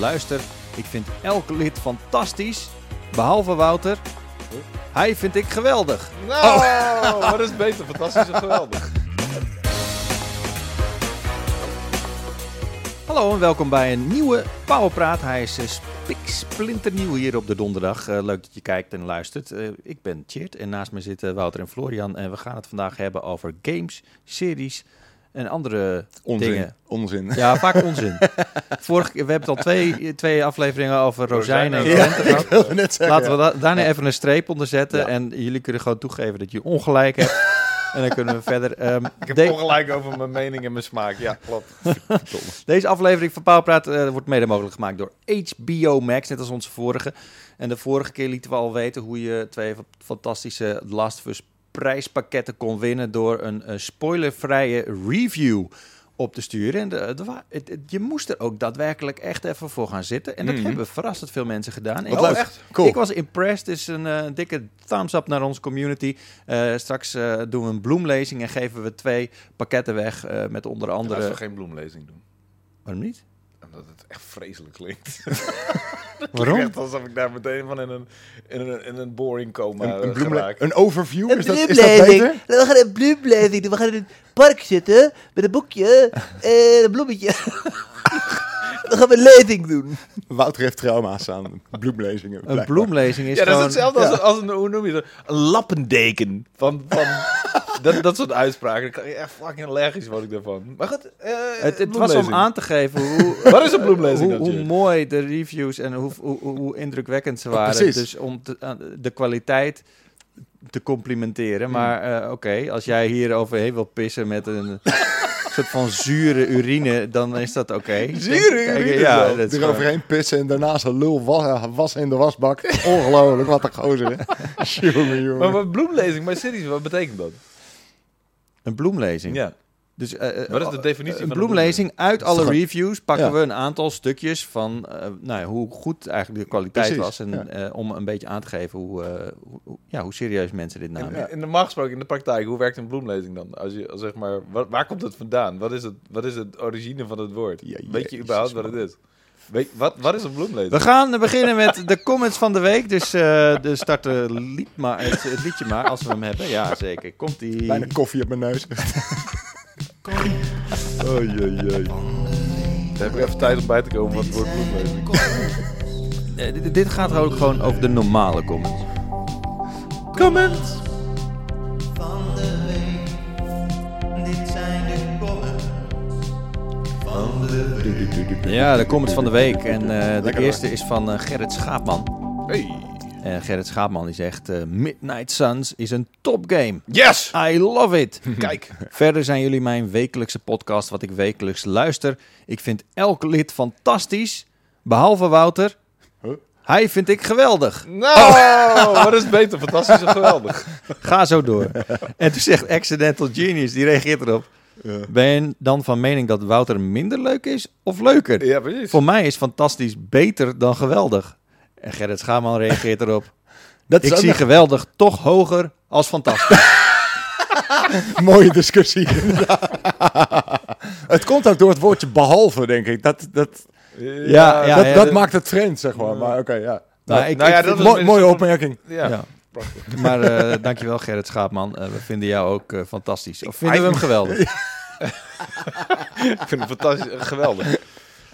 luister. Ik vind elk lid fantastisch, behalve Wouter. Hij vind ik geweldig. Nou, wat is beter? Fantastisch en geweldig. Hallo en welkom bij een nieuwe Powerpraat. Hij is uh, splinternieuw hier op de donderdag. Uh, leuk dat je kijkt en luistert. Uh, ik ben Tjeerd en naast me zitten Wouter en Florian. En we gaan het vandaag hebben over games, series en andere onzin. dingen. Onzin. Ja, vaak onzin. Vorige, we hebben het al twee, twee afleveringen over rozijnen en krenten ja, gehad. Net zeggen, Laten we da daarna even een streep onder zetten. Ja. En jullie kunnen gewoon toegeven dat je ongelijk hebt. En dan kunnen we verder. Um, ik heb ongelijk over mijn mening en mijn smaak. Ja, klopt. Deze aflevering van Pauwpraat uh, wordt mede mogelijk gemaakt door HBO Max, net als onze vorige. En de vorige keer lieten we al weten hoe je twee fantastische Last of Us prijspakketten kon winnen door een uh, spoilervrije review op te sturen. En de, het, je moest er ook daadwerkelijk echt even voor gaan zitten. En dat mm. hebben verrassend veel mensen gedaan. Wat leuk. echt Cool. Ik was impressed. Dus een uh, dikke thumbs up naar onze community. Uh, straks uh, doen we een bloemlezing en geven we twee pakketten weg met onder andere... Laten we geen bloemlezing doen. Waarom niet? Echt vreselijk klinkt. Waarom? Echt alsof ik daar meteen van in een, in een, in een boring coma een, een, geraak. een overview? Een is, dat, is dat beter? We gaan een bloemlezing doen. We gaan in het park zitten met een boekje en een bloemetje. Dan gaan we een lezing doen. Wouter heeft trauma's aan bloemlezingen. Een bloemlezing is ja, dat gewoon... is hetzelfde als, als een, hoe noem je dat? Een lappendeken. Van, van dat, dat soort uitspraken. Dan kan je echt fucking allergisch word ik daarvan. Maar goed, uh, het, het was om aan te geven hoe, Wat is een bloemlezing hoe, hoe mooi de reviews en hoe, hoe, hoe indrukwekkend ze waren. Oh, dus om te, uh, de kwaliteit te complimenteren. Maar uh, oké, okay, als jij hier overheen wil pissen met een soort van zure urine, dan is dat oké. Okay. Zure urine? Ja, dat er overheen pissen en daarna zijn lul was, was in de wasbak. Ongelooflijk, wat een gozer. jongen, jongen. Maar wat bloemlezing, maar serieus, wat betekent dat? Een bloemlezing? Ja. Dus, uh, Wat is de definitie een van bloemlezing? Uit alle reviews pakken ja. we een aantal stukjes van uh, nou, hoe goed eigenlijk de kwaliteit Precies, was. En ja. uh, om een beetje aan te geven hoe, uh, hoe, ja, hoe serieus mensen dit namen. In, in de normaal gesproken, in de praktijk, hoe werkt een bloemlezing dan? Als je, als zeg maar, waar, waar komt het vandaan? Wat is het, wat is het origine van het woord? Ja, Weet je überhaupt wat het is? Weet, wat, wat is een bloemlezing? We gaan beginnen met de comments van de week. Dus uh, de start lied maar, het, het, liedje maar, als we hem hebben. Ja, zeker. Komt-ie. Bijna koffie op mijn neus. Oh, jee, jee. Daar heb ik even tijd om bij te komen wat het woord bloemlezing. Uh, dit, dit, gaat ook gewoon over de normale comments. Comments! Van de week, dit zijn de comments van de week. Ja, de comments van de week. En uh, de eerste is van uh, Gerrit Schaapman. Hey. En Gerrit Schaapman die zegt: uh, Midnight Suns is een topgame. Yes! I love it. Kijk. Verder zijn jullie mijn wekelijkse podcast, wat ik wekelijks luister. Ik vind elk lid fantastisch, behalve Wouter. Huh? Hij vind ik geweldig. Nou, oh. wat is beter? Fantastisch en geweldig. Ga zo door. en toen zegt Accidental Genius, die reageert erop. Ja. Ben je dan van mening dat Wouter minder leuk is of leuker? Ja, precies. Voor mij is fantastisch beter dan geweldig. En Gerrit Schaman reageert erop. Dat ik zie nog... geweldig toch hoger als fantastisch. Mooie discussie. het komt ook door het woordje behalve, denk ik. Dat, dat, ja, ja, ja dat, ja, dat de... maakt het vreemd, zeg maar. Maar oké, okay, ja. Nou, ik, nou ja, ik, dat mo mooie opmerking. Ja. ja. Prachtig. Maar uh, dankjewel Gerrit Schaapman. Uh, we vinden jou ook uh, fantastisch. Of vinden we hem geweldig? ik vind hem fantastisch, geweldig.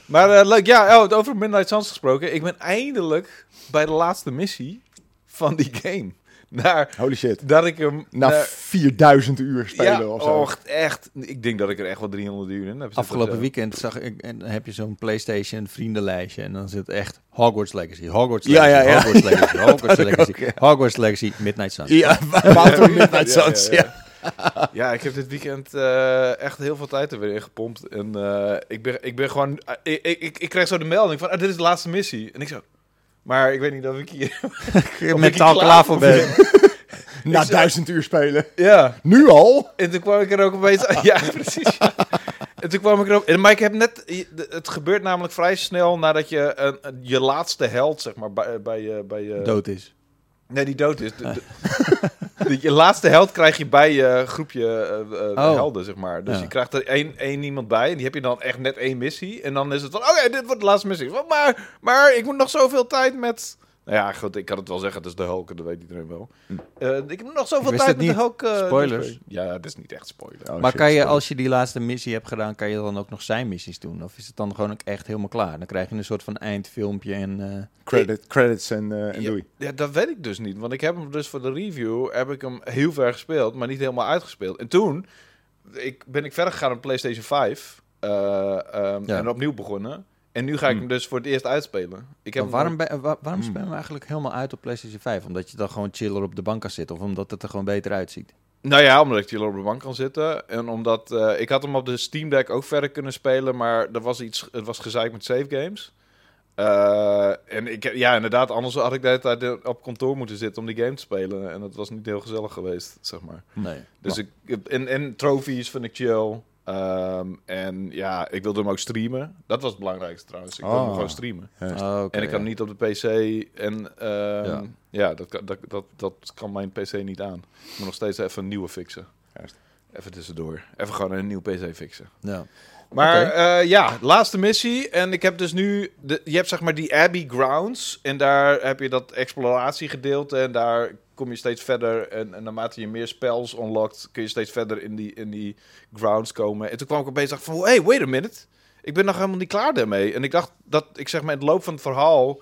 Maar uh, leuk, ja, oh, over Midnight Suns gesproken. Ik ben eindelijk bij de laatste missie van die game. Naar, Holy shit. Dat ik hem... Na naar, 4000 uur spelen ja, of zo. Och, echt. Ik denk dat ik er echt wel 300 uur in heb Afgelopen weekend zag ik, en heb je zo'n PlayStation vriendenlijstje. En dan zit echt Hogwarts Legacy, Hogwarts Legacy, ja, ja, ja. Hogwarts Legacy, Hogwarts Legacy, ook, ja. Hogwarts Legacy, Midnight Suns. Ja, Wouter Midnight Suns, ja. Ja, ik heb dit weekend uh, echt heel veel tijd er weer in gepompt. En uh, ik, ben, ik ben gewoon... Uh, ik, ik, ik kreeg zo de melding van, ah, dit is de laatste missie. En ik zo... Maar ik weet niet of ik hier... mentaal klaar, klaar voor ben. Na duizend uur spelen. Ja. Nu al? En toen kwam ik er ook opeens... ja, precies. Ja. En toen kwam ik erop... Maar ik heb net... Het gebeurt namelijk vrij snel nadat je een, je laatste held, zeg maar, bij, bij, bij, dood is. Nee, die dood is. De, de- de- je laatste held krijg je bij je groepje eh, eh, Oh. helden, zeg maar. Dus Ja. je krijgt er één, één iemand bij. En die heb je dan echt net één missie. En dan is het van, oké, dit wordt de laatste missie. Maar, maar ik moet nog zoveel tijd met... Nou ja, goed, ik kan het wel zeggen. Het is de Hulk, dat weet iedereen wel. Eh, ik heb nog zoveel tijd het met de niet. Hulk. eh, Spoilers. dus- ja, het is niet echt spoiler. Oh, maar shit, kan je, als je die laatste missie hebt gedaan, kan je dan ook nog zijn missies doen? Of is het dan gewoon ook echt helemaal klaar? Dan krijg je een soort van eindfilmpje en... eh, Credit, credits en, eh, en Ja, doei. Ja, dat weet ik dus niet. Want ik heb hem dus voor de review heb ik hem heel ver gespeeld, maar niet helemaal uitgespeeld. En toen ik, ben ik verder gegaan op PlayStation 5 eh, ehm, Ja. en opnieuw begonnen. En nu ga ik Hmm. hem dus voor het eerst uitspelen. Ik heb maar waarom, ben- wa- waarom Hmm. spelen we eigenlijk helemaal uit op PlayStation 5? Omdat je dan gewoon chiller op de bank kan zitten? Of omdat het er gewoon beter uitziet? Nou ja, omdat ik hier op de bank kan zitten. En omdat eh, ik had hem op de Steam Deck ook verder kunnen spelen, maar er was iets, het was gezeik met save games. Eh, en ik, ja, inderdaad, anders had ik de hele tijd op kantoor moeten zitten om die game te spelen. En dat was niet heel gezellig geweest, zeg maar. Nee. Dus ik, en, en trophies vind ik chill. Ehm, en ja, ik wilde hem ook streamen. Dat was het belangrijkste trouwens. Ik wilde hem Ah. gewoon streamen. Oh, oké, en ik kan ja. niet op de PC. En ehm, Ja. ja, dat, kan- dat, dat, dat kan mijn PC niet aan. Ik moet nog steeds even een nieuwe fixen. Juist. Even tussendoor. Even gewoon een nieuwe PC fixen. Ja. Maar eh, ja, laatste missie. En ik heb dus nu... De, je hebt zeg maar die Abbey Grounds. En daar heb je dat exploratiegedeelte. En daar kom je steeds verder. En, en naarmate je meer spells unlockt... kun je steeds verder in die, in die grounds komen. En toen kwam ik opeens dacht van... Hey, wait a minute. Ik ben nog helemaal niet klaar daarmee. En ik dacht dat ik zeg maar in het loop van het verhaal...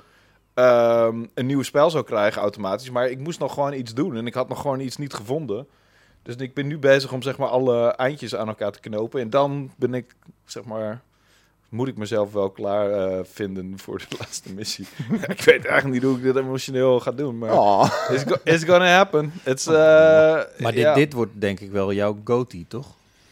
ehm, een nieuw spel zou krijgen automatisch. Maar ik moest nog gewoon iets doen. En ik had nog gewoon iets niet gevonden. Dus ik ben nu bezig om zeg maar alle eindjes aan elkaar te knopen. En dan ben ik zeg maar... Moet ik mezelf wel klaar eh, vinden voor de laatste missie. ik weet eigenlijk niet hoe ik dit emotioneel ga doen. Maar Oh. it's, go- it's gonna happen. It's, eh, Maar dit, dit wordt denk ik wel jouw GOTY, toch?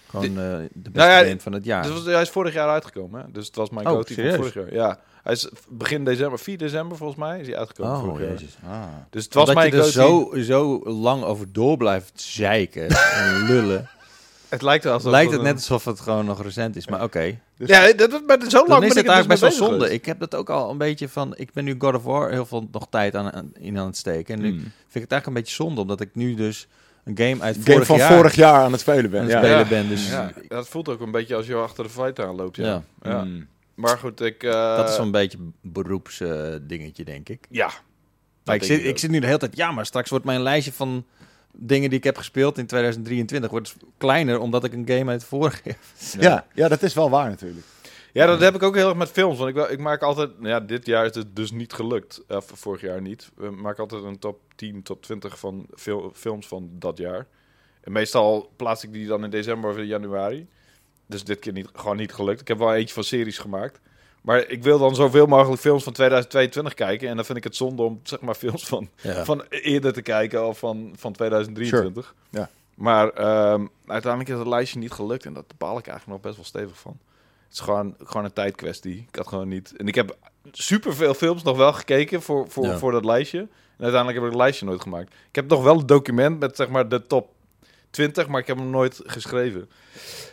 Gewoon eh, de beste Nou ja, game van het jaar. Dus was, hij is vorig jaar uitgekomen. Hè? Dus het was mijn Oh, go-to van vorig jaar. Ja, hij is begin december, 4 december volgens mij, is hij uitgekomen oh, vorig jaar. jezus. Ah. Dus het was Omdat mijn je er zo, zo lang over door blijft zeiken en lullen. Het lijkt wel alsof lijkt het net alsof het gewoon nog recent is, maar oké. Ja, dat, maar zo lang Dan ben is ik het er eigenlijk dus best wel zonde. Ik heb dat ook al een beetje van... Ik ben nu God of War heel veel nog tijd aan, aan- in aan het steken. En nu Hmm. vind ik het eigenlijk een beetje zonde, omdat ik nu dus een game uit Game vorig van jaar vorig jaar aan het spelen ben. aan Ja. het spelen Ja. ben. Dus Ja, dat voelt ook een beetje als je achter de fight aanloopt. Ja. Ja. Ja. Mm. Maar goed, ik... eh, dat is zo'n beetje beroeps eh, dingetje, denk ik. Ja. Maar ik zit, ik ik zit nu de hele tijd... Ja, maar straks wordt mijn lijstje van dingen die ik heb gespeeld in 2023 wordt kleiner, omdat ik een game uit vorig jaar... Ja. Ja, dat is wel waar natuurlijk. Ja, dat heb ik ook heel erg met films. Want ik, wel- ik maak altijd... nou Ja, dit jaar is het dus niet gelukt. Of vorig jaar niet. We maken altijd een top 10, top 20 van fil- films van dat jaar. En meestal plaats ik die dan in december of in januari. Dus dit keer niet, gewoon niet gelukt. Ik heb wel eentje van series gemaakt. Maar ik wil dan zoveel mogelijk films van 2022 kijken. En dan vind ik het zonde om zeg maar films van, Ja. van eerder te kijken of van, van 2023. Ja. Maar ehm, uiteindelijk is het lijstje niet gelukt. En daar baal ik eigenlijk nog best wel stevig van. Het is gewoon, gewoon een tijdkwestie. Ik had gewoon niet... En ik heb superveel films nog wel gekeken voor, voor, Ja. voor dat lijstje. En uiteindelijk heb ik het lijstje nooit gemaakt. Ik heb nog wel een document met zeg maar de top 20, maar ik heb hem nooit geschreven.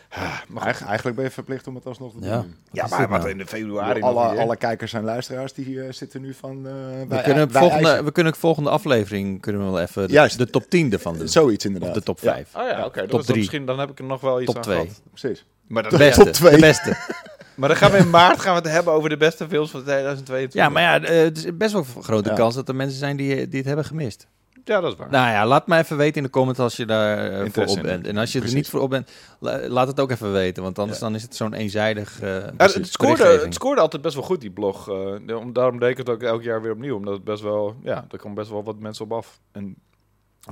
Ah, maar. Eigen- eigenlijk ben je verplicht om het alsnog te Ja. doen. ja, maar wat nou? in de februari Alle, alle kijkers en luisteraars die eh, zitten nu van... eh, We kunnen, wij volgende, we kunnen volgende aflevering kunnen we wel even de, Juist. de top 10 ervan doen. Zoiets Of inderdaad. de top Ja, 5. Oh ja, oké. Top is dan drie. Misschien dan heb ik er nog wel iets Top aan 2. gehad. precies. Maar, dat, De Top beste. twee. De beste. maar dan gaan we in maart gaan we het hebben over de beste films van 2022. Ja, maar ja, eh, het is best wel een grote Ja. kans dat er mensen zijn die, die het hebben gemist. Ja, dat is waar. Nou ja, laat me even weten in de comments als je daar eh, voor op bent. En als je er niet voor op bent, la- laat het ook even weten. Want anders Ja. dan is het zo'n eenzijdig eh Ja, het, scoorde, het scoorde altijd best wel goed, die blog. eh, daarom deed ik het ook elk jaar weer opnieuw. Omdat het best wel, ja, er kwam best wel wat mensen op af. En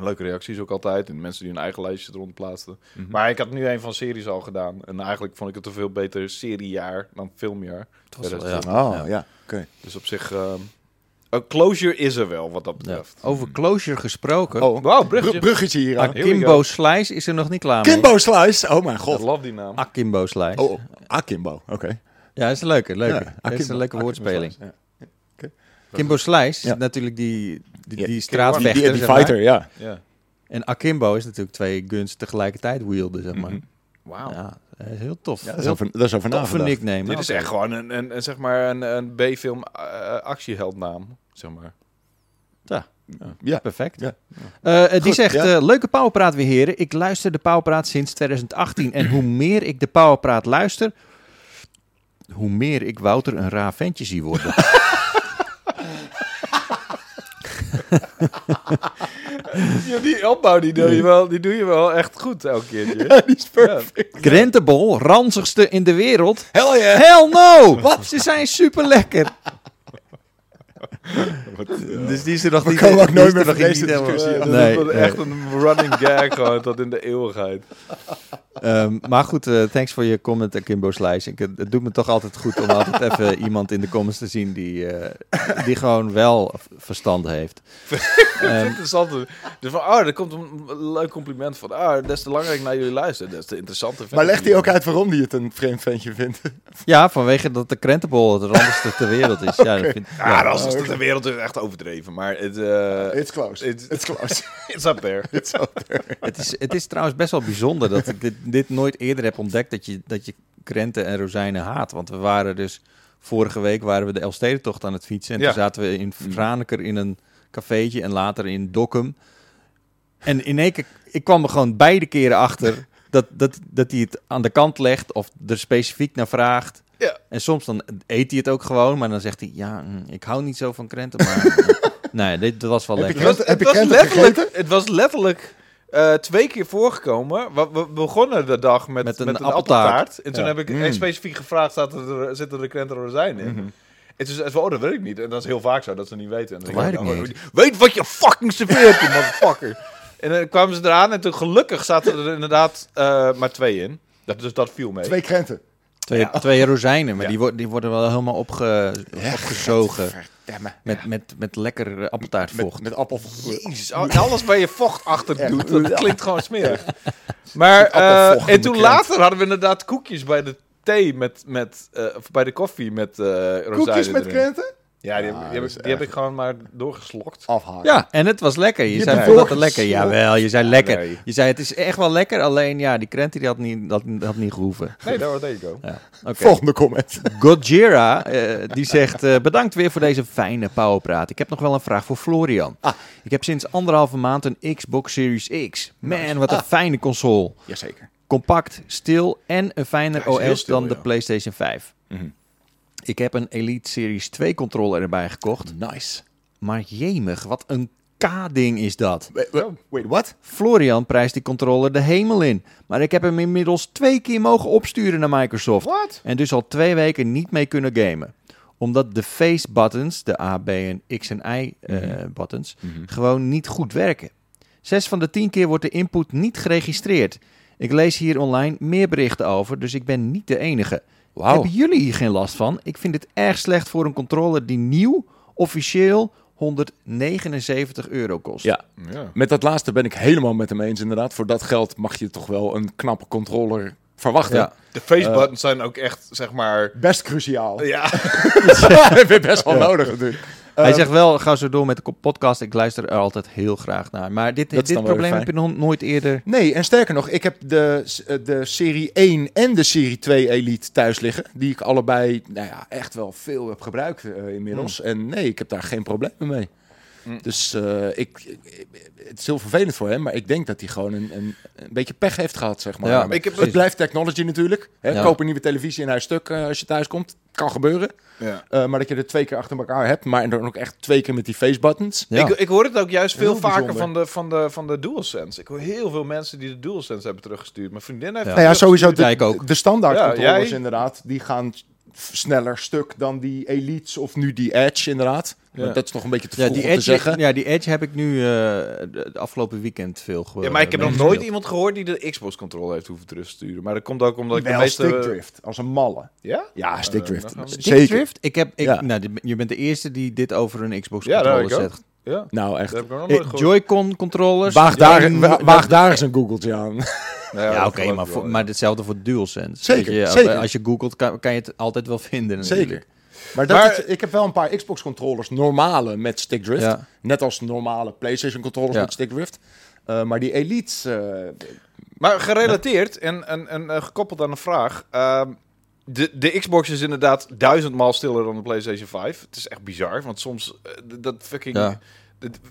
leuke reacties ook altijd. En mensen die hun eigen lijstjes eronder plaatsten. Mhm. Maar ik had nu een van series al gedaan. En eigenlijk vond ik het een veel beter seriejaar dan filmjaar. Het was wel- 2020. ja. Oh, Ja. ja. Oké. Dus op zich, ehm, een closure is er wel wat dat Ja. betreft. Over closure gesproken. Oh, Wauw, bru- bruggetje. bruggetje hier aan. Akimbo. Slice is er nog niet klaar mee. Kimbo Slice. Oh mijn Ik god. love die naam. Akimbo Slice. Oh, oh. Akimbo. Oké. Ja, is een leuke. leuke. Ja, dat is Akimbo. een leuke Akimbo woordspeling. Slice, ja. Kimbo Slice is natuurlijk die, die, die straatvechter. die, die fighter, ja. Ja. En Akimbo is natuurlijk twee guns tegelijkertijd wielden, zeg maar. Mhm. Wauw. Ja, eh, heel tof. Ja, dat is over, dat is over nickname. Dit is echt gewoon een, een, een, zeg maar een, een B-film eh, actieheldnaam, zeg maar. Ja. Perfect. Ja. Eh, die Goed, zegt, ja. leuke Powerpraat weer heren. Ik luister de Powerpraat sinds 2018. En hoe meer ik de Powerpraat luister, hoe meer ik Wouter een raar ventje zie worden. Ja, die opbouw die doe, je wel, die doe je wel echt goed elke keertje. die is perfect. Krentenbol, ranzigste in de wereld. Hell yeah. Hell no! Wat? Ze zijn super lekker. dus die is er nog We niet. komen ook nooit is er meer nog van deze discussie dat Nee, is echt een running gag gewoon tot in de eeuwigheid. Ehm, maar goed, eh, thanks voor je comment, eh, Kimbo Slice. Ik, het het doet me toch altijd goed om altijd even iemand in de comments te zien die, eh, die gewoon wel verstand heeft. Ehm, Interessant. Dus van, oh, er komt een leuk compliment van, ah, des te langer ik naar jullie luister, des te interessanter. Maar legt hij ook uit waarom hij het een vreemd ventje vindt? ja, vanwege dat de krentenbol het randigste ter wereld is. Ja, dat vind, Ja, ja. dat is de wereld is echt overdreven, maar het eh, It's close. It's- It's close. it's up there. Het, is, het is trouwens best wel bijzonder dat ik dit, dit nooit eerder heb ontdekt dat je, dat je krenten en rozijnen haat. Want we waren dus, vorige week waren we de Elfstedentocht aan het fietsen. En Ja. toen zaten we in Franeker in een cafeetje en later in Dokkum. En in één keer, ik kwam er gewoon beide keren achter dat, dat, dat hij het aan de kant legt of er specifiek naar vraagt. Ja. En soms dan eet hij het ook gewoon, maar dan zegt hij, ja, mm, ik hou niet zo van krenten, maar... nee, dit was wel Heb je lekker. Het was, Heb het je was letterlijk, het was letterlijk eh, twee keer voorgekomen. We, we begonnen de dag met, Met met een een, appeltaart. appeltaart. En toen Ja. heb ik Mm. echt specifiek gevraagd, staat er, zitten er krenten en rozijnen in? En toen zei ze, oh, dat weet ik niet. En dat is heel vaak zo, dat ze niet weten. En dan Dat denk weet ik oh, niet. Weet wat je fucking serveert, je motherfucker. En dan kwamen ze eraan en toen gelukkig zaten er inderdaad eh, maar twee in. Dat, dus dat viel mee. Twee krenten. Twee, twee rozijnen, maar Ja. die, worden die worden wel helemaal opge, opgezogen. Met, met, met lekker eh, Met, appeltaartvocht. met appel. Jezus, al- alles waar je vocht achter Ja. doet, dat klinkt gewoon smerig. Maar, Met eh, en toen later hadden we inderdaad koekjes bij de thee met, met eh, of bij de koffie met eh rozijnen Koekjes met erin. krenten? Ja, die, Ah, heb, die, heb, dat ik, is die heb ik gewoon maar doorgeslokt. Afhaken. Ja, en het was lekker. Je, Je zei dat het lekker. Jawel, je zei lekker. nee. Je zei het is echt wel lekker, alleen ja, die krenten die had niet, dat, had niet gehoeven. Nee, daar there you go. Ja, oké. Volgende comment. Gojira, eh, die zegt... eh, bedankt weer voor deze fijne powerpraat. Ik heb nog wel een vraag voor Florian. Ah. Ik heb sinds anderhalve maand een Xbox Series X. Man, wat een Ah. fijne console. Jazeker. Compact, stil en een fijner OS stil, dan de. PlayStation 5. Mhm. Ik heb een Elite Series 2 controller erbij gekocht. Nice. Maar jemig, wat een K-ding is dat. Wait, wait, what? Florian prijst die controller de hemel in. Maar ik heb hem inmiddels twee keer mogen opsturen naar Microsoft. Wat? En dus al twee weken niet mee kunnen gamen. Omdat de face buttons, de A, B en X en Y eh, buttons, gewoon niet goed werken. Zes van de tien keer wordt de input niet geregistreerd. Ik lees hier online meer berichten over, dus ik ben niet de enige. Hebben jullie hier geen last van? Ik vind het erg slecht voor een controller die nieuw, officieel 179 euro kost. Ja. Ja. Met dat laatste ben ik helemaal met hem eens inderdaad. Voor dat geld mag je toch wel een knappe controller verwachten. Ja. De face buttons zijn ook echt, zeg maar... Best cruciaal. Ja, heb je best wel nodig natuurlijk. Hij Ehm, zegt wel, ga zo door met de podcast. Ik luister er altijd heel graag naar. Maar dit, dit probleem heb je nog nooit eerder... Nee, en sterker nog, ik heb de, de Serie 1 en de Serie 2 Elite thuis liggen. Die ik allebei nou ja, echt wel veel heb gebruikt eh, inmiddels. En nee, ik heb daar geen problemen mee. Mm. Dus eh, ik, ik- het is heel vervelend voor hem, maar ik denk dat hij gewoon een, een, een beetje pech heeft gehad, zeg maar. Ja, Maar ik heb- het blijft technology natuurlijk. Hè? Ja. Koop een nieuwe televisie en hij is stuk eh, als je thuis komt. Kan gebeuren. ja. Eh, maar dat je er twee keer achter elkaar hebt, maar dan ook echt twee keer met die face buttons. Ja. Ik, ik hoor het ook juist veel Heel vaker bijzonder. van de, van, de, van de DualSense. Ik hoor heel veel mensen die de DualSense hebben teruggestuurd. Mijn vriendin heeft Ja. Nou ja, sowieso de, Ja, ik ook. de standaard Ja, controllers jij- inderdaad, die gaan sneller stuk dan die Elites of nu die Edge inderdaad. Ja. Dat is nog een beetje te Ja vroeg die, om te edge, zeggen. ja, die Edge heb ik nu eh, de, de afgelopen weekend veel gehoord. Ja, maar ik heb nog nooit iemand gehoord die de Xbox controller heeft hoeven terugsturen. Maar dat komt ook omdat ik de Wel meeste... stickdrift, als een malle. Ja? Ja, stickdrift. dan gaan we- Zeker. Drift? Ik heb, ik, Ja. nou, je bent de eerste die dit over een Xbox Ja, daar controller heb ik zegt. Ja, Nou, echt. Eh. Joy-Con controllers. Waag daar, waag eens een googeltje aan. Ja, oké, maar, voor- maar hetzelfde voor DualSense. Zeker, je, zeker. Als je googelt, kan, kan je het altijd wel vinden natuurlijk. Zeker. Maar, dat Maar- ik heb wel een paar Xbox controllers normale met stickdrift. Ja. Net als normale PlayStation controllers Ja. met stickdrift. Eh, maar die Elites, eh, Maar gerelateerd en, en, en gekoppeld aan een vraag. De, de Xbox is inderdaad duizendmaal stiller dan de PlayStation 5. Het is echt bizar, want soms eh, dat fucking. Ja.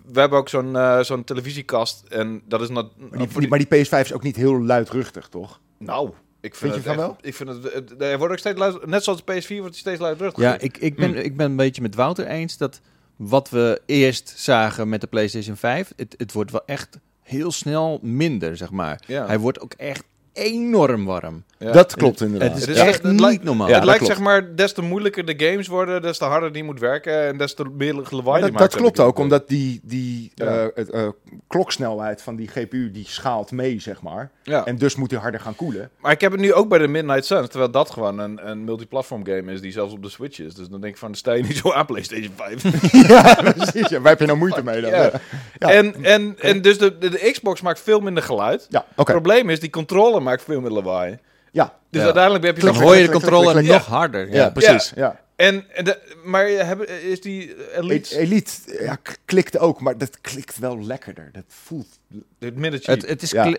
we hebben ook zo'n eh, zo'n televisiekast en dat is nat- Maar die, die- maar die PS5 is ook niet heel luidruchtig, toch? nou. Ik vind, Vind je het van echt- Ik vind het. het- Hij wordt ook steeds luid, net zoals de PS4 wordt hij steeds luidruchtiger. Ja, ik, ik, ben, ik ben een beetje met Wouter eens dat wat we eerst zagen met de PlayStation 5, het, het wordt wel echt heel snel minder, zeg maar. Ja. Hij wordt ook echt enorm warm. Ja. Dat klopt inderdaad. Het is Het is echt het niet lijkt- normaal. Ja, het lijkt klopt. zeg maar, des te moeilijker de games worden, des te harder die moet werken en des te meer lawaai dat, maakt, dat klopt ook, omdat die, die Ja. eh, het, eh, kloksnelheid van die GPU die schaalt mee, zeg maar. Ja. En dus moet hij harder gaan koelen. Maar ik heb het nu ook bij de Midnight Suns, terwijl dat gewoon een, een multiplatform game is die zelfs op de Switch is. Dus dan denk ik van, sta je niet zo aan PlayStation 5. ja, precies. Ja. Waar heb je nou moeite mee dan? Ja. Ja, Ja. En, en, en dus de, de, de Xbox maakt veel minder geluid. ja oké. Het probleem is, die controller maakt veel meer lawaai. Ja. Dus Ja. uiteindelijk heb je Dan hoor je de controle klik, klik. nog harder. Ja, Ja. precies. Ja. En, en de, maar hebben, is die Elite E- Elite ja, klikt ook, maar dat klikt wel lekkerder. Dat voelt... het? Het, het is Ja.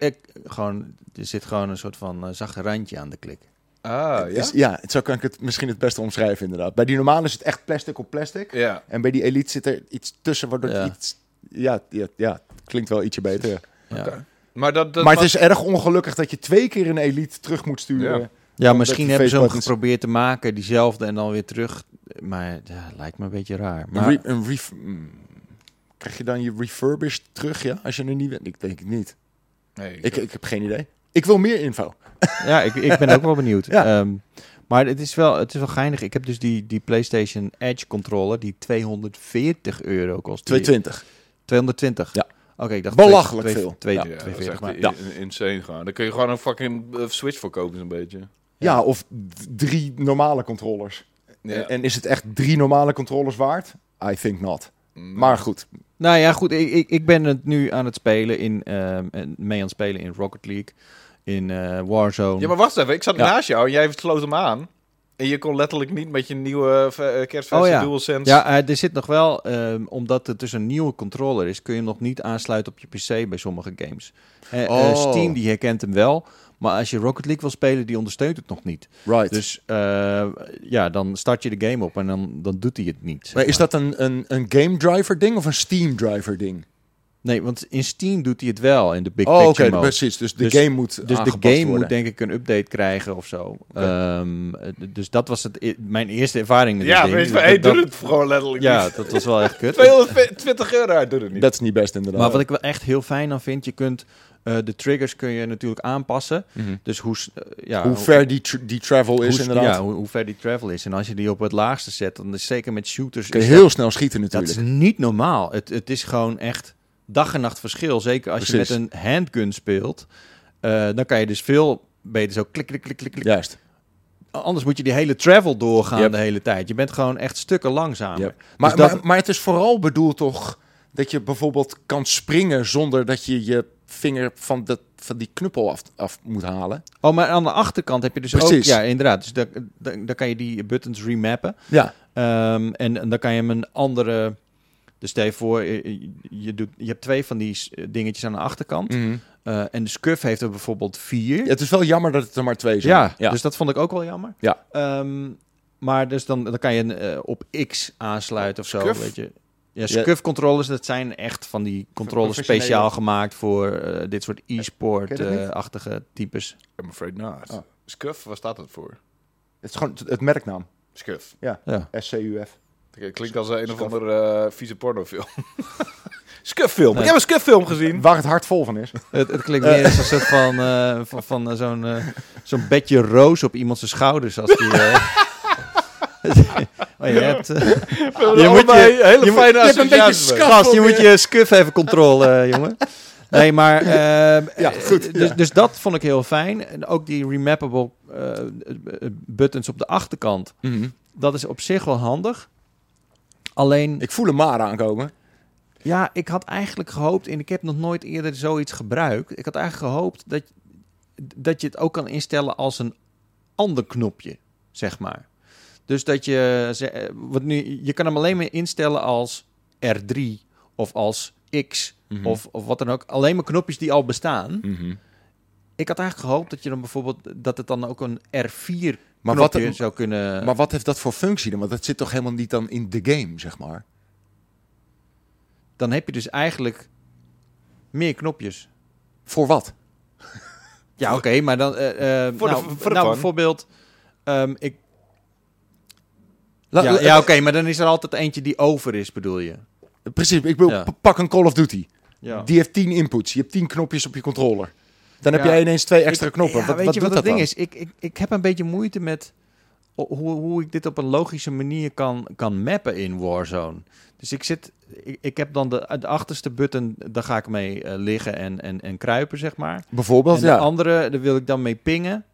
gewoon, er zit gewoon een soort van eh, zacht randje aan de klik. ah, ja? Is, ja, zo kan ik het misschien het beste omschrijven inderdaad. Bij die normale is het echt plastic op plastic. Ja. En bij die Elite zit er iets tussen, waardoor Ja. het iets... Ja, ja, ja, het klinkt wel ietsje beter. ja. Ja, Oké. Maar, dat, dat maar het was- is erg ongelukkig dat je twee keer een Elite terug moet sturen. Ja. misschien hebben ze hem geprobeerd te maken, diezelfde en dan weer terug. Maar ja, lijkt me een beetje raar. Een Maar, re- een ref- mm. Krijg je dan je refurbished terug, ja? Als je er niet bent? Ik denk het niet. Nee, Ik, ik heb geen idee. Ik wil meer info. ja, ik, ik ben ook wel benieuwd. Ja. Ehm, maar het is, wel, het is wel geinig. Ik heb dus die, die PlayStation Edge controller die 240 euro kost. Die- 220. 220? Ja. Oké, ik dacht Belachelijk twee- veel. twee- Ja. Ja, dat is 240. echt maar, ja. insane gewoon. Dan kun je gewoon een fucking eh, Switch voor kopen, zo'n beetje. Ja, of drie normale controllers. Ja. En, en is het echt drie normale controllers waard? I think not. Maar goed. Nou ja, goed. Ik, ik, ik ben het nu aan het spelen in, ehm, en mee aan het spelen in Rocket League, in eh, Warzone. Ja, maar wacht even. Ik zat Ja. naast jou en jij sloot hem aan. En je kon letterlijk niet met je nieuwe uh, kerstversie Oh ja. DualSense... Ja, eh, er zit nog wel, ehm, omdat het dus een nieuwe controller is, kun je hem nog niet aansluiten op je PC bij sommige games. Eh, eh, Oh. Steam die herkent hem wel, maar als je Rocket League wil spelen, die ondersteunt het nog niet. Right. Dus eh, ja, dan start je de game op en dan, dan doet hij het niet. zeg maar is maar. dat een, een, een game driver ding of een Steam driver ding? Nee, want in Steam doet hij het wel in de Big Oh, oké, Picture mode. precies. Dus de Dus- game moet Dus de game worden. moet denk ik een update krijgen of zo. Ehm, eh, dus dat was het, mijn eerste ervaring met Ja, ding. weet je, Dat- hey, dat- doe het gewoon letterlijk Ja, niet. dat was wel echt kut. 220 euro, hij doet het niet. Dat is niet best inderdaad. Maar wat ik wel echt heel fijn aan vind, je kunt eh, de triggers kun je natuurlijk aanpassen. Mhm. Dus hoe, eh, ja, Hoe ver die, die travel is hoe, inderdaad. Ja, hoe, hoe ver die travel is. En als je die op het laagste zet, dan is zeker met shooters... kun je heel snel schieten natuurlijk. dat is niet normaal. Het, het is gewoon echt dag en nacht verschil. Zeker als Precies. je met een handgun speelt. eh, dan kan je dus veel beter zo klik, klik, klik, klik, klik. Juist. Anders moet je die hele travel doorgaan Yep. de hele tijd. Je bent gewoon echt stukken langzamer. Yep. Maar, Dus dat- maar, maar het is vooral bedoeld toch dat je bijvoorbeeld kan springen zonder dat je je vinger van, de, van die knuppel af, af moet halen. Oh, maar aan de achterkant heb je dus ook... Precies. Ja, inderdaad. Dus daar, daar, daar kan je die buttons remappen. Ja, Ehm, en, en dan kan je hem een andere... Dus stel je voor, je, je, doet, je hebt twee van die s- dingetjes aan de achterkant. Mhm. Eh, en de Scuf heeft er bijvoorbeeld vier. het is wel jammer dat het er maar twee zijn. Ja, ja. dus dat vond ik ook wel jammer. Ja. Ehm, maar dus dan, dan kan je eh, op X aansluiten of zo, Scuf? weet je. Ja, Scuf controllers, dat zijn echt van die controllers speciaal gemaakt voor eh, dit soort dat e-sport-achtige types. I'm afraid not. Oh. Scuf, waar staat het voor? Het is gewoon het, het merknaam. Scuf. Ja. SCUF. Het klinkt als een of andere eh, vieze pornofilm. Scuffilm. Nee. Ik heb een Scuffilm gezien. Waar het hart vol van is. Het, het klinkt meer als een soort van, eh, van, van eh, zo'n eh, zo'n bedje roos op iemands schouders. Als die, eh, oh, je hebt, Je moet je- hele je moet- fijne je hebt een beetje Gast, je moet je scuf even controleren, jongen. Nee, maar ehm, Ja, goed, Dus, ja. dus dat vond ik heel fijn. En ook die remappable buttons op de achterkant. Dat is op zich wel handig. Alleen, Ik voel hem maar aankomen. ja, ik had eigenlijk gehoopt, en ik heb nog nooit eerder zoiets gebruikt. Ik had eigenlijk gehoopt dat, dat je het ook kan instellen als een ander knopje, zeg maar. Dus dat je, eh, wat nu, je kan hem alleen maar instellen als R3 of als X Mhm. of, of wat dan ook. Alleen maar knopjes die al bestaan. Mhm. Ik had eigenlijk gehoopt dat je dan bijvoorbeeld dat het dan ook een R4 Maar wat, zou kunnen... maar wat heeft dat voor functie dan? Want dat zit toch helemaal niet dan in de game, zeg maar. dan heb je dus eigenlijk meer knopjes. Voor wat? Ja, oké, maar dan... eh, Voor de- nou, voor de nou fun. bijvoorbeeld... ehm, ik, La- ja, la- ja oké, maar dan is er altijd eentje die over is, bedoel je? Precies, ik bedoel, Ja. p- pak een Call of Duty. Ja. Die heeft 10 inputs. Je hebt 10 knopjes op je controller. Dan heb Ja. jij ineens twee extra knoppen. Ja, wat weet wat je doet wat het dat ding dan? is? Ik, ik, ik heb een beetje moeite met hoe, hoe ik dit op een logische manier kan, kan mappen in Warzone. Dus ik zit, ik, ik heb dan de, de achterste button, daar ga ik mee eh, liggen en, en, en kruipen, zeg maar. Bijvoorbeeld, en de ja. andere, daar wil ik dan mee pingen.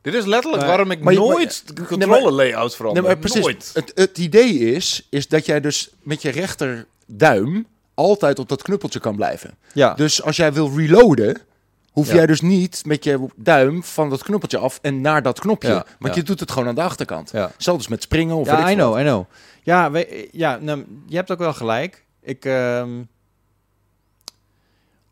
Dit is letterlijk waarom ik maar nooit de maar- controle layouts verander. Nee, maar precies. Nooit. Het, het idee is, is dat jij dus met je rechterduim altijd op dat knuppeltje kan blijven. Ja, Dus als jij wil reloaden, hoef Ja. jij dus niet met je duim van dat knuppeltje af en naar dat knopje. Ja, Want ja. je doet het gewoon aan de achterkant. ja. Zelfs met springen of ja ik I know, I know. Ja, we, ja nou, je hebt ook wel gelijk. Ik, ehm,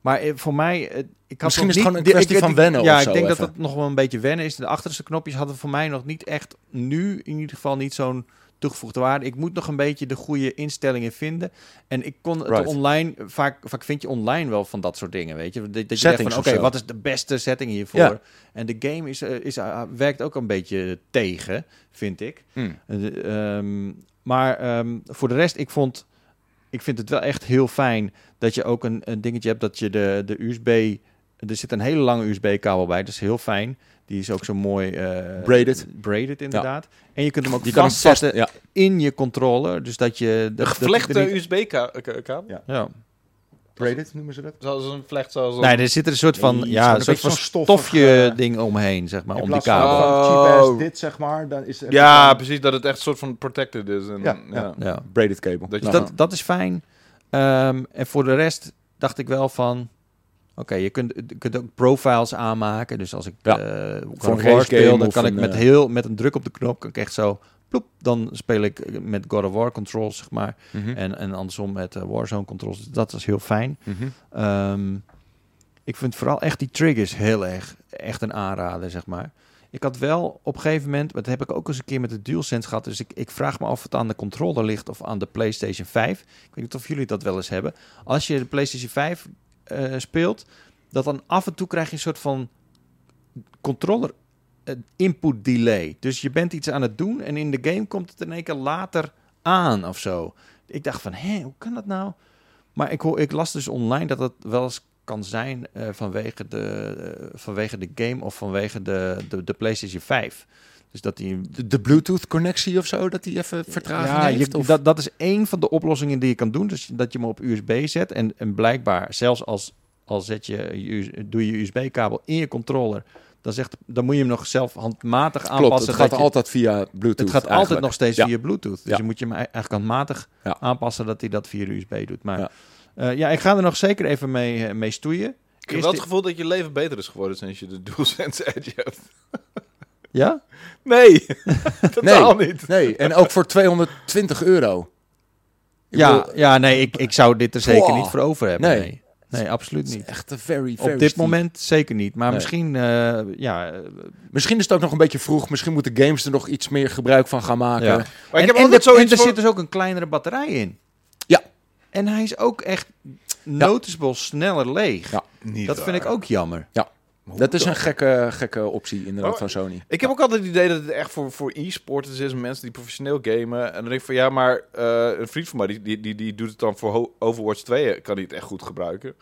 maar eh, voor mij, eh, ik had Misschien is het niet, gewoon een kwestie ik- van wennen Ja, ik denk dat dat nog wel een beetje wennen is. De achterste knopjes hadden voor mij nog niet echt, nu in ieder geval niet zo'n toegevoegde waarde. Ik moet nog een beetje de goede instellingen vinden. En ik kon het Right. online, vaak, vaak vind je online wel van dat soort dingen, weet je. Dat, dat je denkt Settings van, oké, wat is de beste setting hiervoor? Ja. En de game is, eh, is, eh, werkt ook een beetje tegen, vind ik. Ehm, maar ehm, voor de rest, ik vond, ik vind het wel echt heel fijn dat je ook een, een dingetje hebt dat je de, de USB, er zit een hele lange USB-kabel bij, dat is heel fijn. Die is ook zo mooi eh, Braided. braided inderdaad. En je kunt hem ook Je kan hem vastzetten vast, ja. in je controller, dus dat je De dat- gevlechte USB-kabel. Ja. Ja. Braided noemen ze dat? Zoals een vlecht, zoals een... Nee, er zit er een soort van, Nee, ja, zo'n een soort van stofje eh, ding omheen, zeg maar, In om die kabel. Oh. cheap as dit, zeg maar, dan is het Ja, precies. Dat het echt een soort van protected is. En, Ja, ja. ja. Ja. braided cable. Dat Dus Nou, dat, dat is fijn. Ehm, en voor de rest dacht ik wel van... Oké, je kunt, je kunt ook profiles aanmaken. Dus als ik Ja. eh God een of War speel, dan kan ik met, eh, heel, met een druk op de knop... kan ik echt zo... Ploep, dan speel ik met God of War controls, zeg maar. mhm. En, en andersom met eh, Warzone controls. Dus dat is heel fijn. Mhm. Ehm, ik vind vooral echt die triggers heel erg echt een aanrader, zeg maar. Ik had wel op een gegeven moment, dat heb ik ook eens een keer met de DualSense gehad, dus ik, ik vraag me af of het aan de controller ligt of aan de PlayStation 5. Ik weet niet of jullie dat wel eens hebben. Als je de PlayStation 5 eh, speelt, dat dan af en toe krijg je een soort van controller eh, input delay. Dus je bent iets aan het doen en in de game komt het in één keer later aan of zo. Ik dacht van, hé, hoe kan dat nou? Maar ik, hoor, ik las dus online dat het wel eens kan zijn eh, vanwege, de, vanwege de game of vanwege de, de, de PlayStation 5. Dus dat die De, de Bluetooth-connectie of zo, dat die even vertraging ja, heeft? je, of? dat, dat is één van de oplossingen die je kan doen. Dus dat je hem op USB zet. En, en blijkbaar, zelfs als, als zet je, je, doe je USB-kabel in je controller, dan, zegt, dan moet je hem nog zelf handmatig Klopt, aanpassen. het gaat je- altijd via Bluetooth het gaat altijd nog steeds Ja. via Bluetooth. Dus Ja. je moet je hem eigenlijk handmatig Ja. aanpassen dat hij dat via de USB doet. Maar Ja. ja, ja ik ga er nog zeker even mee, eh, mee stoeien. Ik heb wel het gevoel dat je leven beter is geworden sinds je de DualSense Edge hebt. Ja? Nee, totaal niet. Nee, en ook voor 220 euro. Ik Ja, bedoel, ja, nee, ik, ik zou dit er zeker Boah. niet voor over hebben. Nee. Nee, nee, absoluut niet. echt een very, very Op dit steep. moment zeker niet. Maar Nee. misschien, eh, ja, eh, Misschien is het ook nog een beetje vroeg. Misschien moeten games er nog iets meer gebruik van gaan maken. Ja. Maar en, ik heb en er- en zoiets er voor... zit dus ook een kleinere batterij in. Ja. En hij is ook echt noticeable sneller leeg. Ja. Niet dat vind ik ook jammer. Dat is een gekke, gekke optie inderdaad Oh, van Sony. Ik heb ook altijd het idee dat het echt voor, voor e-sporters is. Mensen die professioneel gamen. En dan denk ik van ja, maar eh, een vriend van mij die, die, die, die doet het dan voor Overwatch 2. Kan hij het echt goed gebruiken.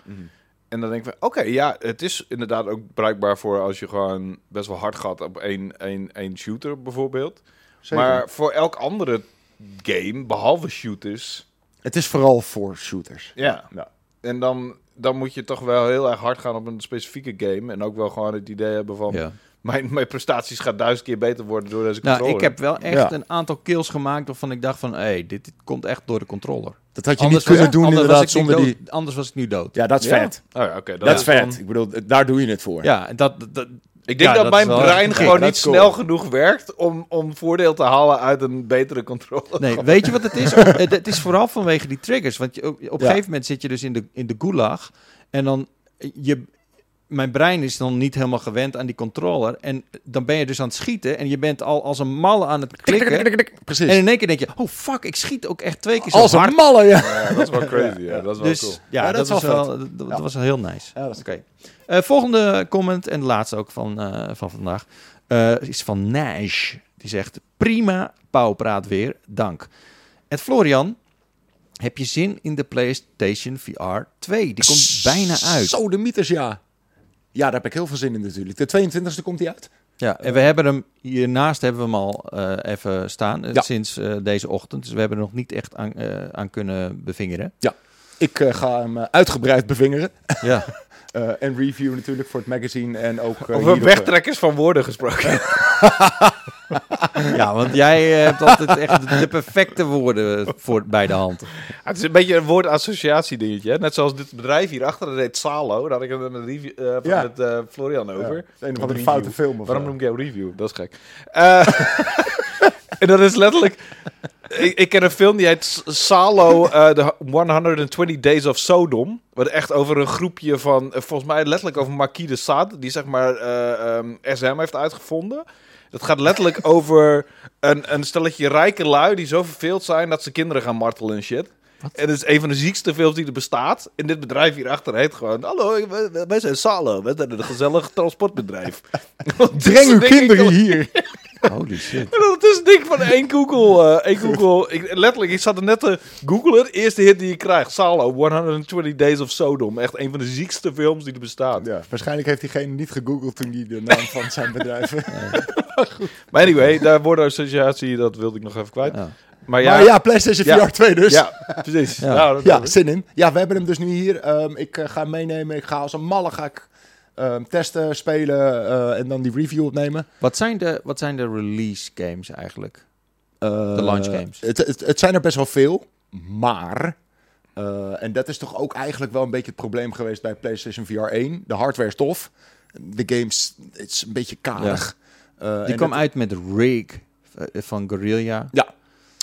En dan denk ik van oké, ja, het is inderdaad ook bruikbaar voor als je gewoon best wel hard gaat op één, één, één shooter bijvoorbeeld. Zeker. Maar voor elk andere game, behalve shooters, Het is vooral voor shooters. ja. Ja. En dan, dan moet je toch wel heel erg hard gaan op een specifieke game. En ook wel gewoon het idee hebben van... Ja. Mijn, mijn prestaties gaan duizend keer beter worden door deze Nou, controller. ik heb wel echt Ja. een aantal kills gemaakt waarvan ik dacht van, hé, hey, dit, dit komt echt door de controller. Dat had je Anders niet kunnen doen anders inderdaad was ik nu zonder die... dood. Anders was ik nu dood. Ja, dat is Ja? vet. Oh ja, oké. Dat is vet. dan- Ik bedoel, daar doe je het voor. Ja, en dat, dat, Ik denk Ja, dat, dat mijn brein gewoon niet cool. snel genoeg werkt om, om voordeel te halen uit een betere controller. Nee, weet je wat het is? het, het is vooral vanwege die triggers. Want je, op, een Ja. gegeven moment zit je dus in de, in de gulag. En dan, je, mijn brein is dan niet helemaal gewend aan die controller. En dan ben je dus aan het schieten en je bent al als een malle aan het klikken. Precies. En in één keer denk je, oh fuck, ik schiet ook echt twee keer zo Als een malle, ja. Ja, dat is wel crazy. Ja, dat is wel Dus cool. ja, Ja, dat, dat was is wel wel, dat, dat Ja. was wel heel nice. Ja, dat is- Oké. Eh, volgende comment en de laatste ook van, eh, van vandaag eh, is van Nash. Die zegt, prima pauwpraat weer, dank. En Florian, heb je zin in de PlayStation VR 2? Die komt bijna uit. Zo, de mythes, ja. Ja, daar heb ik heel veel zin in natuurlijk. De 22e komt hij uit. Ja, en we hebben hem hiernaast hebben we hem al eh, even staan eh, Ja. sinds eh, deze ochtend. Dus we hebben er nog niet echt aan, eh, aan kunnen bevingeren. Ik eh, ga hem eh, uitgebreid bevingeren. Ja. Eh, en review natuurlijk voor het magazine en ook... eh, Over eh, wegtrekkers van woorden gesproken. ja, want jij hebt altijd echt de perfecte woorden voor bij de hand. het is een beetje een woordassociatie dingetje. Hè? Net zoals dit bedrijf hierachter, dat heet Salo. Daar had ik het met, een review, eh, van Ja. met eh, Florian ja, over. is een Van de foute film. Waarom noem ik jou review? Dat is gek. Eh, en dat is letterlijk... Ik, ik ken een film die heet Salo, eh The 120 Days of Sodom. Wat echt over een groepje van... eh, volgens mij letterlijk over Marquis de Sade. Die zeg maar eh, ehm, SM heeft uitgevonden. Dat gaat letterlijk over een, een stelletje rijke lui die zo verveeld zijn dat ze kinderen gaan martelen en shit. En het is een van de ziekste films die er bestaat. En dit bedrijf hierachter heet gewoon... Hallo, wij- wij zijn Salo. Wij zijn een gezellig transportbedrijf. Breng uw kinderen hier. Holy shit. en dat is ding van één Google. één Google. Ik, letterlijk, ik zat er net te googlen. Eerste hit die je krijgt. Salo, 120 Days of Sodom. Echt een van de ziekste films die er bestaat. Ja, waarschijnlijk heeft diegene niet gegoogeld toen hij de naam van zijn bedrijf... Maar anyway, daar wordt associatie, dat wilde ik nog even kwijt. Ja. Maar ja, maar ja, PlayStation Ja. VR 2 dus. ja, precies. Ja. Nou, dat- Ja, zin in. Ja, we hebben hem dus nu hier. Ehm, ik eh, ga hem meenemen. Ik ga als een malle ga ik, ehm, testen, spelen eh, en dan die review opnemen. Wat zijn de, wat zijn de release games eigenlijk? Eh, De launch games. Het, het, het zijn er best wel veel, maar... eh, en dat is toch ook eigenlijk wel een beetje het probleem geweest bij PlayStation VR 1. De hardware is tof. De games, het is een beetje karig. Eh, Die kwam het- uit met Rig eh, van Guerrilla.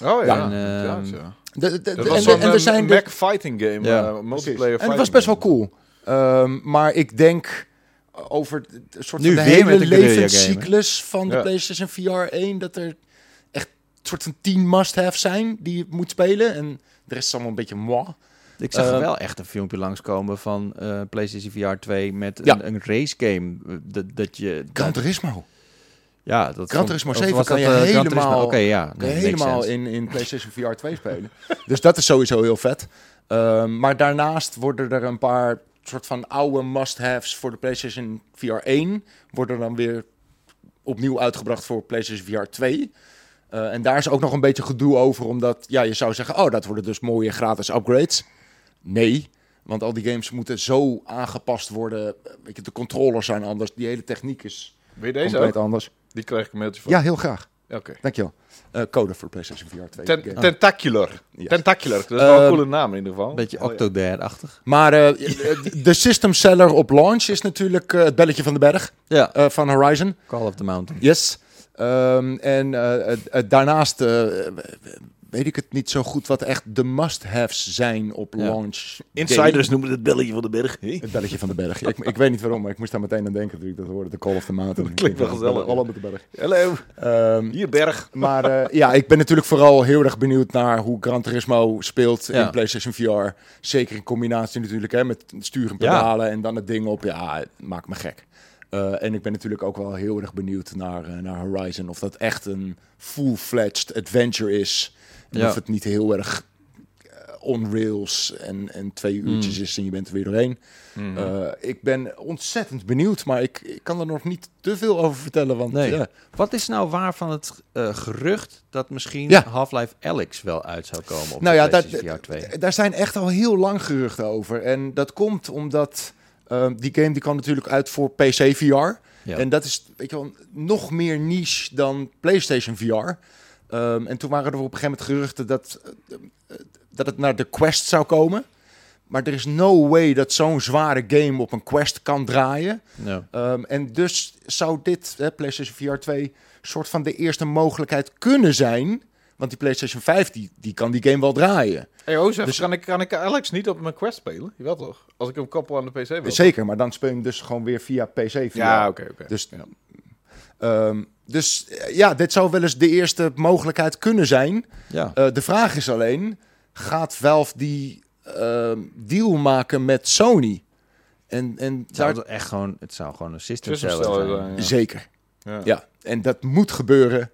Oh ja. En, ja, ehm, ja. de- de- de- Dat en, was de- en er zijn Mac dus- fighting game. Ja. eh, multiplayer En het was best wel cool. Ehm, maar ik denk over een soort Nu van de hele de levenscyclus van de Ja. PlayStation VR 1... dat er echt een soort van 10 must-have zijn die je moet spelen. En de rest is allemaal een beetje moi. Ik zag Eh, wel echt een filmpje langskomen van eh, PlayStation VR 2 met Ja. een, een race game. eh, Dat, dat je, Gran Turismo. Ja, dat Gran vond- Turismo of 7 was kan dat, je eh, helemaal- Turismo? Ja. Nee, helemaal in, in PlayStation VR 2 spelen. dus dat is sowieso heel vet. Ehm, maar daarnaast worden er een paar soort van oude must-haves voor de PlayStation VR 1... worden dan weer opnieuw uitgebracht voor PlayStation VR 2... Eh, en daar is ook nog een beetje gedoe over, omdat ja, je zou zeggen: Oh, dat worden dus mooie gratis upgrades. Nee, want al die games moeten zo aangepast worden. Eh, Weet je, de controllers zijn anders, die hele techniek is je deze compleet ook? anders. Die krijg ik een mailtje van. Ja, heel graag. Oké. Dankjewel. Eh code voor PlayStation VR 2. Ten- game. Tentacular. Tentacular. Dat is wel een Ehm, coole naam in ieder geval. Een beetje Oh, ja. Octodad-achtig. Maar eh, de system seller op launch is natuurlijk eh, het belletje van de berg Ja, eh, van Horizon. Call of the Mountain. Yes. Ehm, en eh, eh, eh, daarnaast eh, weet ik het niet zo goed wat echt de must-haves zijn op Ja. launch. Insiders day. noemen het belletje van de berg. Het belletje van de berg. ik, ik weet niet waarom, maar ik moest daar meteen aan denken toen ik dat hoorde. De Call of the Mountain. Dat klinkt wel gezellig, Alle met de berg. Hallo, Ehm, hier berg. maar eh, ja, ik ben natuurlijk vooral heel erg benieuwd naar hoe Gran Turismo speelt Ja. in PlayStation VR. Zeker in combinatie natuurlijk hè, met sturen, Ja. pedalen en dan het ding op. Ja, het maakt me gek. Eh, en ik ben natuurlijk ook wel heel erg benieuwd naar, eh, naar Horizon. Of dat echt een full-fledged adventure is. En Ja. Of het niet heel erg eh, on rails en, en twee uurtjes Hmm. is en je bent er weer doorheen. Mhm. Eh, ik ben ontzettend benieuwd, maar ik, ik kan er nog niet te veel over vertellen. Want Nee. ja, Wat is nou waar van het eh, gerucht dat misschien Ja. Half-Life Alyx wel uit zou komen op Nou ja, VR 2? Daar zijn echt al heel lang geruchten over. En dat komt omdat die game die kwam natuurlijk uit voor PC VR. Ja. En dat is weet je wel, nog meer niche dan PlayStation VR. Ehm, en toen waren er op een gegeven moment geruchten dat, eh, dat het naar de Quest zou komen. Maar er is no way dat zo'n zware game op een Quest kan draaien. Ja. Ehm, en dus zou dit, hè, PlayStation VR 2, soort van de eerste mogelijkheid kunnen zijn. Want die PlayStation 5, die, die kan die game wel draaien. Hey, Jozef, Dus- kan, ik, kan ik Alex niet op mijn Quest spelen? Jawel toch? Als ik hem koppel aan de PC wil. Zeker, maar dan speel je hem dus gewoon weer via PC. Via. Ja, oké, oké. Dus, Ja. ehm, dus eh, ja, dit zou wel eens de eerste mogelijkheid kunnen zijn. Ja. Eh, de vraag is alleen, gaat Valve die ehm, deal maken met Sony? En, en Het zou daar, echt gewoon, het zou gewoon een system seller seller zijn. zijn, ja. Zeker, Ja. ja. En dat moet gebeuren.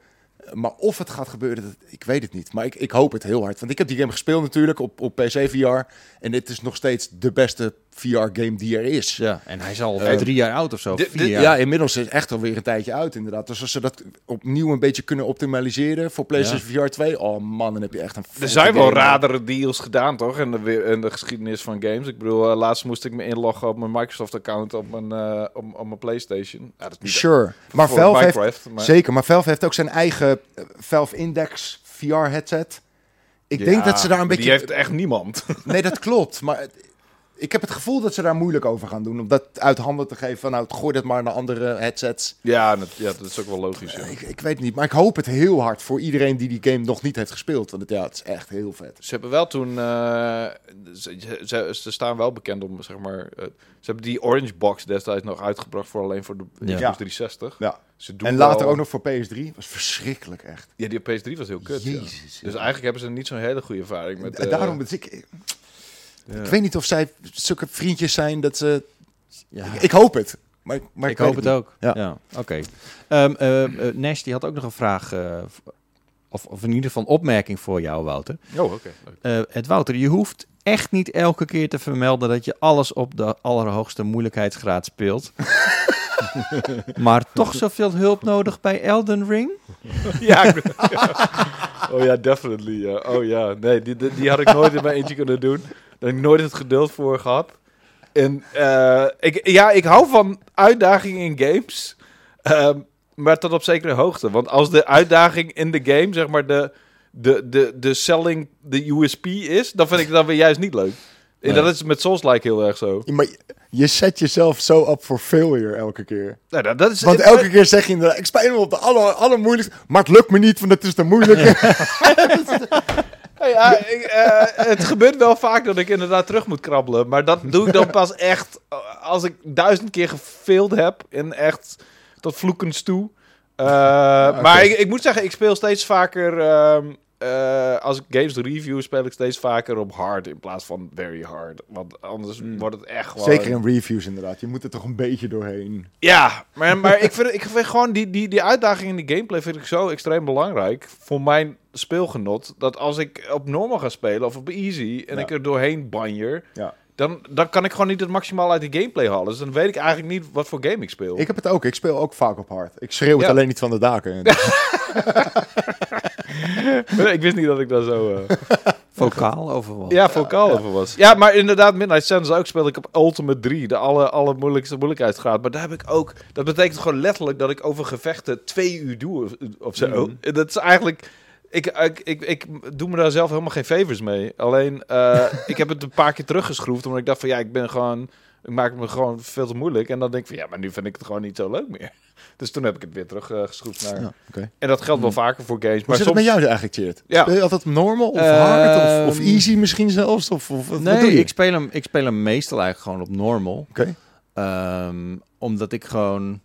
Maar of het gaat gebeuren, dat, ik weet het niet. Maar ik, ik hoop het heel hard. Want ik heb die game gespeeld natuurlijk op, op PC VR. En dit is nog steeds de beste VR-game die er is. Ja, en hij is al Eh, drie jaar oud of zo. vier Ja. inmiddels is het echt alweer een tijdje uit inderdaad. Dus als ze dat opnieuw een beetje kunnen optimaliseren voor PlayStation VR 2... Oh man, dan heb je echt een Er zijn wel game. radere deals gedaan, toch? In de, in de geschiedenis van games. Ik bedoel, eh, laatst moest ik me inloggen op mijn Microsoft-account op mijn, eh, op, op mijn PlayStation. Ja, dat is niet Sure. Maar Valve heeft, maar- zeker, maar Valve heeft ook zijn eigen Valve Index VR headset. Ik denk dat ze daar een beetje... Die heeft echt niemand. Nee, dat klopt. Maar ik heb het gevoel dat ze daar moeilijk over gaan doen. Om dat uit handen te geven van nou, gooi dat maar naar andere headsets. ja, dat, ja, dat is ook wel logisch. Ja. Ik, ik weet het niet, maar ik hoop het heel hard voor iedereen die die game nog niet heeft gespeeld. Want het, ja, het is echt heel vet. Ze hebben wel toen... eh, ze, ze, ze staan wel bekend om, zeg maar... eh, ze hebben die Orange Box destijds nog uitgebracht voor alleen voor de Ja. Xbox Ja. 360. Ja. Ze doen En later wel- ook nog voor PS3. was verschrikkelijk echt. Ja, die op PS3 was heel kut. ja. Jezus. Dus eigenlijk hebben ze niet zo'n hele goede ervaring met... En eh, daarom, dus ik, ik, ja. ik weet niet of zij zulke vriendjes zijn dat ze... Ja. Ik hoop het. Maar, maar ik hoop het ook. Ja. Ja. Oké. Ehm, eh, eh, Nash die had ook nog een vraag, eh, of, of in ieder geval een opmerking voor jou, Wouter. Oh, oké. leuk. Eh, het Wouter, je hoeft echt niet elke keer te vermelden dat je alles op de allerhoogste moeilijkheidsgraad speelt. maar toch zoveel hulp nodig bij Elden Ring? Ja, ik- oh ja, definitely. Ja. Oh ja, nee, die, die, die had ik nooit in mijn eentje kunnen doen. Daar heb ik nooit het geduld voor gehad. En eh, ik, ja, ik hou van uitdagingen in games. ehm, maar tot op zekere hoogte. Want als de uitdaging in de game, zeg maar, de, de, de, de selling, de USP is, dan vind ik dat weer juist niet leuk. En Nee. dat is met Souls-like heel erg zo. Ja, Maar je- zet jezelf zo op voor failure elke keer. Nou, dat, dat is, Want elke keer zeg je inderdaad, ik speel hem op de aller, allermoeilijkste, maar het lukt me niet, want het is te moeilijk. Ja, ik, eh, het gebeurt wel vaak dat ik inderdaad terug moet krabbelen. Maar dat doe ik dan pas echt eh, als ik duizend keer gefaild heb. En echt tot vloekens toe. Eh, Maar ik, ik moet zeggen, ik speel steeds vaker... ehm, eh, als ik games review, speel ik steeds vaker op hard in plaats van very hard. Want anders wordt het echt gewoon... Zeker in reviews inderdaad, je moet er toch een beetje doorheen. Ja, maar, maar ik, vind, ik vind gewoon die, die, die uitdaging in de gameplay vind ik zo extreem belangrijk voor mijn speelgenot. Dat als ik op normal ga spelen of op easy en Ja. ik er doorheen banjer, Ja. dan, dan kan ik gewoon niet het maximaal uit die gameplay halen. Dus dan weet ik eigenlijk niet wat voor game ik speel. Ik heb het ook, ik speel ook vaak op hard. Ik schreeuw het Ja. alleen niet van de daken. ik wist niet dat ik daar zo... eh, Vocaal over wat? Ja, vocaal over was. Ja, maar inderdaad, Midnight Suns ook speel ik op Ultimate 3, de alle, alle moeilijkste moeilijkheidsgraad. Maar daar heb ik ook, dat betekent gewoon letterlijk dat ik over gevechten twee uur doe of, of zo. Mhm. En Dat is eigenlijk, ik, ik, ik, ik doe me daar zelf helemaal geen favors mee. Alleen, eh, ik heb het een paar keer teruggeschroefd, omdat ik dacht van ja, ik ben gewoon, ik maak het me gewoon veel te moeilijk. En dan denk ik van ja, maar nu vind ik het gewoon niet zo leuk meer. Dus toen heb ik het weer teruggeschroefd naar... Ja, oké. En dat geldt wel vaker voor games. Hoe Maar zit soms... het met jou eigenlijk, Cheert? Ja. Speel je altijd normal of Ehm, hard of, of easy misschien zelfs? Of, of wat Nee, doe je? ik speel, hem, ik speel hem meestal eigenlijk gewoon op normal. Oké. Ehm, omdat ik gewoon...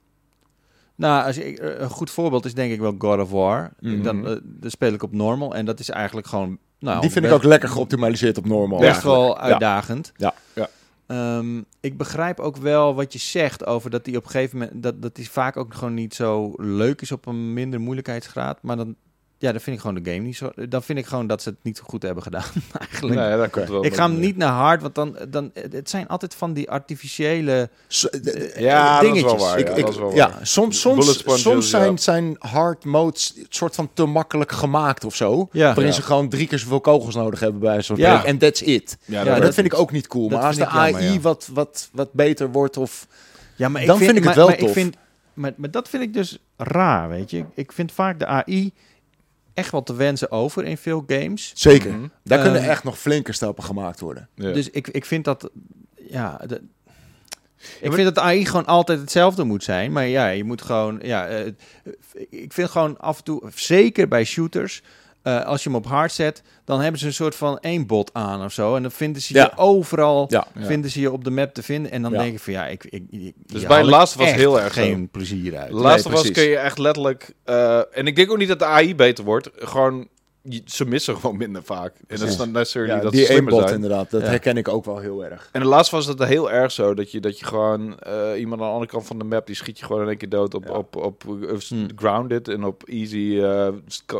Nou, als eh, een goed voorbeeld is denk ik wel God of War. Mhm. Dan, eh, dan speel ik op normal en dat is eigenlijk gewoon... Nou, Die vind ik ook lekker geoptimaliseerd op normal. Best eigenlijk. wel uitdagend. Ja. Ja. Ehm, ik begrijp ook wel wat je zegt over dat die op een gegeven moment... Dat, dat die vaak ook gewoon niet zo leuk is op een minder moeilijkheidsgraad. Maar dan... Ja, dan vind ik gewoon de game niet zo... Dan vind ik gewoon dat ze het niet zo goed hebben gedaan, eigenlijk. Nee, dat komt wel. Ik ga hem niet naar hard, want dan, dan het zijn altijd van die artificiële Ja, dat is wel dingetjes. waar. ik, ja, ik- dat is wel ja, waar. soms, Bullet soms, soms ja. zijn, zijn hard modes soort van te makkelijk gemaakt of zo. Ja. waarin Ja. ze gewoon drie keer zoveel kogels nodig hebben bij zo'n Ja. En that's it. Ja, Ja, dat, dat- vind ik ook niet cool. dat Maar als de vind jammer, AI ja. wat, wat, wat beter wordt of... Ja, maar Dan vind ik het maar- wel maar tof. Ik vind, maar, maar dat vind ik dus raar, weet je. Ik vind vaak de AI echt wel te wensen over in veel games. Zeker. Mhm. Daar kunnen Ehm, echt nog flinke stappen gemaakt worden. Ja. Dus ik, ik vind dat, ja... De, ik vind dat AI gewoon altijd hetzelfde moet zijn. Maar ja, je moet gewoon... Ja, eh, ik vind gewoon af en toe, zeker bij shooters... eh, als je hem op hard zet, dan hebben ze een soort van aimbot aan of zo. En dan vinden ze Ja. je overal, Ja. Ja. vinden ze je op de map te vinden. En dan Ja. denk ik van ja, ik, ik, ik Dus bij Last was heel erg zo. geen plezier uit. Laatste was kun je echt letterlijk... eh, en ik denk ook niet dat de AI beter wordt. Gewoon, ze missen gewoon minder vaak. En dat is dan necessarily Ja, dat die slimmer aimbot zijn. inderdaad, dat Ja. herken ik ook wel heel erg. En de laatste was het heel erg zo. Dat je, dat je gewoon eh, iemand aan de andere kant van de map... die schiet je gewoon in één keer dood op, Ja. op, op, eh, Hmm. grounded. En op easy eh,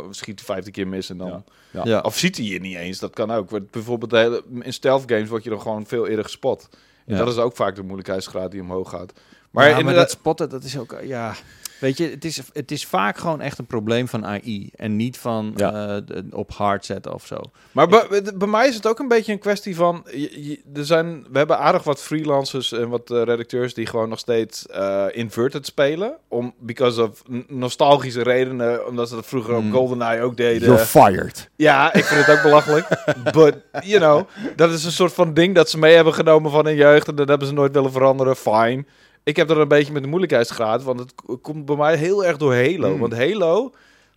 schiet 15 keer mis en dan... Ja. Ja. Ja. Of ziet hij je niet eens, dat kan ook. Want Bijvoorbeeld de hele- in stealth games word je dan gewoon veel eerder gespot. En Ja. dat is ook vaak de moeilijkheidsgraad die omhoog gaat. Maar, ja, maar dat spotten, dat is ook, ja... Weet je, het is, het is vaak gewoon echt een probleem van AI. En niet van Ja. eh, op hard zetten of zo. Maar bij, bij mij is het ook een beetje een kwestie van... je- je- er zijn, we hebben aardig wat freelancers en wat eh, redacteurs... die gewoon nog steeds eh, inverted spelen. Om, because of nostalgische redenen. Omdat ze dat vroeger Hmm. op GoldenEye ook deden. You're fired. Ja, ik vind het ook belachelijk. But, you know, dat is een soort van ding dat ze mee hebben genomen van hun jeugd. En dat hebben ze nooit willen veranderen. Fine. Ik heb er een beetje met de moeilijkheidsgraad. Want het komt bij mij heel erg door Halo. Hmm. Want Halo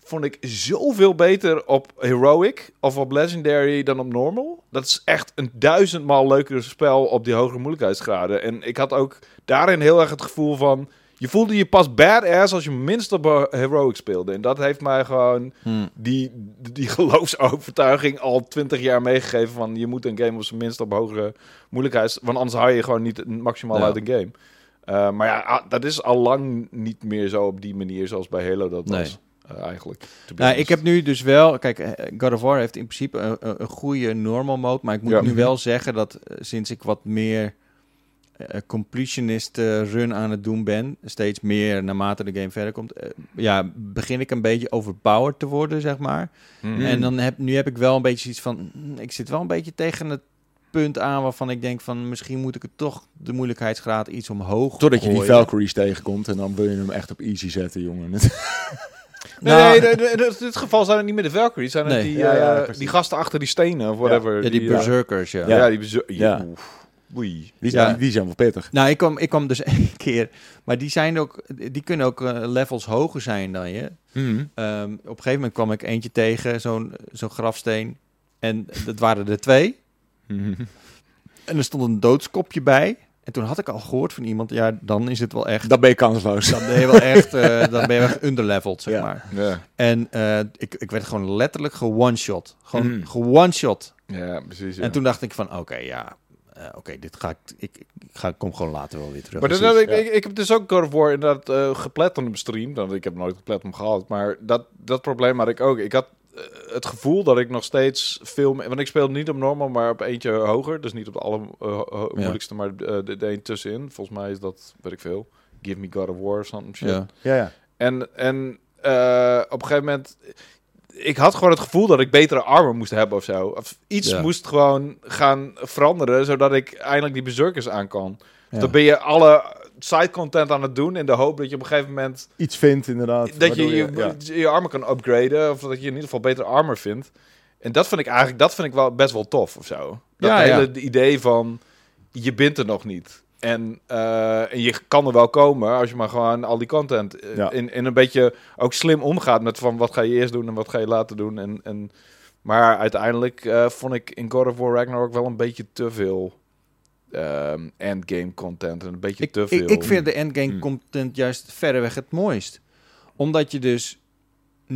vond ik zoveel beter op Heroic of op Legendary dan op Normal. Dat is echt een duizendmaal leuker spel op die hogere moeilijkheidsgraden. En ik had ook daarin heel erg het gevoel van... Je voelde je pas badass als je minst op eh, Heroic speelde. En dat heeft mij gewoon die, die geloofsovertuiging al twintig jaar meegegeven van je moet een game op zijn minst op hogere moeilijkheid, want anders hou je gewoon niet maximaal Ja. uit een game. Eh, maar ja, ah, dat is al lang niet meer zo op die manier zoals bij Halo dat Nee. was. eh, eigenlijk. Nou, ik heb nu dus wel... Kijk, eh, God of War heeft in principe een, goede normal mode. Maar ik moet Ja. nu wel zeggen dat sinds ik wat meer completionist run aan het doen ben... steeds meer naarmate de game verder komt... ja, begin ik een beetje overpowered te worden, zeg maar. Hmm. En dan heb, nu heb ik wel een beetje iets van... Ik zit wel een beetje tegen het punt aan waarvan ik denk van... misschien moet ik het toch de moeilijkheidsgraad iets omhoog Totdat je die. Valkyries tegenkomt en dan wil je hem echt op easy zetten, jongen. Nee, Nou, nee, nee, nee, in dit geval zijn het niet meer de Valkyries, zijn het Nee. die, Ja, ja, eh, die gasten achter die stenen of whatever. Ja, die eh, berserkers, ja. ja. Ja. die bezu- Ja. Oei. Die, Ja. die, die zijn wel pittig. Nou, ik kwam, ik kwam dus één keer... Maar die, zijn ook, die kunnen ook eh, levels hoger zijn dan je. Ehm, op een gegeven moment kwam ik eentje tegen, zo'n zo'n grafsteen. En dat waren er twee. En er stond een doodskopje bij. En toen had ik al gehoord van iemand, ja, dan is het wel echt... Dan ben je kansloos. Dan ben je wel echt, eh, dan ben je wel echt underleveled, zeg Ja. maar. Ja. En eh, ik, ik werd gewoon letterlijk ge-one-shot. Gewoon Mm. ge-one-shot. ja, precies. ja. En toen dacht ik van, oké, ja, eh, oké, dit ga ik, ik, ik ga, kom gewoon later wel weer terug. Maar dat ik, ja. ik, ik heb dus ook God of War inderdaad eh geplet op stream. Dan, ik heb nooit geplet om gehad. Maar dat, dat probleem had ik ook. Ik had het gevoel dat ik nog steeds veel... Want ik speelde niet op normal, maar op eentje hoger. Dus niet op de alle eh, moeilijkste, maar eh, de, de een tussenin. Volgens mij is dat, weet ik veel. Give me God of War of something shit. Ja. Ja, ja. En, en eh, op een gegeven moment... Ik had gewoon het gevoel dat ik betere armor moest hebben of zo. Of iets Ja. moest gewoon gaan veranderen, zodat ik eindelijk die berserkers aan kan. Ja. Dan ben je alle side content aan het doen in de hoop dat je op een gegeven moment Iets vindt inderdaad. dat je waardoor je, ja. je armor kan upgraden of dat je in ieder geval betere armor vindt. En dat vind ik eigenlijk dat vind ik wel best wel tof of zo. Dat Ja, hele ja. idee van je bent er nog niet. En, eh, en je kan er wel komen als je maar gewoon al die content eh, Ja. in, in een beetje ook slim omgaat met van wat ga je eerst doen en wat ga je later doen. En, en, maar uiteindelijk eh, vond ik in God of War Ragnarok wel een beetje te veel ehm, endgame content en een beetje Ik, te veel. ik, ik vind de endgame Hmm. content juist verreweg het mooist. Omdat je dus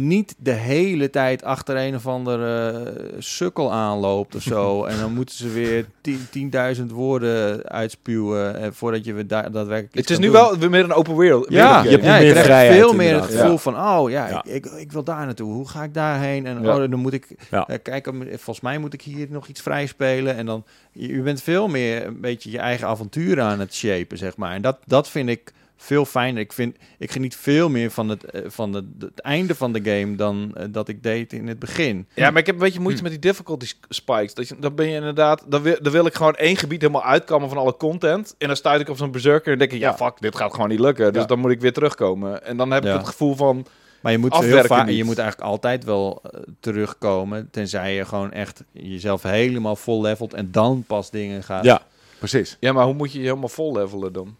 niet de hele tijd achter een of andere eh, sukkel aanloopt of zo. en dan moeten ze weer tien- 10.000 woorden uitspuwen eh, voordat je weer da daadwerkelijk het is nu doen. wel weer meer een open wereld. Ja, je hebt ja, meer vrijheid, veel meer het gevoel Ja. van, oh ja, Ja. Ik, ik, ik wil daar naartoe. Hoe ga ik daarheen? En oh, dan moet ik eh, kijken, volgens mij moet ik hier nog iets vrij spelen. En dan, je, je bent veel meer een beetje je eigen avontuur aan het shapen, zeg maar. En dat, dat vind ik veel fijner. Ik, vind, ik geniet veel meer van het, eh, van het, het einde van de game dan eh, dat ik deed in het begin. Ja, maar ik heb een beetje moeite met die difficulty spikes. Dat je, dan ben je inderdaad... Dan wil, dan wil ik gewoon één gebied helemaal uitkammen van alle content. En dan stuit ik op zo'n berserker en denk ik... Ja, Ja. fuck, dit gaat gewoon niet lukken. Dus Ja. dan moet ik weer terugkomen. En dan heb Ja. ik het gevoel van... Maar je moet, heel vaak, je moet eigenlijk altijd wel eh, terugkomen. Tenzij je gewoon echt jezelf helemaal vol levelt en dan pas dingen gaat. Ja, precies. Ja, maar hoe moet je je helemaal vol levelen dan?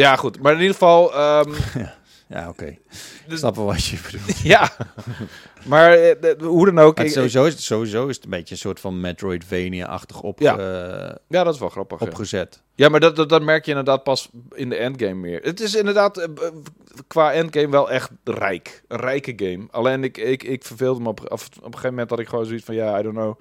Ja, goed. Maar in ieder geval... ehm, Ja, oké. Ik Dus- snap wel wat je bedoelt. ja. Maar eh, de- hoe dan ook. Ik- het sowieso, is het, sowieso is het een beetje een soort van Metroidvania-achtig op, Ja. eh, ja, dat is wel grappig. opgezet. Ja, maar dat, dat, dat merk je inderdaad pas in de endgame meer. Het is inderdaad eh, qua endgame wel echt rijk. Een rijke game. Alleen ik, ik, ik verveelde me op, of, op een gegeven moment had ik gewoon zoiets van... Ja, I don't know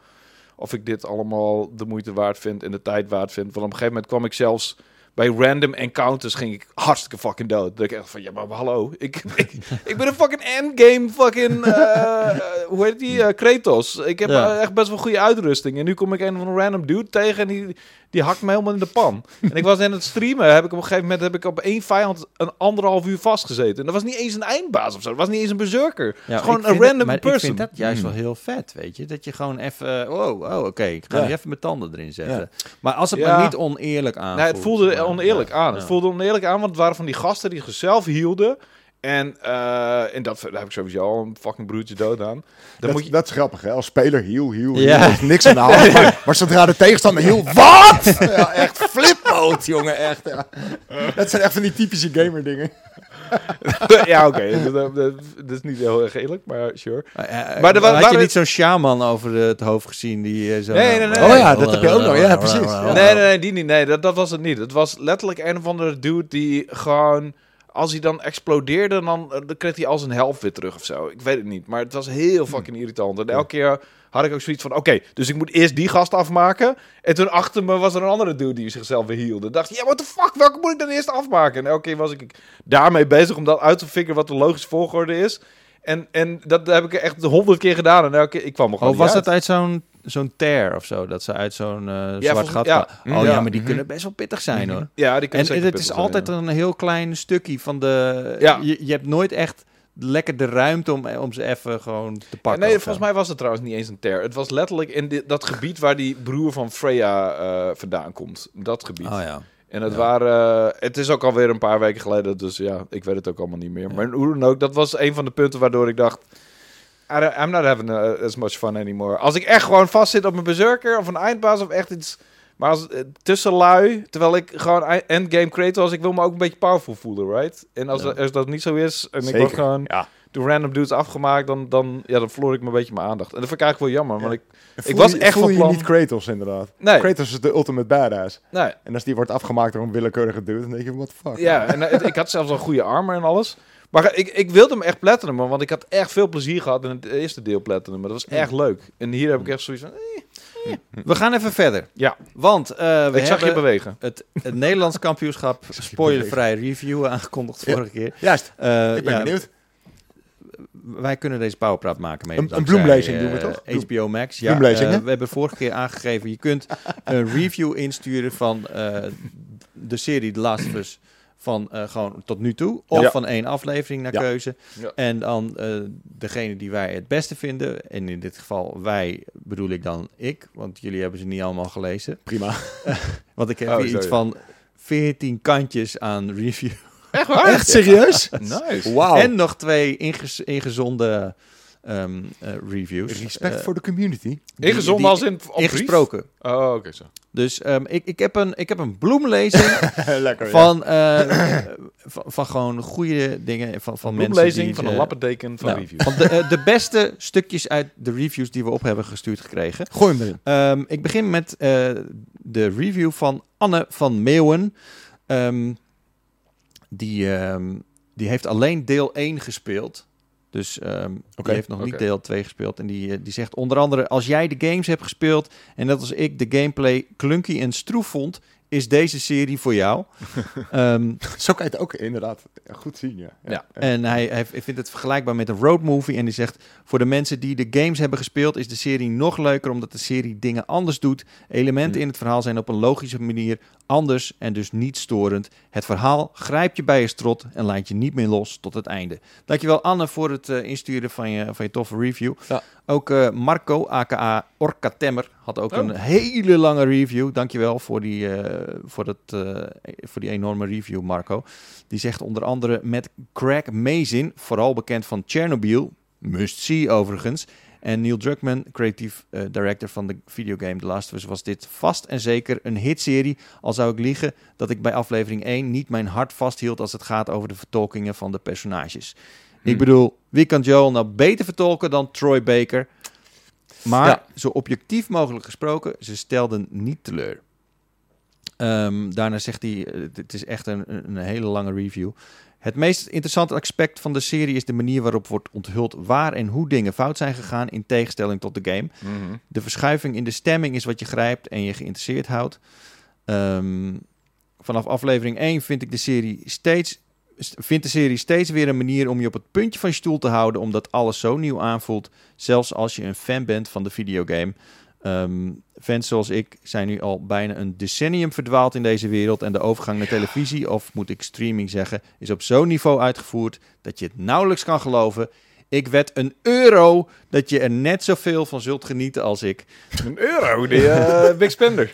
of ik dit allemaal de moeite waard vind en de tijd waard vind. Want op een gegeven moment kwam ik zelfs... Bij random encounters ging ik hartstikke fucking dood. Dat ik echt van, ja, maar hallo. Ik, ik, ik ben een fucking endgame fucking... eh, hoe heet die? eh, Kratos. Ik heb Ja. echt best wel goede uitrusting. En nu kom ik een van een random dude tegen en die, die hakt me helemaal in de pan. en ik was in het streamen, heb ik op een gegeven moment heb ik op één vijand een anderhalf uur vastgezeten. En dat was niet eens een eindbaas of zo. Dat was niet eens een berserker. Het is gewoon een random maar person. Ik vind dat juist wel heel vet, weet je. Dat je gewoon even... Oh, oh oké, ik ga Ja. even mijn tanden erin zetten. Maar als het Ja. maar niet oneerlijk aan Nee, het voelde oneerlijk aan. Het Ja. voelde oneerlijk aan, want het waren van die gasten die zichzelf hielden. En, eh, en dat, daar heb ik sowieso al een fucking broertje dood aan. Dan Dat, moet je, dat is grappig, hè? Als speler, heel, heel, Ja. heel. Is niks aan de hand. maar, maar zodra de tegenstander heel... Wat? Ja, echt flip mode, jongen. Echt, ja. Dat zijn echt van die typische gamer dingen. ja, oké. dat, dat, dat is niet heel erg eerlijk, maar sure. Maar, er wa- had je niet zo'n shaman over de- het hoofd gezien die eh, zo... Nee, nee, nee. Oh ja, dat heb je ook nog. Ja, precies. Nee, nee, nee, die niet. Nee, dat, dat was het niet. Het was letterlijk een of andere dude die gewoon... Als hij dan explodeerde, dan, eh, dan kreeg hij al zijn helft weer terug of zo. Ik weet het niet. Maar het was heel fucking irritant. En elke keer had ik ook zoiets van... Oké, dus ik moet eerst die gast afmaken. En toen achter me was er een andere dude die zichzelf weer hielde. Ik dacht, ja, what the fuck? Welke moet ik dan eerst afmaken? En elke keer was ik daarmee bezig om dat uit te figure wat de logische volgorde is. En, en dat heb ik echt honderd keer gedaan. En elke ik kwam er gewoon Oh, was het uit zo'n zo'n tear of zo? Dat ze uit zo'n eh, zwart gat... ja. kwamen? Oh Ja. ja, maar die Mhm. kunnen best wel pittig zijn, hoor. Ja, die kunnen En zeker het is zijn, altijd ja. een heel klein stukje van de... Ja. Je, je hebt nooit echt lekker de ruimte om, om ze even gewoon te pakken. nee, volgens mij was het trouwens niet eens een ter. Het was letterlijk in dit, dat gebied waar die broer van Freya eh, vandaan komt. Dat gebied. Oh ja. En het Ja. waren... eh, het is ook alweer een paar weken geleden, dus ja, ik weet het ook allemaal niet meer. Maar hoe dan ook, dat was een van de punten waardoor ik dacht... I'm not having uh, as much fun anymore. Als ik echt gewoon vastzit op mijn berserker of een eindbaas of echt iets... Maar als eh, tussenlui, terwijl ik gewoon endgame Kratos, ik wil me ook een beetje powerful voelen, right? En als, Ja. als dat niet zo is en ik word gewoon Ja. Door random dudes afgemaakt, dan, dan, ja, dan verloor ik me een beetje mijn aandacht. En dat vind ik eigenlijk wel jammer, want ik... Voel was je- echt voel van je niet Kratos, inderdaad. Nee, Kratos is de ultimate badass. nee. En als die wordt afgemaakt door een willekeurige dude, dan denk je, what the fuck? Ja, en eh, ik had zelfs al goede armor en alles. Maar ik, ik wilde hem echt platinumen, want ik had echt veel plezier gehad in het eerste deel platinum. Dat was echt leuk. En hier heb ik echt zoiets van... eh, We gaan even verder. Ja, Want eh, we ik zag je bewegen. het, het Nederlands kampioenschap spoilervrij review aangekondigd Ja. vorige keer. Juist, Eh, ik ben ja, benieuwd. Wij kunnen deze powerpraat maken mee. Een- bloemlezing eh, doen we toch? Bloem- HBO Max. Ja, Bloemlezing, eh, we hebben vorige keer aangegeven, je kunt een review insturen van eh, de serie The Last of Us van eh, gewoon tot nu toe. Of Ja. van één aflevering naar Ja. keuze. Ja. En dan eh, degene die wij het beste vinden. En in dit geval wij bedoel ik dan ik. Want jullie hebben ze niet allemaal gelezen. Prima. Want ik heb Oh, hier sorry. iets van 14 kantjes aan review. Echt waar? Echt serieus? Nice. Wauw. En nog twee ingez- ingezonde ehm, eh, reviews. Respect Eh, voor de community. Ingezonden die- als in op brief? Ingesproken. Oh, oké zo. Dus ehm, ik, ik, heb een, ik heb een bloemlezing Lekker, ja. van, eh, van, van gewoon goede dingen van, van mensen Bloemlezing die... van een lappendeken van nou, review. van de, de beste stukjes uit de reviews die we op hebben gestuurd gekregen. Gooi hem erin. Ehm, ik begin met eh, de review van Anne van Meeuwen. Ehm, die, ehm, die heeft alleen deel 1 gespeeld. Dus ehm, Oké, die heeft nog niet deel 2 gespeeld. En die, eh, die zegt onder andere... Als jij de games hebt gespeeld en net als ik de gameplay clunky en stroef vond... is deze serie voor jou. Ehm, Zo kan je het ook inderdaad goed zien, ja. Ja. en hij, hij vindt het vergelijkbaar met een road movie. En die zegt: Voor de mensen die de games hebben gespeeld, is de serie nog leuker. Omdat de serie dingen anders doet. Elementen Hm. in het verhaal zijn op een logische manier anders en dus niet storend. Het verhaal grijpt je bij je strot en laat je niet meer los tot het einde. Dankjewel Anne voor het eh, insturen van je, van je toffe review. Ja. Ook eh, Marco, aka Orca Temmer, had ook Oh. een hele lange review. Dankjewel voor die, eh, voor, dat, voor die enorme review, Marco. Die zegt onder andere met Craig Mazin, vooral bekend van Chernobyl, must see overigens, En Neil Druckmann, creatief eh, director van de videogame The Last of Us, was dit vast en zeker een hitserie. Al zou ik liegen dat ik bij aflevering 1 niet mijn hart vasthield als het gaat over de vertolkingen van de personages. Ik Hmm. bedoel, wie kan Joel nou beter vertolken dan Troy Baker? Maar Ja. zo objectief mogelijk gesproken, ze stelden niet teleur. Ehm, daarna zegt hij, eh, het is echt een, een hele lange review. Het meest interessante aspect van de serie is de manier waarop wordt onthuld waar en hoe dingen fout zijn gegaan in tegenstelling tot de game. Mhm. De verschuiving in de stemming is wat je grijpt en je geïnteresseerd houdt. Ehm, vanaf aflevering 1 vind ik de serie steeds st- vindt de serie steeds weer een manier om je op het puntje van je stoel te houden, omdat alles zo nieuw aanvoelt, zelfs als je een fan bent van de videogame. Ehm, fans zoals ik zijn nu al bijna een decennium verdwaald in deze wereld en de overgang naar televisie, of moet ik streaming zeggen, is op zo'n niveau uitgevoerd dat je het nauwelijks kan geloven. Ik wed een euro dat je er net zoveel van zult genieten als ik. Een euro, die eh, big spender.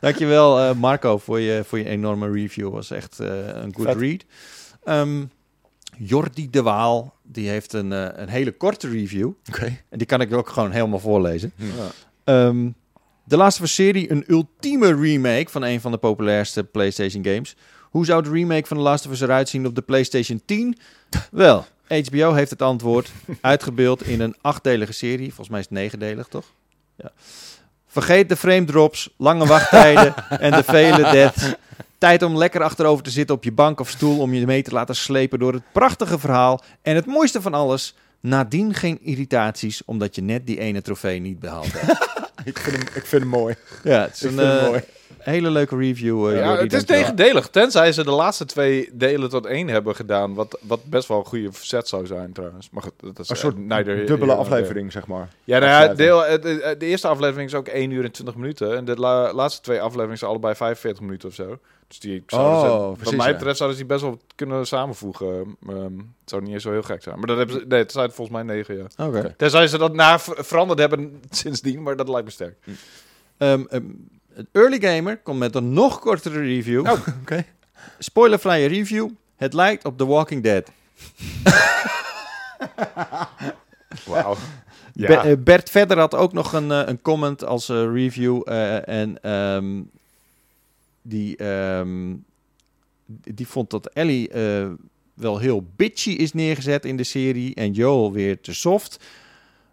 Dankjewel eh Marco voor je, voor je enorme review. Was echt eh, een good Vet. read. Ehm, Jordi de Waal, die heeft een, een hele korte review. Oké. En die kan ik ook gewoon helemaal voorlezen. Ja. Ehm, de laatste serie, een ultieme remake van een van de populairste PlayStation games. Hoe zou de remake van The Last of Us eruit zien op de PlayStation 10? Wel, HBO heeft het antwoord uitgebeeld in een achtdelige serie. Volgens mij is het negendelig, toch? Ja. Vergeet de frame drops, lange wachttijden en de vele deaths. Tijd om lekker achterover te zitten op je bank of stoel om je mee te laten slepen door het prachtige verhaal. En het mooiste van alles, nadien geen irritaties omdat je net die ene trofee niet behaald hebt. Ik, vind hem, ik vind hem mooi. ja, het is Ik een vind hem eh, mooi. Hele leuke review. eh, Ja, Jordi, het is tegendelig. Tenzij ze de laatste twee delen tot één hebben gedaan. Wat, wat best wel een goede set zou zijn trouwens. Maar goed, dat is Een eh, soort neither here dubbele there. aflevering, zeg maar. Ja, nou ja, deel, eh, de, de eerste aflevering is ook 1 uur en 20 minuten. En de la- laatste twee afleveringen zijn allebei 45 minuten of zo. Dus die zouden ze- Oh, wat precies, mij ja. betreft zouden ze die best wel kunnen samenvoegen. Ehm, het zou niet eens zo heel gek zijn. Maar dat hebben ze, nee, het zijn volgens mij 9 ja. Oké. Tenzij ze dat na ver- veranderd hebben sindsdien, maar dat lijkt me sterk. Ehm, ehm, het Early Gamer komt met een nog kortere review. Oh, oké. Spoilervrije review. Het lijkt op The Walking Dead. Wauw. Ja. eh, Bert Verder had ook nog een, eh, een comment als eh, review. en ehm, die, ehm, die vond dat Ellie wel heel bitchy is neergezet in de serie. En Joel weer te soft.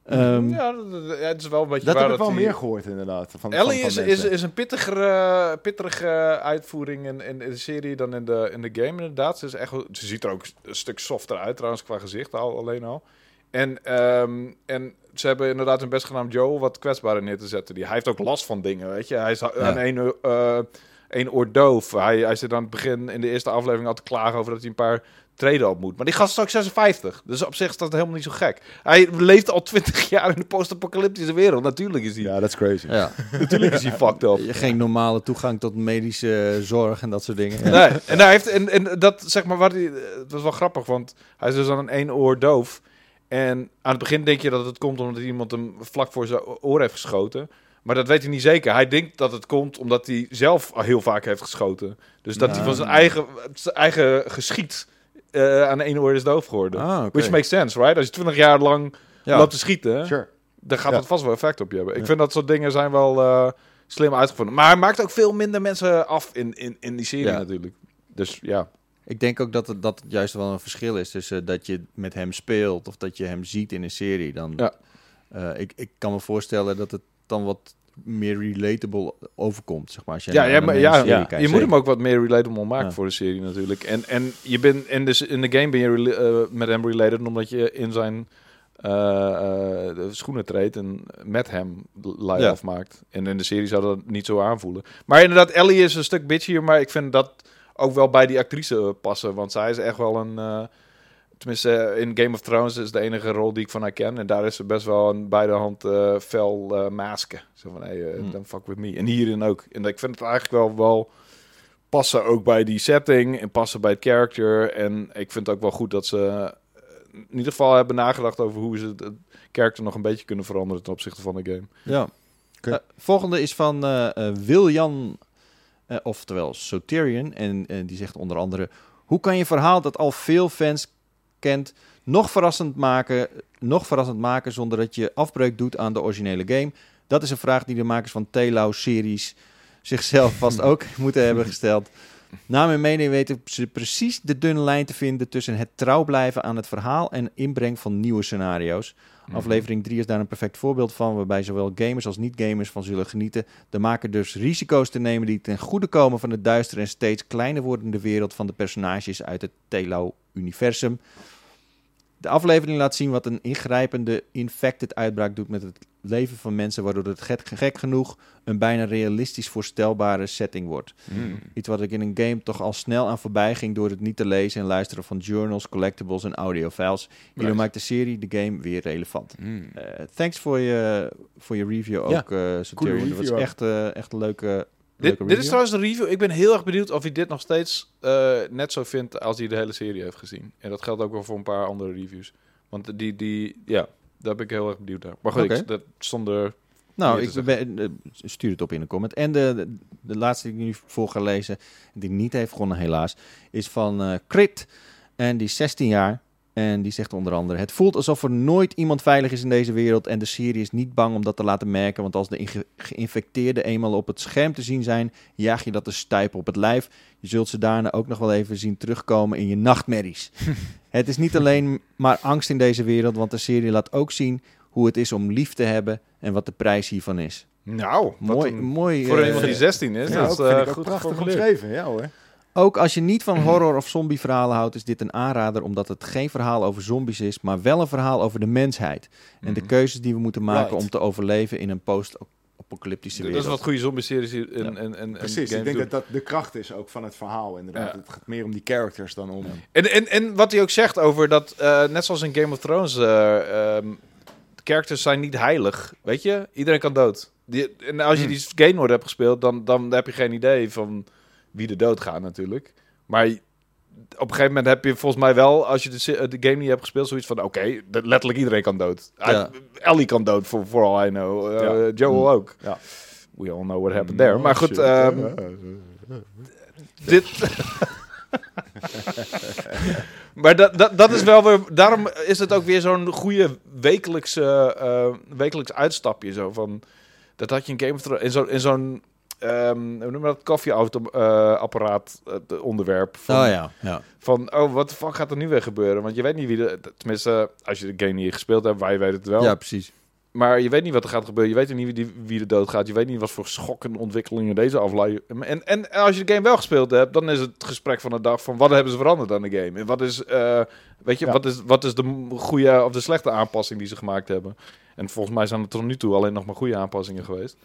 Ehm, ja, het is wel een beetje Dat waar heb ik wel die- meer gehoord, inderdaad. Van, Ellie van, van is, is, is een pittigere, pittigere uitvoering in, in de serie dan in de, in de game, inderdaad. Ze, is echt, ze ziet er ook een stuk softer uit, trouwens, qua gezicht al, alleen al. En, ehm, en ze hebben inderdaad hun best gedaan om Joel wat kwetsbaarder neer te zetten. Die, hij heeft ook last van dingen, weet je. Hij is aan één, eh één oor doof. Hij, hij zit aan het begin in de eerste aflevering al te klagen over dat hij een paar treden op moet. Maar die gast is ook 56. Dus op zich is dat helemaal niet zo gek. Hij leeft al 20 jaar in de post-apocalyptische wereld. Natuurlijk is hij, Ja, dat is crazy. ja. natuurlijk is hij fucked up. Geen normale toegang tot medische zorg en dat soort dingen. Ja. Nee, en hij heeft en, en dat zeg maar wat hij, het was wel grappig, want hij is dus aan een één oor doof. En aan het begin denk je dat het komt omdat iemand hem vlak voor zijn oor heeft geschoten. Maar dat weet hij niet zeker. Hij denkt dat het komt omdat hij zelf al heel vaak heeft geschoten. Dus dat hij van zijn eigen, zijn eigen geschiet eh, aan één oor is doof geworden. Ah. Which makes sense, right? Als je 20 jaar lang Ja. loopt te schieten, Sure. dan gaat Ja. dat vast wel effect op je hebben. Ik Ja. vind dat soort dingen zijn wel eh, slim uitgevonden. Maar hij maakt ook veel minder mensen af in, in, in die serie Ja. natuurlijk. Dus ja. Ik denk ook dat het, dat het juist wel een verschil is tussen dat je met hem speelt of dat je hem ziet in een serie. Dan, Ja. Eh, ik, ik kan me voorstellen dat het dan wat meer relatable overkomt, zeg maar. Als je Ja, ja, een maar, serie ja, kijkt, je zeker. moet hem ook wat meer relatable maken Ja. voor de serie natuurlijk. En, en je bent in de, in de game ben je eh, met hem related omdat je in zijn eh, eh, schoenen treedt en met hem live Ja. afmaakt. En in de serie zou dat niet zo aanvoelen. Maar inderdaad, Ellie is een stuk bitchier, maar ik vind dat ook wel bij die actrice passen. Want zij is echt wel een... tenminste, in Game of Thrones is de enige rol die ik van haar ken. En daar is ze best wel een beide hand eh fel eh masken. Zo van, hey, eh, Hmm. don't fuck with me. En hierin ook. En ik vind het eigenlijk wel, wel passen ook bij die setting en passen bij het character. En ik vind het ook wel goed dat ze in ieder geval hebben nagedacht over hoe ze het, het character nog een beetje kunnen veranderen ten opzichte van de game. Ja. Oké. Volgende is van eh eh, Wiljan, eh, oftewel Soterian. En die zegt onder andere... Hoe kan je verhaal dat al veel fans kent nog verrassend maken, nog verrassend maken zonder dat je afbreuk doet aan de originele game? Dat is een vraag die de makers van Telau-series zichzelf vast ook moeten hebben gesteld. Na mijn mening weten ze precies de dunne lijn te vinden tussen het trouw blijven aan het verhaal en inbreng van nieuwe scenario's. Mhm. Aflevering 3 is daar een perfect voorbeeld van, waarbij zowel gamers als niet-gamers van zullen genieten. De maker dus risico's te nemen die ten goede komen van de duistere en steeds kleiner wordende wereld van de personages uit het Telau-universum. De aflevering laat zien wat een ingrijpende infected-uitbraak doet met het leven van mensen, waardoor het gek, gek genoeg een bijna realistisch voorstelbare setting wordt. Mm. Iets wat ik in een game toch al snel aan voorbij ging door het niet te lezen en luisteren van journals, collectibles en audiofiles. Nice. maakt de serie de game weer relevant. Mm. Eh, thanks voor je, voor je review Ja, ook, eh Soterion. Dat was echt, eh, echt een leuke Dit, dit is trouwens de review. Ik ben heel erg benieuwd of hij dit nog steeds eh, net zo vindt als hij de hele serie heeft gezien. En dat geldt ook wel voor een paar andere reviews. Want die, die ja, daar ben ik heel erg benieuwd naar. Maar goed, Oké. ik, dat zonder... Nou, ik ben, eh, stuur het op in de comment. En de, de, de laatste die ik nu voor ga lezen, die niet heeft gewonnen helaas, is van eh Crit. En die is 16 jaar. En die zegt onder andere: Het voelt alsof er nooit iemand veilig is in deze wereld. En de serie is niet bang om dat te laten merken. Want als de inge- geïnfecteerden eenmaal op het scherm te zien zijn, jaag je dat de stuipen op het lijf. Je zult ze daarna ook nog wel even zien terugkomen in je nachtmerries. het is niet alleen maar angst in deze wereld, want de serie laat ook zien hoe het is om lief te hebben en wat de prijs hiervan is. Nou, Mooi, een- mooi. voor eh, iemand die 16 is, Ja, dat is eh, goed prachtig omschreven. Ja hoor. Ook als je niet van horror of zombieverhalen houdt, is dit een aanrader, omdat het geen verhaal over zombies is, maar wel een verhaal over de mensheid. En de Mhm. keuzes die we moeten maken Right. om te overleven in een post-apocalyptische Dat wereld. is wat goede zombie-series Ja. en, en, Precies, ik denk doen. dat dat de kracht is ook van het verhaal inderdaad. Ja. Het gaat meer om die characters dan om... En, en, en wat hij ook zegt over dat, eh, net zoals in Game of Thrones, eh ehm, de characters zijn niet heilig. Weet je, iedereen kan dood. Die, en als je Hmm. die game nooit hebt gespeeld, dan, dan heb je geen idee van wie er dood gaat natuurlijk. Maar op een gegeven moment heb je volgens mij wel, als je de, de game niet hebt gespeeld, zoiets van, oké, dat- letterlijk iedereen kan dood. Ja. Ellie kan dood, for, for all I know. Ja. Joel ook. Ja. We all know what happened there. Maar goed, ehm, Ja. dit. maar dat, dat, dat is wel weer. Daarom is het ook weer zo'n goede wekelijkse, eh, wekelijks uitstapje. Zo van. Dat had je in Game of Thrones. In zo'n. In zo'n ehm, hoe noem dat? Koffieautoapparaat het onderwerp. Van, Oh ja, ja. van, oh, wat de fuck gaat er nu weer gebeuren? Want je weet niet wie de... Tenminste, als je de game niet gespeeld hebt, wij weten het wel. ja, precies. Maar je weet niet wat er gaat gebeuren. Je weet niet wie, die, wie er doodgaat. Je weet niet wat voor schokkende ontwikkelingen deze afleiding... En, en als je de game wel gespeeld hebt, dan is het gesprek van de dag van... Wat hebben ze veranderd aan de game? En wat is, eh, weet je, Ja. wat is, wat is de goede of de slechte aanpassing die ze gemaakt hebben? En volgens mij zijn er tot nu toe alleen nog maar goede aanpassingen geweest.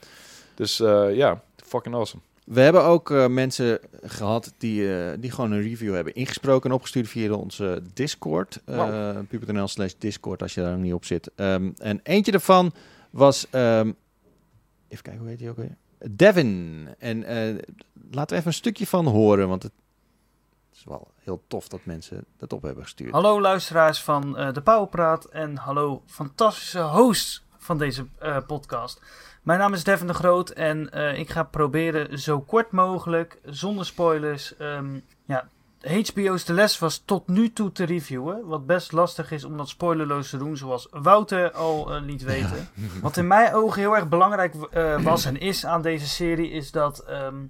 Dus eh, ja, fucking awesome. We hebben ook eh, mensen gehad die, eh, die gewoon een review hebben ingesproken en opgestuurd via onze Discord. Uh, puber.nl slash Discord als je daar nog niet op zit. Ehm, en eentje daarvan was, ehm, even kijken, hoe heet hij ook weer? Devin. En eh, laten we even een stukje van horen, want het is wel heel tof dat mensen dat op hebben gestuurd. Hallo luisteraars van eh, de Pauwpraat en hallo fantastische hosts van deze eh, podcast. Mijn naam is Devin de Groot en eh, ik ga proberen zo kort mogelijk, zonder spoilers, ehm, ja, HBO's The Les was tot nu toe te reviewen. Wat best lastig is om dat spoilerloos te doen, zoals Wouter al eh, liet weten. Wat in mijn ogen heel erg belangrijk eh, was en is aan deze serie, is dat ehm,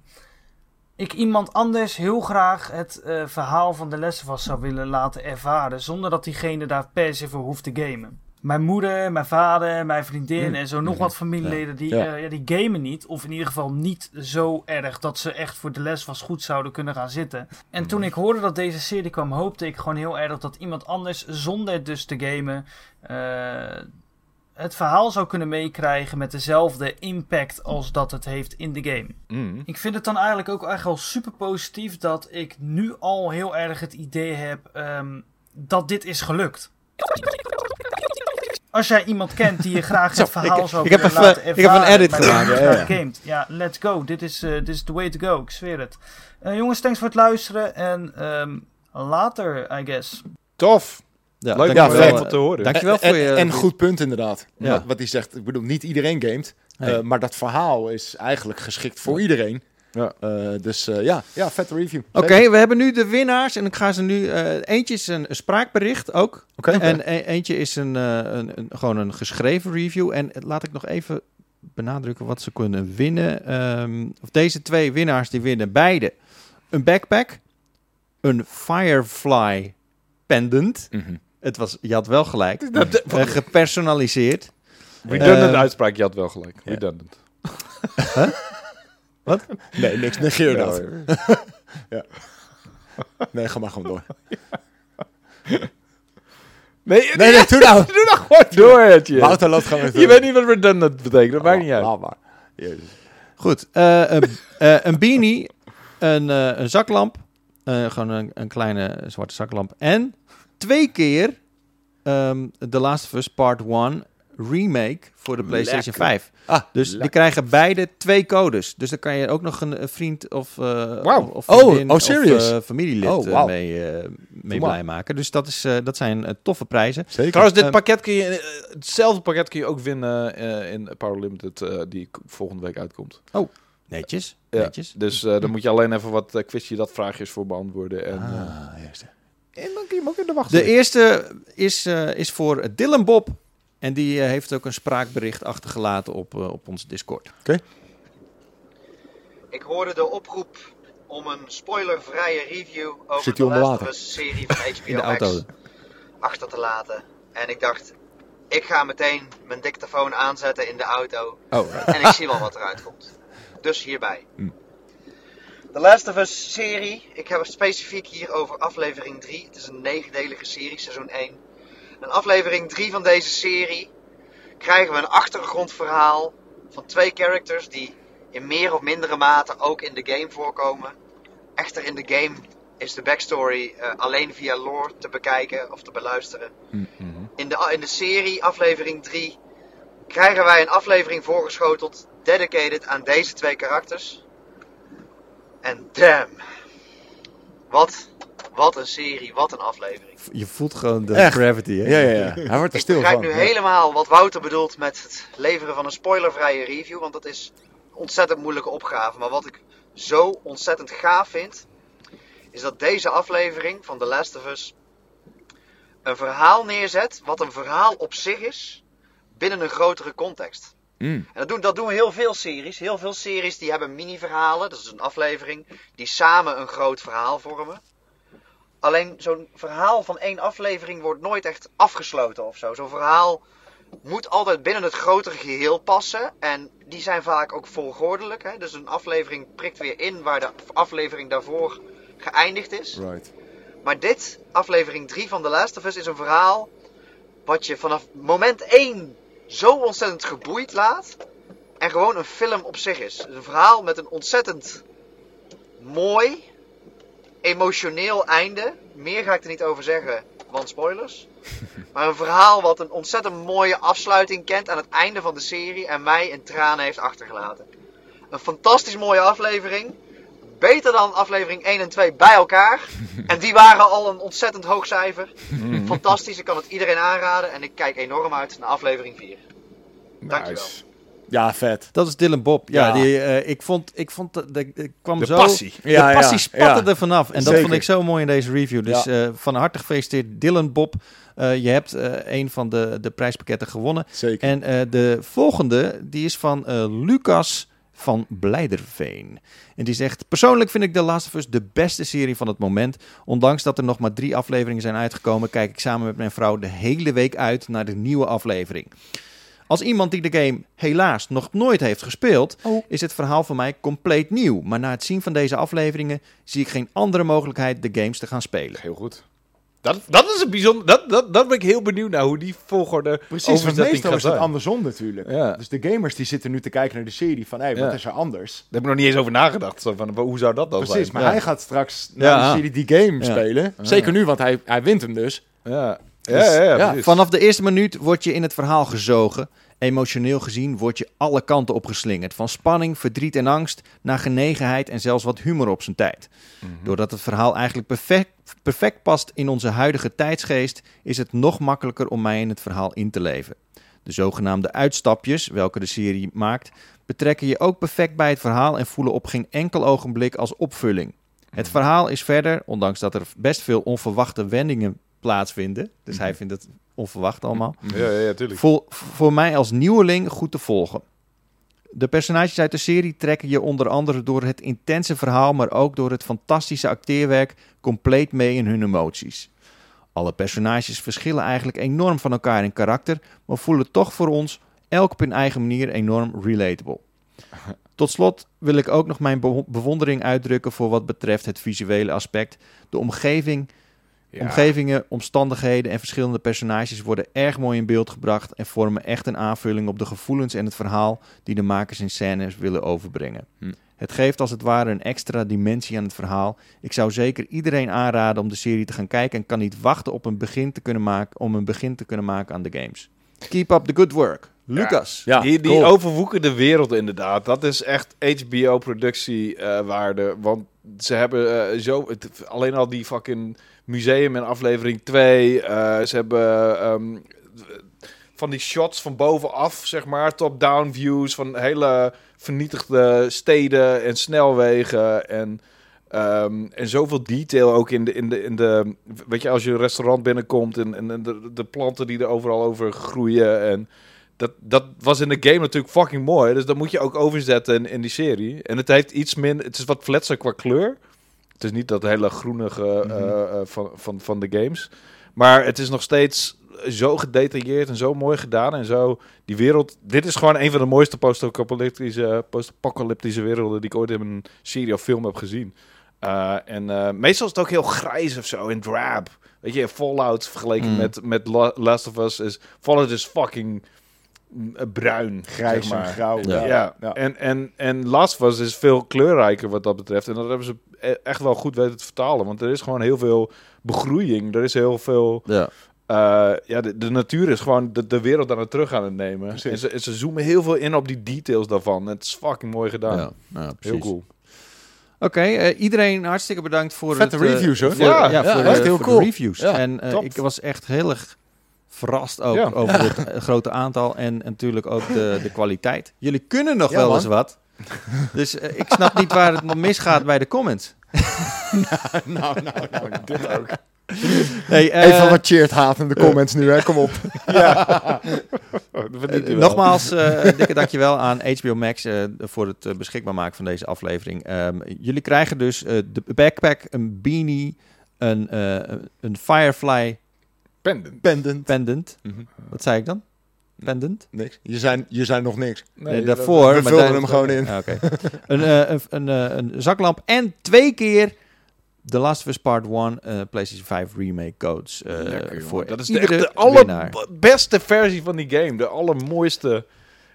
ik iemand anders heel graag het verhaal van de lessen was zou willen laten ervaren, zonder dat diegene daar per se voor hoeft te gamen. Mijn moeder, mijn vader, mijn vriendin Mm. en zo nog wat familieleden die, Ja. eh, ja, die gamen niet. Of in ieder geval niet zo erg dat ze echt voor de les was goed zouden kunnen gaan zitten. En toen ik hoorde dat deze serie kwam, hoopte ik gewoon heel erg dat iemand anders, zonder dus te gamen, eh, het verhaal zou kunnen meekrijgen met dezelfde impact als dat het heeft in de game. Mm. Ik vind het dan eigenlijk ook echt wel super positief dat ik nu al heel erg het idee heb ehm, dat dit is gelukt. Als jij iemand kent die je graag het verhaal ik- zou ik heb willen even- laten ik heb een ervaren, edit gemaakt, ja, ja. let's go. Dit is, eh, dit is the way to go. Ik zweer het. Eh, jongens, thanks voor het luisteren en ehm, later, I guess. Tof. Ja, Leuk ja, vet. uh, te horen. Dankjewel en, voor je... En goed punt inderdaad. Ja. Wat, wat hij zegt, ik bedoel, niet iedereen gamet. Nee. eh, maar dat verhaal is eigenlijk geschikt voor iedereen. Ja. Eh, dus eh, ja, ja, vette review. Oké, we hebben nu de winnaars en ik ga ze nu... eh, eentje is een, een spraakbericht ook. Oké. En e- eentje is een, eh, een, een, gewoon een geschreven review. En laat ik nog even benadrukken wat ze kunnen winnen. Ehm, of deze twee winnaars die winnen beide een backpack, een Firefly pendant. Mhm. Het was, je had wel gelijk. Dat- gepersonaliseerd. Redundant Eh, uitspraak, je had wel gelijk. ja. Redundant. Nee, niks. Negeer Ja, dat. hoor. Nee, ga maar gewoon door. Nee, Nee, nee, doe nou. doe nou gewoon door, Etje. Wouter loopt gewoon Je weet niet wat redundant betekent, dat maakt niet uit. Laat maar. Jezus. Goed, eh, een, eh, een beanie, een, eh, een zaklamp, eh, gewoon een, een kleine zwarte zaklamp en twee keer ehm The Last of Us Part 1 remake voor de PlayStation Lekker. 5. Ah, Dus die krijgen beide twee codes. Dus dan kan je ook nog een, een vriend of, eh Wauw. of Oh, vriendin oh, serious? of eh, familielid Oh, eh, mee, eh, mee blij maken. Dus dat, is, eh, dat zijn eh, toffe prijzen. Zeker. Trouwens, dit Ehm, pakket kun je, eh, hetzelfde pakket kun je ook winnen eh, in Power Limited, eh, die volgende week uitkomt. Netjes, Ja. netjes. Dus eh, dan moet je alleen even wat uh, quizje dat vraagjes voor beantwoorden. En, eh, Ah, juist. en dan kun je hem ook in de wacht De eerste is, eh, is voor Dylan Bob. En die eh, heeft ook een spraakbericht achtergelaten op, eh, op onze Discord. Ik hoorde de oproep om een spoilervrije review over Zit de? Us serie van HBO In de Max auto. achter te laten. En ik dacht, ik ga meteen mijn dictafoon aanzetten in de auto Oh, en ik zie wel wat eruit komt. Dus hierbij. De Last of Us serie, ik heb het specifiek hier over aflevering 3. Het is een negendelige serie, seizoen 1. In aflevering 3 van deze serie krijgen we een achtergrondverhaal van twee characters die in meer of mindere mate ook in de game voorkomen. Echter in de game is de backstory eh, alleen via lore te bekijken of te beluisteren. In de, in de serie, aflevering 3, krijgen wij een aflevering voorgeschoteld dedicated aan deze twee karakters. En damn, wat, wat een serie, wat een aflevering. je voelt gewoon de Echt? gravity, hè? Ja, ja, ja. Hij wordt er Ik stil begrijp van. nu Ja. helemaal wat Wouter bedoelt met het leveren van een spoilervrije review. Want dat is een ontzettend moeilijke opgave. Maar wat ik zo ontzettend gaaf vind, is dat deze aflevering van The Last of Us een verhaal neerzet. Wat een verhaal op zich is, binnen een grotere context. Mm. En dat doen, dat doen heel veel series. Heel veel series die hebben mini-verhalen. Dat is een aflevering. Die samen een groot verhaal vormen. Alleen zo'n verhaal van één aflevering wordt nooit echt afgesloten of zo. Zo'n verhaal moet altijd binnen het grotere geheel passen. En die zijn vaak ook volgordelijk. Hè? Dus een aflevering prikt weer in waar de aflevering daarvoor geëindigd is. Right. Maar dit, aflevering 3 van The Last of Us, is een verhaal wat je vanaf moment 1 zo ontzettend geboeid laat. En gewoon een film op zich is. Een verhaal met een ontzettend mooi, emotioneel einde. Meer ga ik er niet over zeggen, want spoilers. Maar een verhaal wat een ontzettend mooie afsluiting kent aan het einde van de serie. En mij in tranen heeft achtergelaten. Een fantastisch mooie aflevering. Beter dan aflevering 1 en 2 bij elkaar. En die waren al een ontzettend hoog cijfer. Fantastisch, ik kan het iedereen aanraden. En ik kijk enorm uit naar aflevering 4. Dankjewel. Nice. Ja, vet. Dat is Dylan Bob. Ja, Ja. Die, eh, ik vond, ik vond dat, dat- ik kwam De zo... passie. De Ja, ja, passie spatte ja. er vanaf. En dat vond ik zo mooi in deze review. Dus Ja. eh, van harte gefeliciteerd Dylan Bob. Eh, je hebt eh, een van de, de prijspakketten gewonnen. Zeker. En eh, de volgende, die is van eh, Lucas van Blijderveen. En die zegt, persoonlijk vind ik The Last of Us de beste serie van het moment. Ondanks dat er nog maar drie afleveringen zijn uitgekomen, kijk ik samen met mijn vrouw de hele week uit naar de nieuwe aflevering. Als iemand die de game helaas nog nooit heeft gespeeld, Oh. is het verhaal voor mij compleet nieuw. Maar na het zien van deze afleveringen zie ik geen andere mogelijkheid de games te gaan spelen. Heel goed. Dat, dat is een bijzonder. Dat, dat, dat ben ik heel benieuwd naar hoe die volgorde Precies, want meestal gaat is het andersom natuurlijk. Ja. Dus de gamers die zitten nu te kijken naar de serie van, hé, wat Ja. is er anders? Daar heb ik nog niet eens over nagedacht. Zo van, hoe zou dat dan Precies, zijn? maar ja. hij gaat straks naar Ja. de serie die game Ja. spelen. Zeker nu, want hij, hij wint hem dus. Ja, Dus, ja, ja, ja, ja, precies. Vanaf de eerste minuut word je in het verhaal gezogen. Emotioneel gezien word je alle kanten opgeslingerd. Van spanning, verdriet en angst naar genegenheid en zelfs wat humor op zijn tijd. Doordat het verhaal eigenlijk perfect, perfect past in onze huidige tijdsgeest, is het nog makkelijker om mij in het verhaal in te leven. De zogenaamde uitstapjes, welke de serie maakt, betrekken je ook perfect bij het verhaal en voelen op geen enkel ogenblik als opvulling. Het verhaal is verder, ondanks dat er best veel onverwachte wendingen plaatsvinden, dus hij vindt het onverwacht allemaal, Ja, ja, ja, tuurlijk. voor, voor mij als nieuweling goed te volgen. De personages uit de serie trekken je onder andere door het intense verhaal, maar ook door het fantastische acteerwerk compleet mee in hun emoties. Alle personages verschillen eigenlijk enorm van elkaar in karakter, maar voelen toch voor ons elk op hun eigen manier enorm relatable. Tot slot wil ik ook nog mijn be- bewondering uitdrukken voor wat betreft het visuele aspect. De omgeving Ja. Omgevingen, omstandigheden en verschillende personages worden erg mooi in beeld gebracht en vormen echt een aanvulling op de gevoelens en het verhaal die de makers in scènes willen overbrengen. Hm. Het geeft als het ware een extra dimensie aan het verhaal. Ik zou zeker iedereen aanraden om de serie te gaan kijken en kan niet wachten op een begin te kunnen maken, om een begin te kunnen maken aan de games. Keep up the good work. Lucas. Ja, die die cool. overwoekerde wereld inderdaad, dat is echt HBO-productiewaarde. want ze hebben eh, zo... Het, alleen al die fucking museum in aflevering 2. eh, ze hebben ehm, van die shots van bovenaf, zeg maar. Top-down views van hele vernietigde steden en snelwegen. En, ehm, en zoveel detail ook in de, in, de, in de... Weet je, als je een restaurant binnenkomt en, en, de, de planten die er overal over groeien en... Dat, dat was in de game natuurlijk fucking mooi. Dus dat moet je ook overzetten in, in die serie. En het heeft iets minder... Het is wat fletser qua kleur. Het is niet dat hele groenige eh, eh, van, van, van de games. Maar het is nog steeds zo gedetailleerd en zo mooi gedaan. En zo die wereld... Dit is gewoon een van de mooiste post-apocalyptische, post-apocalyptische werelden... die ik ooit in een serie of film heb gezien. Eh, en eh, meestal is het ook heel grijs of zo, in drab. Weet je, Fallout vergeleken Mm. met, met La- Last of Us is... Fallout is fucking mm, eh, bruin, Grijs zeg maar. en grauw. Ja, Ja. En, en, en Last of Us is veel kleurrijker wat dat betreft. En dat hebben ze echt wel goed weten te vertalen. Want er is gewoon heel veel begroeiing. Er is heel veel... Ja. eh, ja, de, de natuur is gewoon de, de wereld aan het terug aan het nemen. En ze, en ze zoomen heel veel in op die details daarvan. Het is fucking mooi gedaan. Ja, ja, heel cool. Oké, eh, iedereen hartstikke bedankt voor Vette het, eh, reviews, hoor. Voor, Ja, ja, ja, voor, echt de, heel voor de cool. reviews. Ja, en eh, top. ik was echt heel erg verrast ook Ja. over het grote aantal en natuurlijk ook de, de kwaliteit. Jullie kunnen nog Ja, wel man. eens wat. Dus eh, ik snap niet waar het nog misgaat bij de comments. nou, nou, nou, dit ook. Hey, eh, Even wat cheert haat in de comments nu, hè. Kom op. Hij wel. nogmaals, eh dikke dankjewel aan HBO Max eh, voor het beschikbaar maken van deze aflevering. Ehm, jullie krijgen dus eh, de backpack, een beanie, een, eh, een Firefly Pendant. Pendant. pendant. Mhm. Wat zei ik dan? Pendant? Niks. Je zijn, je zijn nog niks. Nee, daarvoor. we vulden hem gewoon in. Ah, Oké. een, eh, een, een, eh, een zaklamp en twee keer The Last of Us Part 1 eh, PlayStation 5 remake codes eh, Lekker, jongen. voor dat is de, de allerbeste versie van die game. De allermooiste,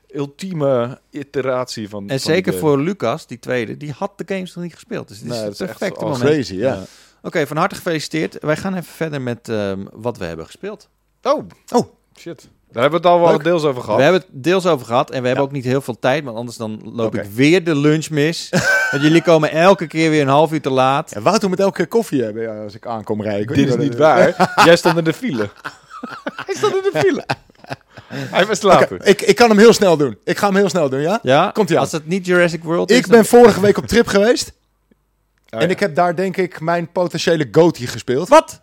ultieme iteratie van En van zeker voor Lucas, die tweede, die had de games nog niet gespeeld. Dus het is Nee, het is perfecte moment. Crazy, ja. Oké, van harte gefeliciteerd. Wij gaan even verder met ehm, wat we hebben gespeeld. Oh. Oh. Shit. Daar hebben we het al wel Leuk. deels over gehad. We hebben het deels over gehad en we hebben Ja. ook niet heel veel tijd, want anders dan loop Oké. ik weer de lunch mis. want jullie komen elke keer weer een half uur te laat. Ja, Wouter moet elke keer koffie hebben ja, als ik aankom rijden. Ik weet Dit is wat niet het waar. Jij stond in de file. Hij stond in de file. Hij was slapen. Oké, ik, ik kan hem heel snel doen. Ik ga hem heel snel doen, ja? Ja, Komt-ie aan. als het niet Jurassic World is. Ik ben vorige week op trip geweest. Oh, en ja. ik heb daar denk ik mijn potentiële goatee gespeeld. Wat?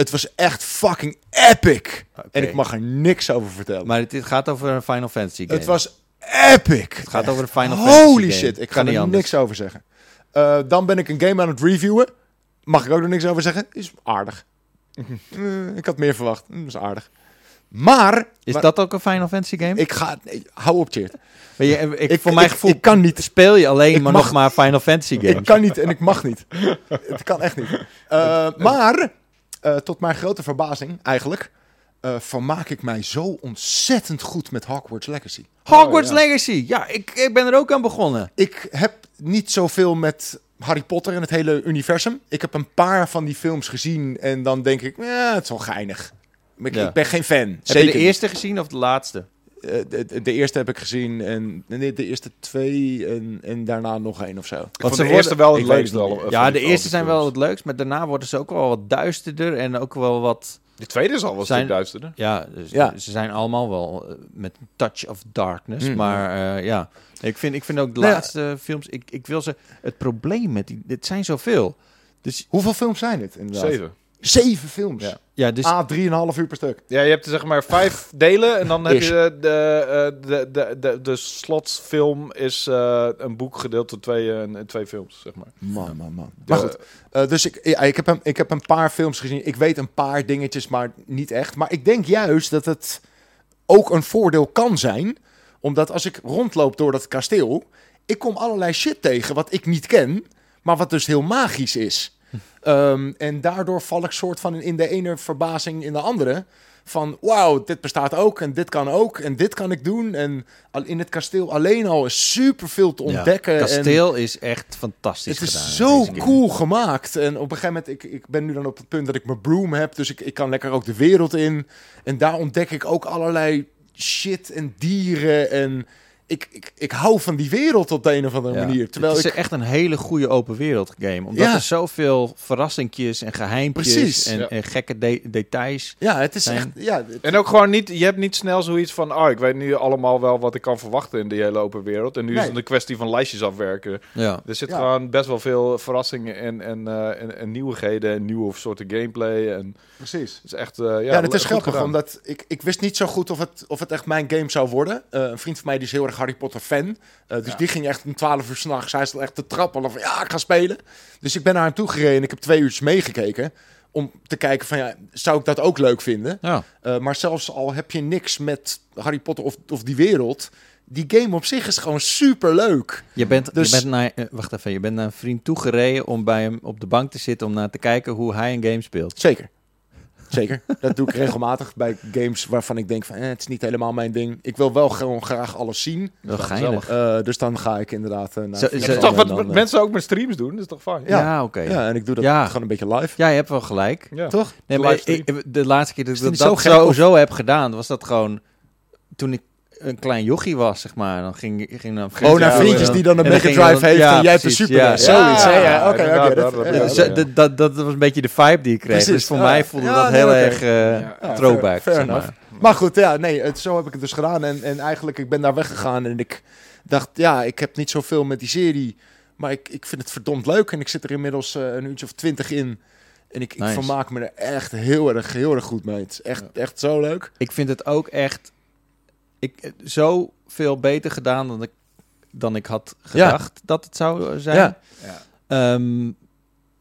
Het was echt fucking epic. En ik mag er niks over vertellen. Maar het, gaat over een Final Fantasy game. het was epic. Het gaat over een Final Fantasy Holy game. shit, ik Kan ga er anders. niks over zeggen. Eh, dan ben ik een game aan het reviewen. Mag ik ook nog niks over zeggen? Is aardig. Eh, ik had meer verwacht. Is aardig. Maar, Is maar dat ook een Final Fantasy game? ik ga... nee, hou op, je, ik, Ik- voor mijn ik- gevoel ik kan niet. speel je alleen maar mag- nog maar Final Fantasy games. Ik kan niet en ik mag niet. het kan echt niet. Eh, maar, eh, tot mijn grote verbazing eigenlijk, eh, vermaak ik mij zo ontzettend goed met Hogwarts Legacy. Hogwarts Oh, ja. Legacy. Ja, ik, ik ben er ook aan begonnen. Ik heb niet zoveel met Harry Potter en het hele universum. Ik heb een paar van die films gezien en dan denk ik, ja, het is wel geinig. Ik, Ja. ik ben geen fan. Heb Zeker je de eerste gezien of de laatste? Eh, de, de- de eerste heb ik gezien en nee, de eerste twee en, en daarna nog één of zo. Ik Want vond ze de eerste worden- wel het leukste. al- niet. van Ja, de eerste zijn films. wel het leukst, maar daarna worden ze ook wel wat duisterder en ook wel wat Die tweede is al wel een Zijn- stuk duisterder. Ja, dus Ja. ze zijn allemaal wel eh, met een touch of darkness. Mm. Maar eh, ja, ik vind, ik vind ook de Nou laatste films... Ik, ik wil ze... Het probleem met die... Dit zijn zoveel. Dus Hoeveel films zijn het inderdaad? Zeven. Zeven films. Ja. ja, dus... Ah, drieënhalf uur per stuk. Ja, je hebt zeg maar vijf delen en dan heb Is. je de, eh, de, de, de, de slotfilm is eh, een boek gedeeld door twee, eh, en twee films, zeg maar. Man, man, man. De- Maar goed, eh, dus ik, ja, ik, heb een, ik heb een paar films gezien. Ik weet een paar dingetjes, maar niet echt. Maar ik denk juist dat het ook een voordeel kan zijn. Omdat als ik rondloop door dat kasteel, ik kom allerlei shit tegen wat ik niet ken, maar wat dus heel magisch is. Ehm, en daardoor val ik soort van in de ene verbazing in de andere. Van wauw, dit bestaat ook en dit kan ook en dit kan ik doen. En in het kasteel alleen al is super veel te ja, ontdekken. en- kasteel is echt fantastisch het gedaan. is zo game. cool gemaakt. En op een gegeven moment, ik, ik ben nu dan op het punt dat ik mijn broom heb. Dus ik, ik kan lekker ook de wereld in. En daar ontdek ik ook allerlei shit en dieren. En ik, ik, ik hou van die wereld op de een of andere Ja. manier. Terwijl het is ik... echt een hele goede open wereld game. Omdat Ja. er zoveel verrassingjes en geheimpjes Precies. en, Ja. en gekke de- details... Ja, het is zijn- echt... Ja, het- En ook gewoon niet, je hebt niet snel zoiets van, oh, ik weet nu allemaal wel wat ik kan verwachten in die hele open wereld. En nu is het een kwestie van lijstjes afwerken. Ja. Er zit Ja. gewoon best wel veel verrassingen en, en, eh, en, en nieuwigheden en nieuwe soorten gameplay. En precies. het is echt, eh, ja, Ja, het is grappig, gedaan. omdat ik, ik wist niet zo goed of het, of het echt mijn game zou worden. Eh, een vriend van mij die is heel erg Harry Potter fan. Eh, dus Ja. die ging echt om 12 uur s'nachts. Hij stond echt te trappelen van ja, ik ga spelen. Dus ik ben naar hem toe gereden. Ik heb twee uurtjes meegekeken. Om te kijken van ja, zou ik dat ook leuk vinden? Ja. Eh, maar zelfs al heb je niks met Harry Potter of, of die wereld. Die game op zich is gewoon super leuk. Je bent, Dus- je bent naar, eh, wacht even, je bent naar een vriend toegereden om bij hem op de bank te zitten om naar te kijken hoe hij een game speelt. Zeker. Zeker. Dat doe ik regelmatig bij games waarvan ik denk van eh, het is niet helemaal mijn ding. Ik wil wel gewoon graag alles zien. Wel geinig. Eh, dus dan ga ik inderdaad uh, naar Zo- Dat is toch wat dan, eh, mensen ook met streams doen, dat is toch fijn? Ja. Ja, oké. Ja, en ik doe dat Ja. gewoon een beetje live. Ja, je hebt wel gelijk. Ja. Toch? Nee, De maar ik, de laatste keer dat ik dat, zo zo heb gedaan, was dat gewoon toen ik een klein jochie was, zeg maar. Dan ging, ging dan Oh, naar vriendjes die dan een Mega Drive heeft ja, en jij hebt een Super ja. Zoiets? Ja, oké, dat- dat- dat- was een beetje de vibe die ik kreeg. Precies. Dus voor Ja. mij voelde Ja, dat nee, heel erg Ja, throwback. fair- fair zeg maar. Maar goed, ja, nee, het, zo heb ik het dus gedaan. En, en eigenlijk, ik ben daar weggegaan en ik dacht, ja, ik heb niet zoveel met die serie. Maar ik, ik vind het verdomd leuk. En ik zit er inmiddels eh, een uurtje of twintig in. En ik, ik Nice. vermaak me er echt heel erg, heel erg goed mee. Het is echt, echt zo leuk. Ik vind het ook echt ik, eh, zo veel beter gedaan dan ik, dan ik had gedacht dat het zou eh, zijn. Ja. Ehm,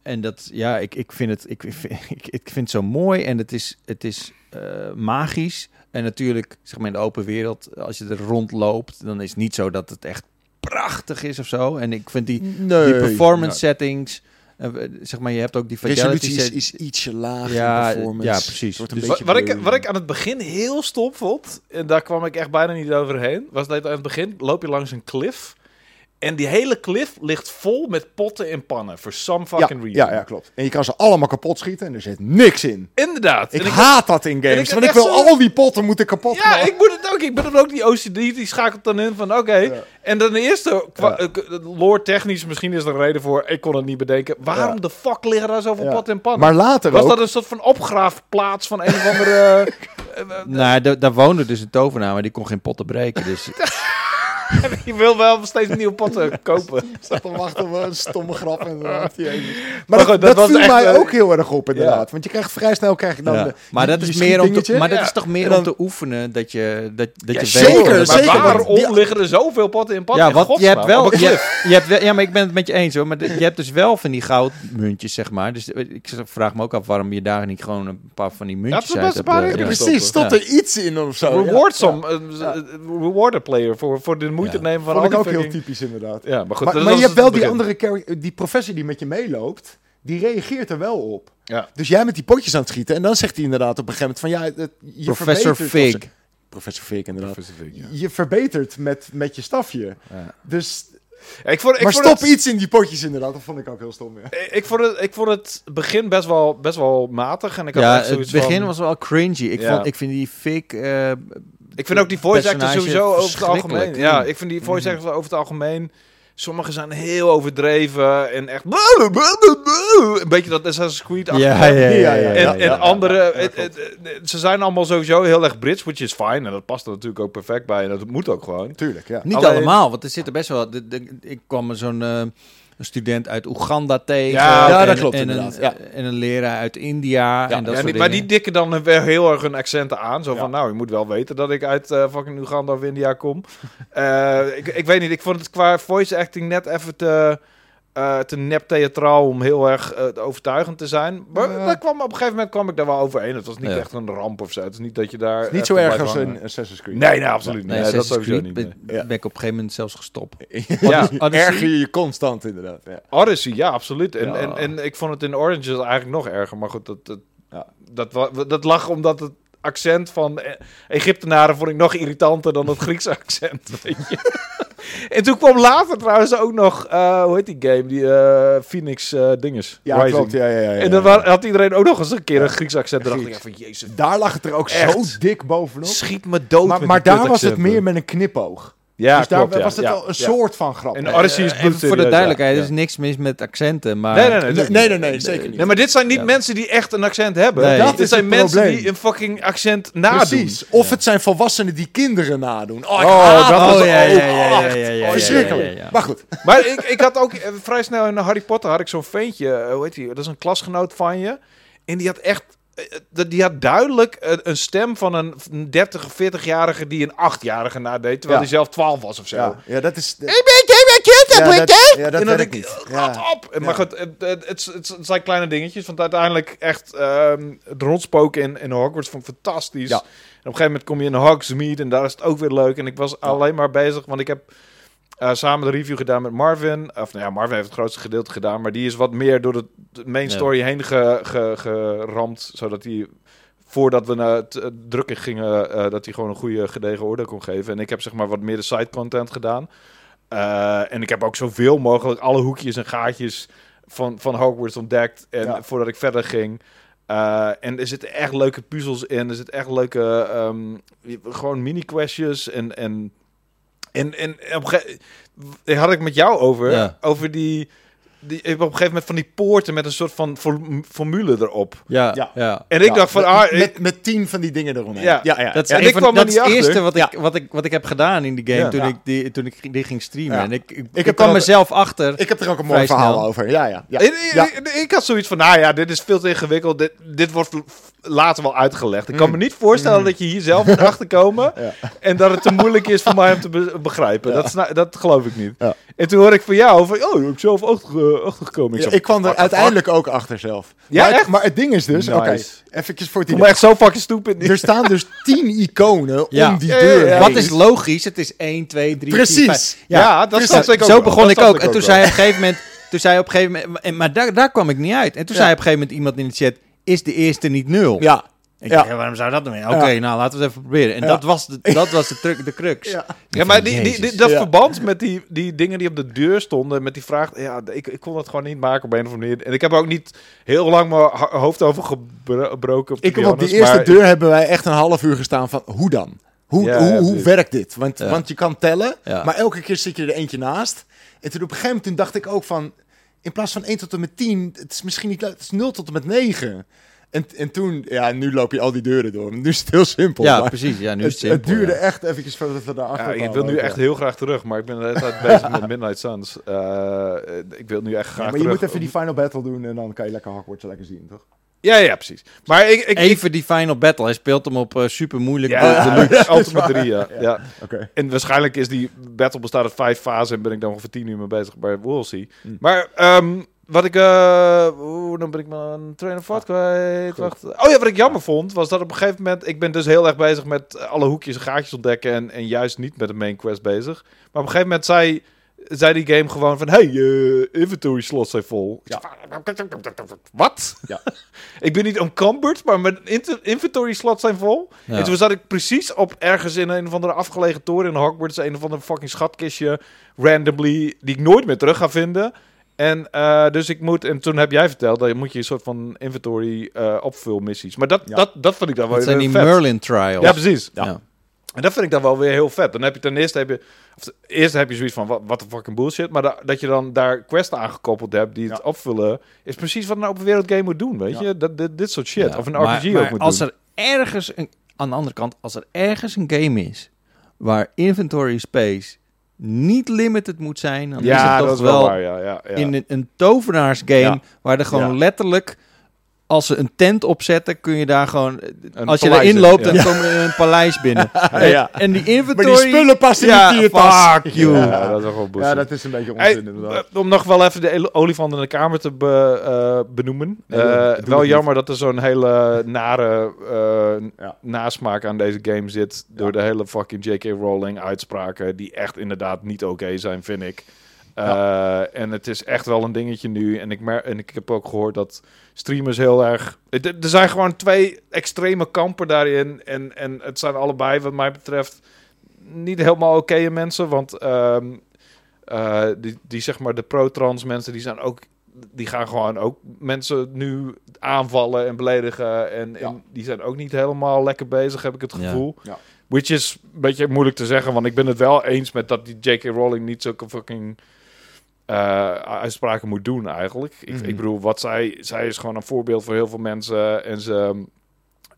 en dat, ja, ik, ik vind het, ik, vind- ik, ik vind het zo mooi en het is, het is eh, magisch. En natuurlijk, zeg maar in de open wereld, als je er rondloopt, dan is het niet zo dat het echt prachtig is of zo. En ik vind die, Nee. die performance settings, zeg maar, je hebt ook die fidelity is, ietsje lager. Ja, performance. ja, precies. Het wordt een Dus Wat, ik, wat ik aan het begin heel stom vond, en daar kwam ik echt bijna niet overheen, was dat aan het begin loop je langs een cliff. En die hele cliff ligt vol met potten en pannen. For some ja, fucking reason. ja, ja, klopt. En je kan ze allemaal kapot schieten en er zit niks in. Inderdaad. Ik En ik- haat dat in games, ik want ik wil zo- al die potten moeten kapot Ja, knallen. ik moet het ook. Ik ben dan ook die OCD, die schakelt dan in van oké. Ja. En dan de eerste, qua- Ja. eh, lore technisch, misschien is er een reden voor, ik kon het niet bedenken. Waarom Ja. de fuck liggen daar zoveel Ja. potten en pannen? Maar later was ook. dat een soort van opgraafplaats van een of andere... eh, eh, Nou, da- daar woonde dus een tovenaar, maar die kon geen potten breken. Dus je wil wel steeds nieuwe potten kopen. zat te wachten op een stomme grap inderdaad. Maar, Maar dat, goed, dat, dat was viel echt, mij eh, ook heel erg op inderdaad. Want je krijgt vrij snel krijg je dan Ja. de, maar die- dat is meer om te, maar dat Ja. is toch meer dan- om te oefenen dat je dat, dat Ja, je zeker, weet- maar zeker, want waarom die- liggen er zoveel potten in pannen? Ja, In want je hebt wel, je, hebt wel, ja, maar ik ben het met je eens hoor. Maar de- je hebt dus wel van die goudmuntjes, zeg maar. Dus eh, ik vraag me ook af waarom je daar niet gewoon een paar van die muntjes uit hebt. eh. Precies, stond Ja. er iets in of zo. Reward some, reward a player voor, voor de moeite Ja. nemen van Vond ik ook heel typisch inderdaad. Ja, maar goed. maar je hebt wel die andere die professor die met je meeloopt, die reageert er wel op. Ja. Dus jij met die potjes aan het schieten en dan zegt hij inderdaad op een gegeven moment van ja, het, je Professor Fig. Professor Fig inderdaad. Professor Fig, ja. Je verbetert met, met je stafje. Ja. Dus, Ja, ik vond, ik maar vond stop het, iets in die potjes inderdaad, dat vond ik ook heel stom. Ja. Ik vond het, ik vond het begin best wel, best wel matig. En ik had Ja, het begin van, was wel cringy. Ik, Ja. vond, ik vind die fik... eh, Ik vind ook die voice actors sowieso over het algemeen. Ja, ik vind die voice actors over het algemeen Sommige zijn heel overdreven en echt... Een beetje dat Assassin's Creed Ja, ja, ja. ja, ja, En, en andere, ze zijn allemaal sowieso heel erg Brits, which is fine. En dat past er natuurlijk ook perfect bij. En dat moet ook gewoon. Tuurlijk, ja. Niet Alleen- allemaal, want er zitten best wel... ik kwam zo'n eh, een student uit Oeganda tegen. Ja, ja, en- dat klopt en inderdaad, Een, ja. En een leraar uit India. en dat Ja, soort die- maar die dikken dan weer heel erg hun accenten aan. Zo van, nou, je moet wel weten dat ik uit eh, fucking Uganda of India kom. Eh, ik, ik weet niet, ik vond het qua voice acting net even te, eh, te nep theatraal om heel erg eh, overtuigend te zijn. Maar Ja. daar kwam, op een gegeven moment kwam ik daar wel overheen. Het was niet Ja. echt een ramp of zo. Het is niet dat je daar... Niet echt zo erg als een Assassin's Creed. Nee, nee, absoluut niet. Nee, Nee, dat Assassin's sowieso Creed niet. ben, Ja. ben ik op een gegeven moment zelfs gestopt. Ja. Die erger je je constant inderdaad. Ja. Odyssey, ja, absoluut. En, Ja. En, en ik vond het in Orange eigenlijk nog erger. Maar goed, dat, dat, Ja. dat, dat lag omdat het accent van eh, Egyptenaren vond ik nog irritanter dan het Griekse accent. Weet je? en toen kwam later trouwens ook nog, eh, hoe heet die game? Die eh, Phoenix eh dinges. Ja, Rising. klopt. Ja, ja, ja. En dan had iedereen ook nog eens een keer een Grieks accent. Dan dacht ik van, jezus, Daar lag het er ook Echt. zo dik bovenop. schiet me dood Maar, maar daar was het meer met een knipoog. Ja, dus daar klopt, ja. was het Ja, al een ja. soort van grap. En Odyssey is Eh, voor de duidelijkheid, ja. er is niks mis met accenten, maar... Nee, nee, nee. nee, natuurlijk nee, niet. nee, nee, zeker niet. Nee, maar dit zijn niet Ja. mensen die echt een accent hebben. Nee. Dat dit is zijn het mensen probleem. die een fucking accent nadoen. Precies. Of het zijn volwassenen die kinderen nadoen. Oh, Oh, dat was oh, ja, ook ja, ja, ja, echt ja, ja, ja, Verschrikkelijk. ja, ja, ja. Maar goed. Maar ik, ik had ook eh, vrij snel in Harry Potter had ik zo'n ventje, eh, hoe heet die? Dat is een klasgenoot van je. En die had echt, die had duidelijk eh, een stem van een 30 of 40-jarige die een 8-jarige nadeed, terwijl Ja. hij zelf 12 was of zo. Ja, ja dat is... Ik ben geen kind, Ja, ja, dat, ja, dat en dan ik, niet. Ja. op! Maar goed, het, het, het, zijn kleine dingetjes. Want uiteindelijk echt ehm, het rondspoken in, in Hogwarts vond ik fantastisch. Ja. En op een gegeven moment kom je in Hogsmeade en daar is het ook weer leuk. En ik was alleen maar bezig, want ik heb eh, samen de review gedaan met Marvin. Of nou ja, Marvin heeft het grootste gedeelte gedaan. Maar die is wat meer door de, main Ja. story heen ge- ge- geramd. Zodat hij voordat we naar het eh, drukken gingen, eh, dat hij gewoon een goede gedegen oordeel kon geven. En ik heb zeg maar wat meer de side content gedaan. Eh, en ik heb ook zoveel mogelijk alle hoekjes en gaatjes van, van Hogwarts ontdekt. En Ja. voordat ik verder ging. Eh, en er zitten echt leuke puzzels in. Er zitten echt leuke ehm, gewoon mini-questjes. En, en, en, en op een gege- daar had ik met jou over. Ja. Over die, die... ik heb Op een gegeven moment van die poorten met een soort van form- formule erop. Ja, Ja. ja. En ik Ja, dacht van... met, ah, met, met tien van die dingen eromheen. Ja. ja, ja. Dat is, En ik van- kwam dat is niet het achter. eerste wat ik, wat, ik, wat ik heb gedaan in die game Ja. toen, Ja. ik die, toen ik die ging streamen. Ja. En ik, ik, ik, heb kwam ook- mezelf achter. Ik heb er ook een mooi verhaal snel. over. Ja, ja. ja. En- en- Ja. en- Ik had zoiets van, nou ja, dit is veel te ingewikkeld. Dit, dit wordt later wel uitgelegd. Ik kan Mm. me niet voorstellen dat je hier zelf moet achterkomen. Ja. En dat het te moeilijk is voor mij om te be- begrijpen. Dat, dat geloof ik niet. En toen hoor ik van jou van, oh, ik heb zelf achter, achtergekomen. Ik, Ja, zo, ik kwam er uiteindelijk ook achter zelf. Ja, maar, het- echt? maar het ding is dus, Nice. oké, eventjes voor het idee. echt zo fucking stupid. Er staan dus tien iconen Ja. om die Ja, ja, deur ja. Wat is logisch? Het is 1, 2, 3, 4, 5. Precies. ja, dat precies. ik ook Zo begon Dat ik ook. En toen zei op een gegeven moment... Toen zei op een gegeven moment... en- Maar daar, daar kwam ik niet uit. En toen Ja. zei op een gegeven moment iemand in de chat... Is de eerste niet nul? Ja. Ik Ja. dacht, waarom zou dat doen? Oké, Ja. nou laten we het even proberen. En Ja. dat was de, dat was de, truc, de crux. Ja. Ja, maar die, die, die- dat Ja. verband met die, die dingen die op de deur stonden, met die vraag, ja, ik, ik kon het gewoon niet maken op een of andere manier. En ik heb ook niet heel lang mijn hoofd over gebroken. Ik heb op die eerste deur hebben wij echt een half uur gestaan van, hoe dan? Hoe, Ja, hoe, ja, hoe precies. werkt dit? Want, Ja. want je kan tellen, Ja. maar elke keer zit je er eentje naast. En toen op een gegeven moment dacht ik ook van, in plaats van 1 tot en met 10, het is misschien niet leuk, het is 0 tot en met 9. En, en toen, ja, nu loop je al die deuren door. Nu is het heel simpel. Ja, maar precies. Ja, nu het, is het simpel. het duurde ja. echt eventjes voordat we daarachter Ja, ik wil nu echt heel graag terug, maar ik ben de hele tijd bezig met Midnight Suns. Eh, ik wil nu echt graag Ja, maar je terug. moet even die final battle doen en dan kan je lekker Hogwarts lekker zien, toch? Ja, ja, precies. Maar ik... ik, ik Even die final battle. Hij speelt hem op eh, super moeilijk. ja, de, de Ultimate 3, ja. Ja. ja. Oké. En waarschijnlijk is die battle bestaat uit vijf fasen en ben ik dan ongeveer tien uur mee bezig bij We'll see. Mm. Maar ehm, wat ik... Oeh, dan ben ik mijn train of thought kwijt. Wacht. Oh ja, wat ik jammer vond, was dat op een gegeven moment... Ik ben dus heel erg bezig met alle hoekjes en gaatjes ontdekken en, en juist niet met de main quest bezig. Maar op een gegeven moment zei, zei die game gewoon van... Hey, eh, inventory slots zijn vol. Ja. Wat? Ja. ik ben niet encumbered, maar mijn inventory slots zijn vol. Ja. En toen zat ik precies op ergens in een of andere afgelegen toren in Hogwarts. Een of ander fucking schatkistje. Randomly. Die ik nooit meer terug ga vinden. En eh, dus ik moet. En toen heb jij verteld. Dat je moet je een soort van inventory eh opvulmissies. Maar dat, Ja. dat, dat vond ik dan wel Dat zijn die vet. Merlin trials. Ja, precies. Ja. En dat vind ik dan wel weer heel vet. Dan heb je ten eerste, heb je, of eerste heb je zoiets van, wat, wat de fucking bullshit. Maar da- dat je dan daar quests aangekoppeld hebt die het Ja. opvullen, is precies wat een open wereld game moet doen, weet Ja. je? Dat, dit, dit soort shit. Ja, of een maar- RPG maar ook moet als doen. er ergens, een, aan de andere kant, als er ergens een game is waar inventory space niet limited moet zijn, dan is ja, het toch dat is wel, waar, ja. ja, ja. in een, een tovenaarsgame waar er gewoon letterlijk als ze een tent opzetten, kun je daar gewoon... Een als je erin in, loopt, ja. dan kom je in een paleis binnen. Ja. En die inventory... Maar die spullen passen ja, niet in je tas. fuck you. Ja, dat is wel gewoon Ja, dat is een beetje onzin inderdaad. eh, om nog wel even de olifant in de kamer te be- eh, benoemen. Nee, Eh, wel jammer dat er zo'n hele nare eh, Ja. nasmaak aan deze game zit. Door de hele fucking J.K. Rowling uitspraken. Die echt inderdaad niet oké zijn, vind ik. Eh, En het is echt wel een dingetje nu. En ik, mer en ik heb ook gehoord dat streamers heel erg... Er zijn gewoon twee extreme kampen daarin. En, en het zijn allebei, wat mij betreft, niet helemaal oké mensen. Want ehm, eh, die, die, zeg maar, de pro-trans mensen, die zijn ook... Die gaan gewoon ook mensen nu aanvallen en beledigen. En, Ja. en die zijn ook niet helemaal lekker bezig, heb ik het Ja. gevoel. Ja. Which is een beetje moeilijk te zeggen, want ik ben het wel eens met dat die J.K. Rowling niet zulke fucking eh, uitspraken moet doen eigenlijk. Ik, Mhm. ik bedoel, wat zij, zij is gewoon een voorbeeld voor heel veel mensen en ze...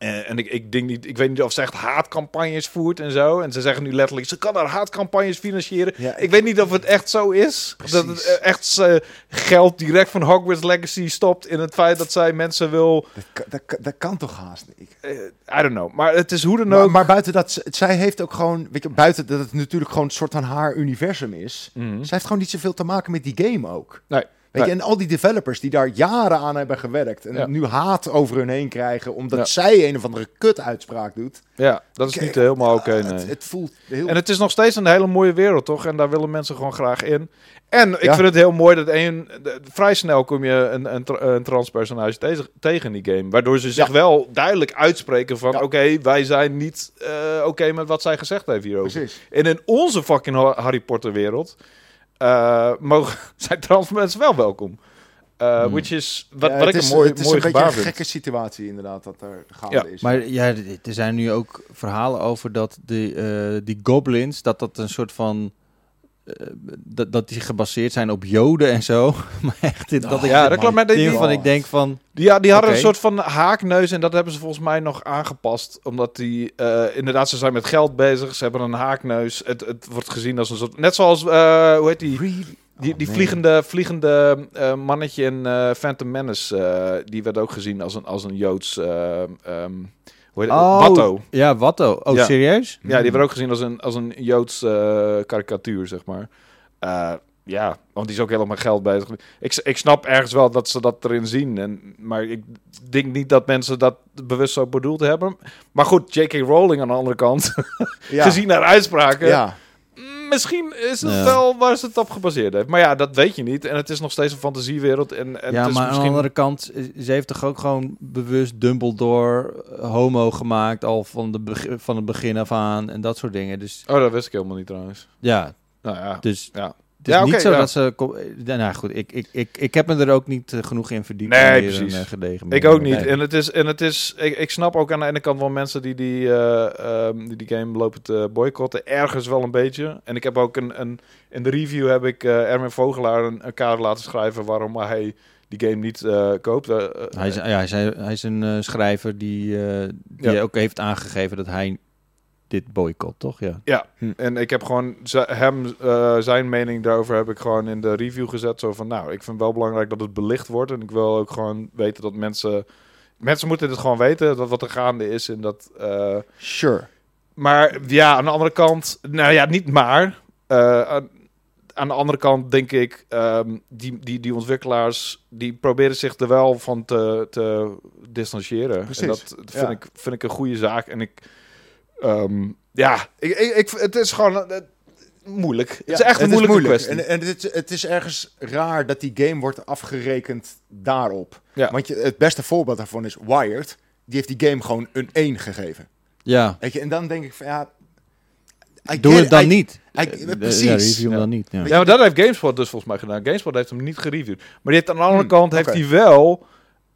En, en ik, ik denk niet, ik weet niet of ze echt haatcampagnes voert en zo. En ze zeggen nu letterlijk, ze kan haar haatcampagnes financieren. Ja, Ik weet niet of het echt zo is. Dat het eh, echt eh, geld direct van Hogwarts Legacy stopt in het feit dat zij mensen wil. Dat, kan- dat, kan- dat kan toch haast niet? eh, I don't know. Maar het is hoe dan ook. maar buiten dat, zij heeft ook gewoon, weet je, buiten dat het natuurlijk gewoon een soort van haar universum is. Mhm. Zij heeft gewoon niet zoveel te maken met die game ook. Nee. Weet Nee. je, en al die developers die daar jaren aan hebben gewerkt en Ja. nu haat over hun heen krijgen omdat Ja. zij een of andere kut-uitspraak doet. Ja, dat is Kijk, niet helemaal oké. Nee. het, het voelt heel... En het is nog steeds een hele mooie wereld, toch? En daar willen mensen gewoon graag in. En ik Ja. vind het heel mooi dat een, de- vrij snel kom je een, een, een transpersonage tegen, tegen die game. Waardoor ze zich wel duidelijk uitspreken van... Oké, wij zijn niet eh, oké met wat zij gezegd heeft hierover. Precies. En in onze fucking Ha- Harry Potter wereld... eh, mogen, zijn trans mensen wel welkom. Eh, Hmm. Which is wat, Ja, wat ik is, een mooi, het is mooi een beetje een vind. gekke situatie inderdaad dat er gaande Ja. is. Maar ja, er zijn nu ook verhalen over dat die, eh, die goblins, dat dat een soort van... eh, dat, dat die gebaseerd zijn op joden en zo. maar echt, dit- dat ik Ja, dat klopt. Maar die, dingen die, van ik denk van... Die, ja, die hadden een soort van haakneus en dat hebben ze volgens mij nog aangepast. Omdat die, eh, inderdaad, ze zijn met geld bezig. Ze hebben een haakneus. Het, het wordt gezien als een soort... Net zoals, eh, hoe heet die? Really? Die, Oh, die vliegende, vliegende eh, mannetje in eh, Phantom Menace, eh, die werd ook gezien als een, als een Joods... eh, het? Watto. Ja, Watto. Oh, Ja. serieus? Ja, die werd ook gezien als een, als een Joods eh, karikatuur, zeg maar. Eh, ja, want die is ook helemaal geld bezig. Ik, ik snap ergens wel dat ze dat erin zien. En, maar ik denk niet dat mensen dat bewust zo bedoeld hebben. Maar goed, J.K. Rowling aan de andere kant, Ja. gezien haar uitspraken... Ja. Misschien is het Ja. wel waar ze het op gebaseerd heeft. Maar ja, dat weet je niet. En het is nog steeds een fantasiewereld. En, en ja, het is maar aan misschien... de andere kant, ze heeft toch ook gewoon bewust Dumbledore eh, homo gemaakt al van, de van het begin af aan en dat soort dingen. Dus Oh, dat wist ik helemaal niet trouwens. ja, Nou ja, dus ja. Is Ja, niet zo ja. dat ze... eh, Nou goed, ik, ik, ik, ik heb me er ook niet eh, genoeg in verdiept. Nee, precies. Een, eh, gedegen Ik ook niet. En het is, en het is ik, ik snap ook aan de ene kant wel mensen die die, eh, ehm, die, die game lopen te boycotten. Ergens wel een beetje. En ik heb ook een, een in de review heb ik eh, Erwin Vogelaar een, een kader laten schrijven waarom hij die game niet eh, koopt. Hij is, ja, hij is, hij is een schrijver die, die Ja. ook heeft aangegeven dat hij dit boycott, toch? Ja. Ja, Hm. en ik heb gewoon hem, eh, zijn mening daarover heb ik gewoon in de review gezet. Zo van, nou, ik vind wel belangrijk dat het belicht wordt. En ik wil ook gewoon weten dat mensen... Mensen moeten dit gewoon weten, dat wat er gaande is. En dat... eh, Sure. Maar ja, aan de andere kant, nou ja, niet maar. Eh, aan, de andere kant denk ik, ehm, die, die, die ontwikkelaars, die proberen zich er wel van te, te distancieren. Precies, En dat vind, ja. ik, vind ik een goede zaak. En ik, ehm, ja, ik, ik, ik, het is gewoon eh, moeilijk. het is echt een moeilijke kwestie. En, en het, is, het is ergens raar dat die game wordt afgerekend daarop. Ja. Want je, het beste voorbeeld daarvan is Wired. Die heeft die game gewoon een 1 gegeven. Ja, Weet je, en dan denk ik van ja... I doe het dan I- niet. I- Eh, precies. Ja, review hem Ja. dan niet. Ja. Ja, maar dat heeft GameSpot dus volgens mij gedaan. GameSpot heeft hem niet gereviewd. Maar die heeft, aan de andere Hmm, kant heeft hij wel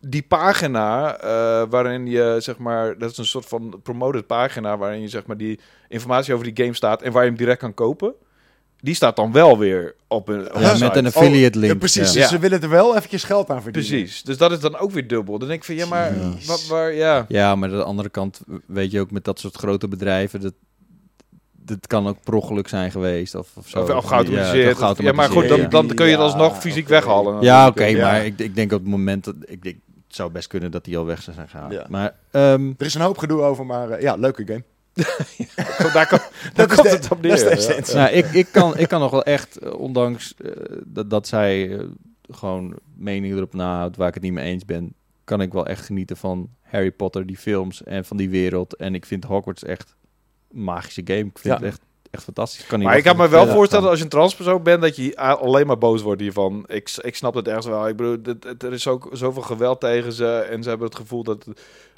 die pagina eh, waarin je zeg maar, dat is een soort van promoted pagina waarin je zeg maar die informatie over die game staat en waar je hem direct kan kopen. Die staat dan wel weer op een, Ja, met een affiliate link. Ja, precies, Ja. dus ze willen er wel eventjes geld aan verdienen. Precies. Dus dat is dan ook weer dubbel. Dan denk ik van ja, maar wat, waar, ja. Ja, maar aan de andere kant weet je ook met dat soort grote bedrijven... dat, dat kan ook per ongeluk zijn geweest of, of zo. Of, of geautomatiseerd. Ja, maar goed, dan, dan kun je het alsnog fysiek weghalen. Ja, oké, Ja. maar ik, ik denk op het moment dat... Ik denk, het zou best kunnen dat die al weg zou zijn gehaald. Ja. Maar ehm, Er is een hoop gedoe over, maar eh, ja, leuke game. Daar, kom, daar komt de- het op neer. ja. nou, ik, ik, kan, ik kan nog wel echt, eh, ondanks eh, dat, dat zij gewoon meningen erop nahoudt waar ik het niet mee eens ben... kan ik wel echt genieten van Harry Potter, die films en van die wereld. En ik vind Hogwarts echt een magische game. Ik vind Ja. het echt, echt fantastisch. kan niet Maar ik kan me wel voorstellen als je een transpersoon bent dat je alleen maar boos wordt hiervan. Ik, ik snap het ergens wel. Ik bedoel, dit- het- er is ook zoveel geweld tegen ze en ze hebben het gevoel dat,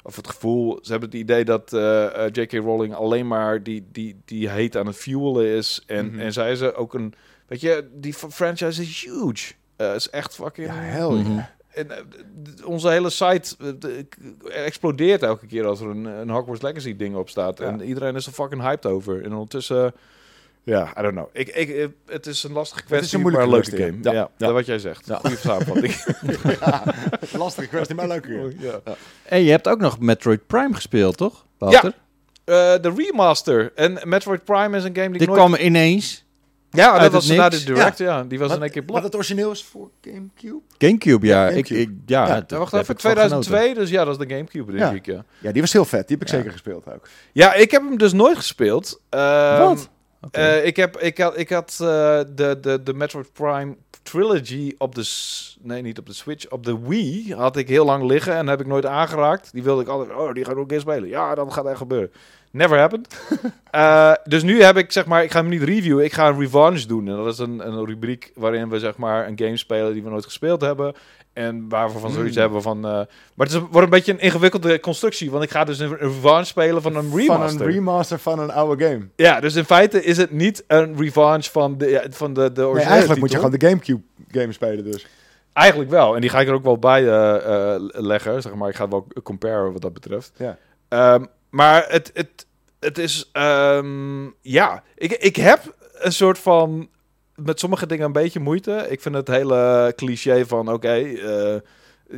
of het gevoel, ze hebben het idee dat eh, eh, J.K. Rowling alleen maar die, die, die hate aan het fuelen is. En, Mhm. en zij ze ook een, weet je, die franchise is huge. Eh is echt fucking. Ja, hell Mhm. yeah. D- onze hele site eh, explodeert elke keer als er een, een Hogwarts Legacy ding op staat. Ja. En iedereen is er fucking hyped over. En ondertussen, ja, I don't know. Ik, ik, eh, het is een lastige kwestie, is een moeilijke maar een leuke game. ja. Ja, Ja. dat wat jij zegt. Ja. Goeie samenvatting. Ja, lastige kwestie, maar leuke game. ja. En je hebt ook nog Metroid Prime gespeeld, toch? Wouter? Eh, de remaster. En Metroid Prime is een game die Dit nooit... kwam ineens. Ja, uit dat was na de niks. direct, ja. Die was in één keer Maar blok. het origineel is voor Gamecube? Gamecube, ja. Ja, ik, Gamecube. ik, ja, Ja, het- Ja, wacht even, heb ik van genoten. 2002, dus ja, dat is de Gamecube, denk Ja. ik, ja. Ja, die was heel vet. Die heb ik Ja. zeker gespeeld ook. Ja, ik heb hem dus nooit gespeeld. Ehm, Wat? Oké. Eh, ik, heb, ik had, ik had eh, de, de, de Metroid Prime Trilogy op de... Nee, niet op de Switch. Op de Wii had ik heel lang liggen en heb ik nooit aangeraakt. Die wilde ik altijd... Oh, die ga ik ook een keer spelen. Ja, dat gaat echt gebeuren. Never happened. Eh, dus nu heb ik, zeg maar... Ik ga hem niet reviewen. Ik ga een revenge doen. En dat is een, een rubriek waarin we, zeg maar... Een game spelen die we nooit gespeeld hebben. En waar we van zoiets Hmm. hebben van... eh, maar het is, een- wordt een beetje een ingewikkelde constructie. Want ik ga dus een revenge spelen van een remaster. Van een remaster van een oude game. Ja, dus in feite is het niet een revenge van de, ja, van de, de Nee, originele eigenlijk moet je gewoon de Gamecube game spelen dus. Eigenlijk wel. En die ga ik er ook wel bij eh, eh, leggen. Zeg maar, ik ga het wel comparen wat dat betreft. Ja. Ehm, maar het, het, het is... ehm, ja, ik, ik heb een soort van... Met sommige dingen een beetje moeite. Ik vind het hele cliché van... Oké, eh,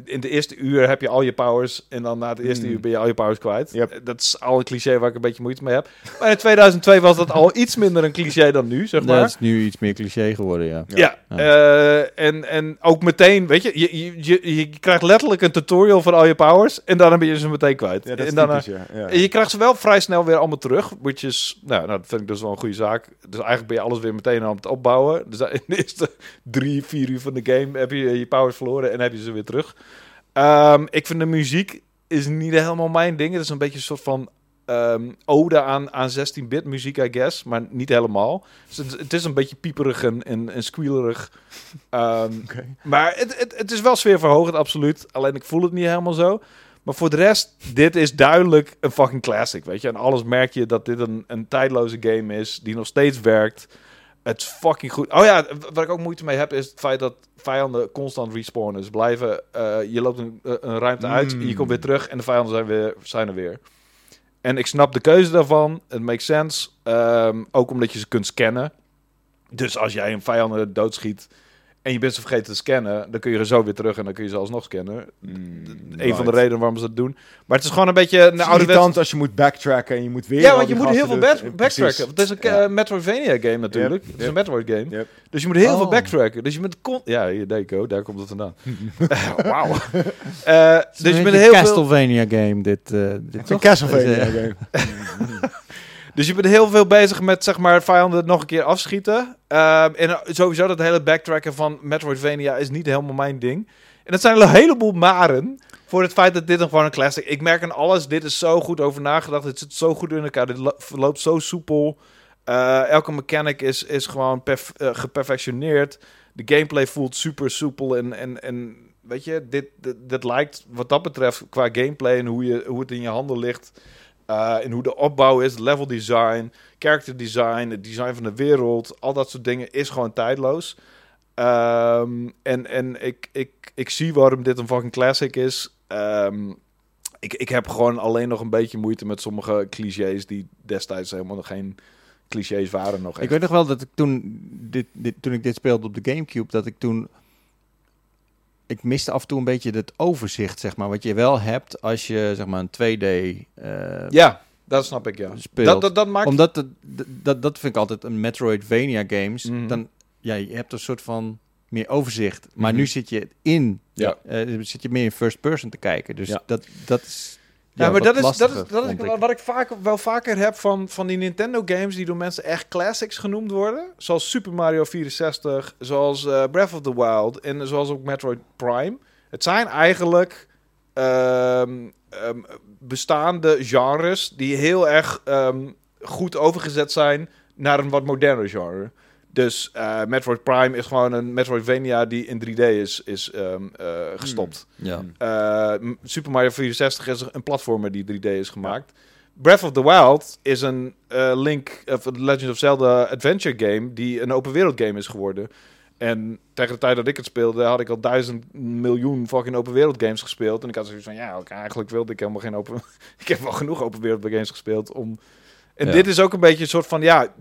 in de eerste uur heb je al je powers... en dan na het eerste Hmm. uur ben je al je powers kwijt. Yep. Dat is al een cliché waar ik een beetje moeite mee heb. Maar in 2002 was dat al iets minder een cliché dan nu, zeg Ja, maar. het is nu iets meer cliché geworden, ja. Ja, Ja. eh, en, en ook meteen, weet je, je, je, je, krijgt letterlijk een tutorial van al je powers en dan ben je ze meteen kwijt. Ja, dat is en dan, typisch, ja. en je krijgt ze wel vrij snel weer allemaal terug, which is, nou, nou, dat vind ik dus wel een goede zaak. Dus eigenlijk ben je alles weer meteen aan het opbouwen. Dus in de eerste drie, vier uur van de game heb je je powers verloren en heb je ze weer terug. Ehm, ik vind de muziek is niet helemaal mijn ding. Het is een beetje een soort van ehm, ode aan, aan 16-bit muziek, I guess. Maar niet helemaal. Dus het, het is een beetje pieperig en, en, en squealerig. Ehm. Maar het, het, het is wel sfeerverhogend, absoluut. Alleen ik voel het niet helemaal zo. Maar voor de rest, dit is duidelijk een fucking classic, weet je. En alles merk je dat dit een, een tijdloze game is, die nog steeds werkt. Het is fucking goed. Oh ja, waar ik ook moeite mee heb, is het feit dat vijanden constant respawnen. Dus blijven, eh, je loopt een, een ruimte uit, Mm. je komt weer terug en de vijanden zijn, weer, zijn er weer. En ik snap de keuze daarvan. Het makes sense. Ehm, ook omdat je ze kunt scannen. Dus als jij een vijand doodschiet en je bent ze vergeten te scannen, dan kun je er zo weer terug en dan kun je ze alsnog scannen. Mm, Een van de redenen waarom ze dat doen. Maar het is gewoon een beetje een ouderwets... irritant als je moet backtracken en je moet weer... Ja, want je moet heel veel back- eh, backtracken. precies. Het is een Ja. eh, Metroidvania game natuurlijk. Yep, Het is een. Metroid game. Yep. Dus je moet heel Oh. veel backtracken. Dus je moet... Con ja, hier, go. Daar komt het vandaan. Eh, Wauw. Eh, dus je bent heel veel... Castlevania game, dit. eh dit Het is een? Castlevania game. Dus je bent heel veel bezig met zeg maar vijanden nog een keer afschieten. Ehm, en sowieso dat hele backtracken van Metroidvania is niet helemaal mijn ding. En dat zijn een heleboel maren voor het feit dat dit nog gewoon een classic. Ik merk aan alles, dit is zo goed over nagedacht. Het zit zo goed in elkaar. Dit lo- verloopt zo soepel. Eh, elke mechanic is, is gewoon eh, geperfectioneerd. De gameplay voelt super soepel en, en, en weet je, dit, dit, dit lijkt wat dat betreft qua gameplay en hoe, je, hoe het in je handen ligt. Eh, en hoe de opbouw is, level design, character design, het design van de wereld, al dat soort dingen is gewoon tijdloos. Ehm, en en ik, ik, ik zie waarom dit een fucking classic is. ehm, ik, ik heb gewoon alleen nog een beetje moeite met sommige clichés die destijds helemaal nog geen clichés waren nog echt. Ik weet nog wel dat ik toen, dit, dit, toen ik dit speelde op de Gamecube, dat ik toen... Ik miste af en toe een beetje het overzicht, zeg maar. Wat je wel hebt als je, zeg maar, een 2D eh, Ja, dat snap ik, ja. speelt. Dat, dat, dat maakt... Omdat, het, dat, dat vind ik altijd een Metroidvania games. Mhm. Dan, ja, je hebt een soort van meer overzicht. Maar Mhm. nu zit je in, Ja. eh, zit je meer in first person te kijken. Dus Ja. dat, dat is Ja, maar dat is, dat is, dat is ik. wat ik vaak, wel vaker heb van, van die Nintendo games die door mensen echt classics genoemd worden. Zoals Super Mario 64, zoals eh, Breath of the Wild en zoals ook Metroid Prime. Het zijn eigenlijk ehm, ehm, bestaande genres die heel erg ehm, goed overgezet zijn naar een wat moderner genre. Dus eh, Metroid Prime is gewoon een Metroidvania die in 3D is, is ehm, eh, gestopt. Ja. Eh, Super Mario 64 is een platformer die 3D is gemaakt. Breath of the Wild is een Link of The Legend of Zelda adventure game die een open wereld game is geworden. En tegen de tijd dat ik het speelde, had ik al duizend miljoen fucking open wereld games gespeeld. En ik had zoiets van, ja, eigenlijk wilde ik helemaal geen open... ik heb wel genoeg open wereld games gespeeld om... En Ja. dit is ook een beetje een soort van, ja...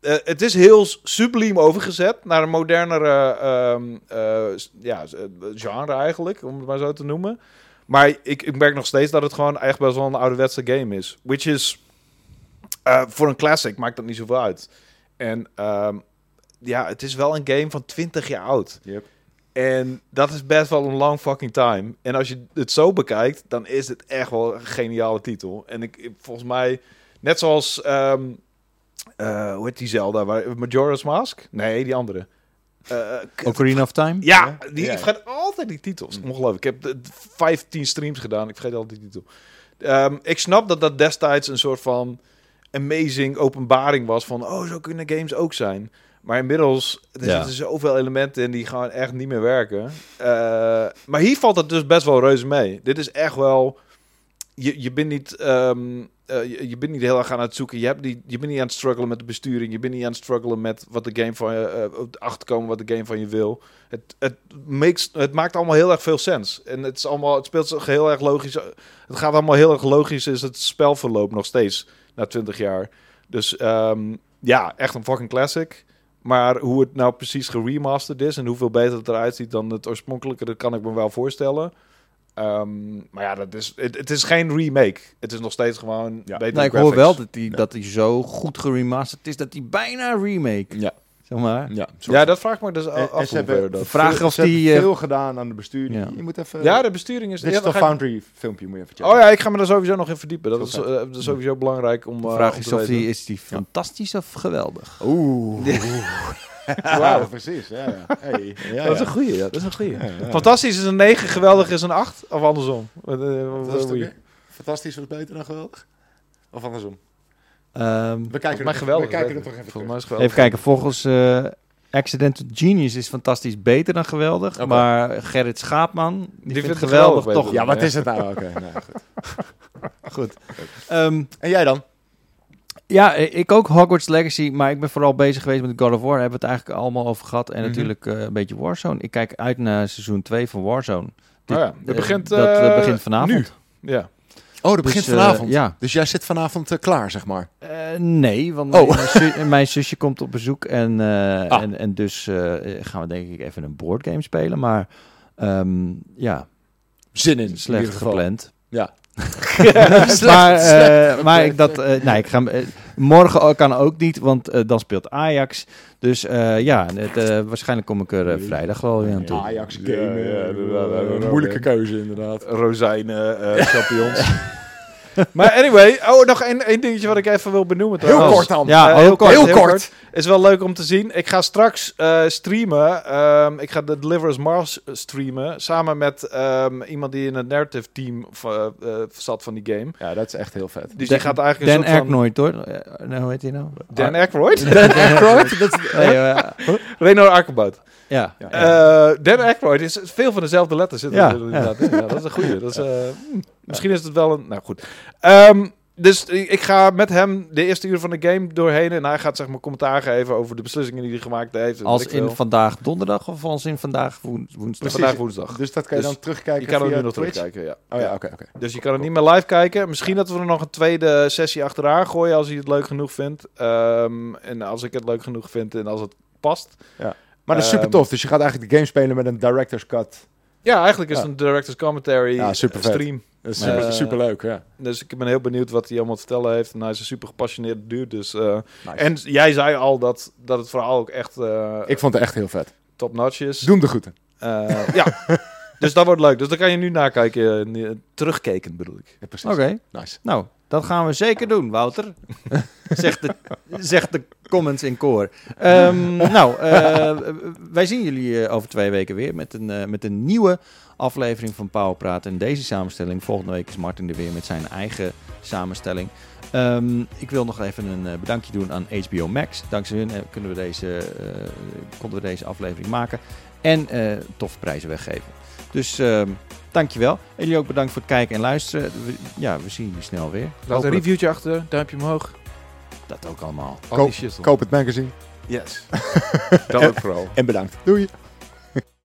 eh, het is heel subliem overgezet naar een modernere ehm, eh, ja, eh, genre eigenlijk, om het maar zo te noemen. Maar ik, ik merk nog steeds dat het gewoon echt best wel een ouderwetse game is. Which is, voor een classic maakt dat niet zoveel uit. En ehm, ja, het is wel een game van 20 jaar oud. Yep. En dat is best wel een long fucking time. En als je het zo bekijkt, dan is het echt wel een geniale titel. En ik, ik- volgens mij, net zoals, ehm, eh, hoe heet die Zelda? Waar, Majora's Mask? Nee, die andere. Eh. Ocarina of Time? Ja, die, Ja. ik vergeet altijd die titels. Ongelooflijk. Ik heb de, de 15 streams gedaan. Ik vergeet altijd die titel. Ehm, ik snap dat dat destijds een soort van amazing openbaring was van... oh, zo kunnen games ook zijn. Maar inmiddels er Ja. zitten zoveel elementen in die gewoon echt niet meer werken. Eh, maar hier valt het dus best wel reuze mee. Dit is echt wel... Je, je bent niet... ehm, eh, je, bent niet heel erg aan het zoeken. Je, hebt niet, je bent niet aan het struggelen met de besturing. Je bent niet aan het struggelen met wat de game van je... de achterkomen wat de game van je wil. Het, het, het maakt allemaal heel erg veel sens. En het, is allemaal, het speelt zich heel erg logisch. Het gaat allemaal heel erg logisch. Is het spelverloop nog steeds na 20 jaar. Dus ehm, ja, echt een fucking classic. Maar hoe het nou precies geremasterd is en hoeveel beter het eruit ziet dan het oorspronkelijke, dat kan ik me wel voorstellen. Ehm, maar ja, dat is, het, het is geen remake. Het is nog steeds gewoon Ja. beter Nou, ik graphics. hoor wel dat die, dat die zo goed geremasterd is dat die bijna remake. Ja. Zeg maar. Ja, Ja, dat vraag ik me dus af en ze hebben dat... Vraag veel- of die, eh, veel gedaan aan de besturing. Ja. Je moet even... Ja, de besturing is... Digital ja, dan ga ik- Foundry filmpje moet je even checken. Oh ja, ik ga me daar sowieso nog in verdiepen. Dat is, eh, dat is sowieso belangrijk om, De eh, vraag om is of die, is die fantastisch of geweldig? Oeh. Ja, precies. Ja, ja. Hey, ja, dat is ja. een goeie, ja. Dat is een goeie. Ja. Fantastisch is een 9, geweldig is een 8. Of andersom. Wat, eh, is wat- toch- Fantastisch was beter dan geweldig? Of andersom? Ehm, We kijken, er, geweldig, we kijken er toch even Volgens mij is het geweldig. even kijken, volgens eh, Accidental Genius is fantastisch beter dan geweldig. Maar Gerrit Schaapman, die, vindt vindt het geweldig, geweldig toch. Ja, wat is het nou? Oké, nou, goed. Goed. Ehm, En jij dan? Ja, ik ook Hogwarts Legacy, maar ik ben vooral bezig geweest met God of War. Daar hebben we het eigenlijk allemaal over gehad. En Mhm. natuurlijk eh, een beetje Warzone. Ik kijk uit naar seizoen 2 van Warzone. Dit- Oh ja, dat eh, begint, dat eh, begint vanavond. Ja. Oh, dat begint Dus, eh, vanavond. ja. Dus jij zit vanavond klaar, zeg maar. Eh, nee, want Oh. mijn, zu- mijn zusje komt op bezoek en, eh, Ah. en, en dus eh, gaan we denk ik even een boardgame spelen. Maar ehm, ja, Zin in. in slecht ieder geval. gepland. Ja. maar eh, maar ik, dat, eh, nee, ik ga, eh, morgen kan ook niet, want eh, dan speelt Ajax. Dus eh, ja, het, eh, waarschijnlijk kom ik er vrijdag wel weer aan toe. Ajax Ja, game. moeilijke keuze, inderdaad. Rozijnen, eh champignons. maar anyway, oh, nog één, één dingetje wat ik even wil benoemen. Heel trouwens. kort dan. Ja, Eh, heel kort, heel kort. Is wel leuk om te zien. Ik ga straks eh, streamen. Ehm, ik ga de Deliverance Mars streamen. Samen met ehm, iemand die in het narrative team eh, zat van die game. Ja, dat is echt heel vet. Dus Dan- die gaat eigenlijk een Dan soort van... Aykroyd hoor. Eh, nou, hoe heet hij nou? Dan Aykroyd? Dan Aykroyd? dat is, eh, Reno. Ja. Ja. Eh Dan Aykroyd is veel van dezelfde letters. Zitten Ja, er inderdaad in. ja, dat is een goeie. Dat is, eh, misschien is het wel een... Nou goed. Ehm, dus ik ga met hem de eerste uur van de game doorheen. En hij gaat zeg maar commentaar geven over de beslissingen die hij gemaakt heeft. Als in vandaag donderdag of als in vandaag woen- woensdag? Precies. vandaag woensdag. Dus dat kan je Dus dan terugkijken Je kan via nu nog Twitch? terugkijken, ja. Oh ja, oké, oké. Dus je kan het niet meer live kijken. Misschien dat we er nog een tweede sessie achteraan gooien als hij het leuk genoeg vindt. Ehm, en als ik het leuk genoeg vind en als het past. Maar dat is super Ehm, tof. Dus je gaat eigenlijk de game spelen met een director's cut. Ja, eigenlijk is Ja. het een director's commentary Ja, stream. Dat is super, Eh, super leuk, ja. Dus ik ben heel benieuwd wat hij allemaal te vertellen heeft. En hij is een super gepassioneerde dude. Dus, eh, Nice. En jij zei al dat, dat het verhaal ook echt eh Ik vond het echt heel vet. top-notch is. Doe hem de groeten. Eh, ja, dus dat wordt leuk. Dus dan kan je nu nakijken. terugkijken bedoel ik. Ja, precies. Oké, Nice. nou, dat gaan we zeker doen, Wouter. zegt, de, zegt de comments in koor. Ehm, nou, eh, wij zien jullie eh, over twee weken weer met een, eh, met een nieuwe aflevering van Powerpraat. En deze samenstelling, volgende week is Martin er weer met zijn eigen samenstelling. Ehm, ik wil nog even een bedankje doen aan HBO Max. Dankzij hun kunnen we deze, konden we deze aflevering maken. En toffe prijzen weggeven. Dus ehm dankjewel. En jullie ook bedankt voor het kijken en luisteren. We- ja, we zien jullie snel weer. Laat een reviewtje achter. Duimpje omhoog. Dat ook allemaal. Koop-. Koop het magazine. Yes. dat ook vooral. En bedankt. Doei.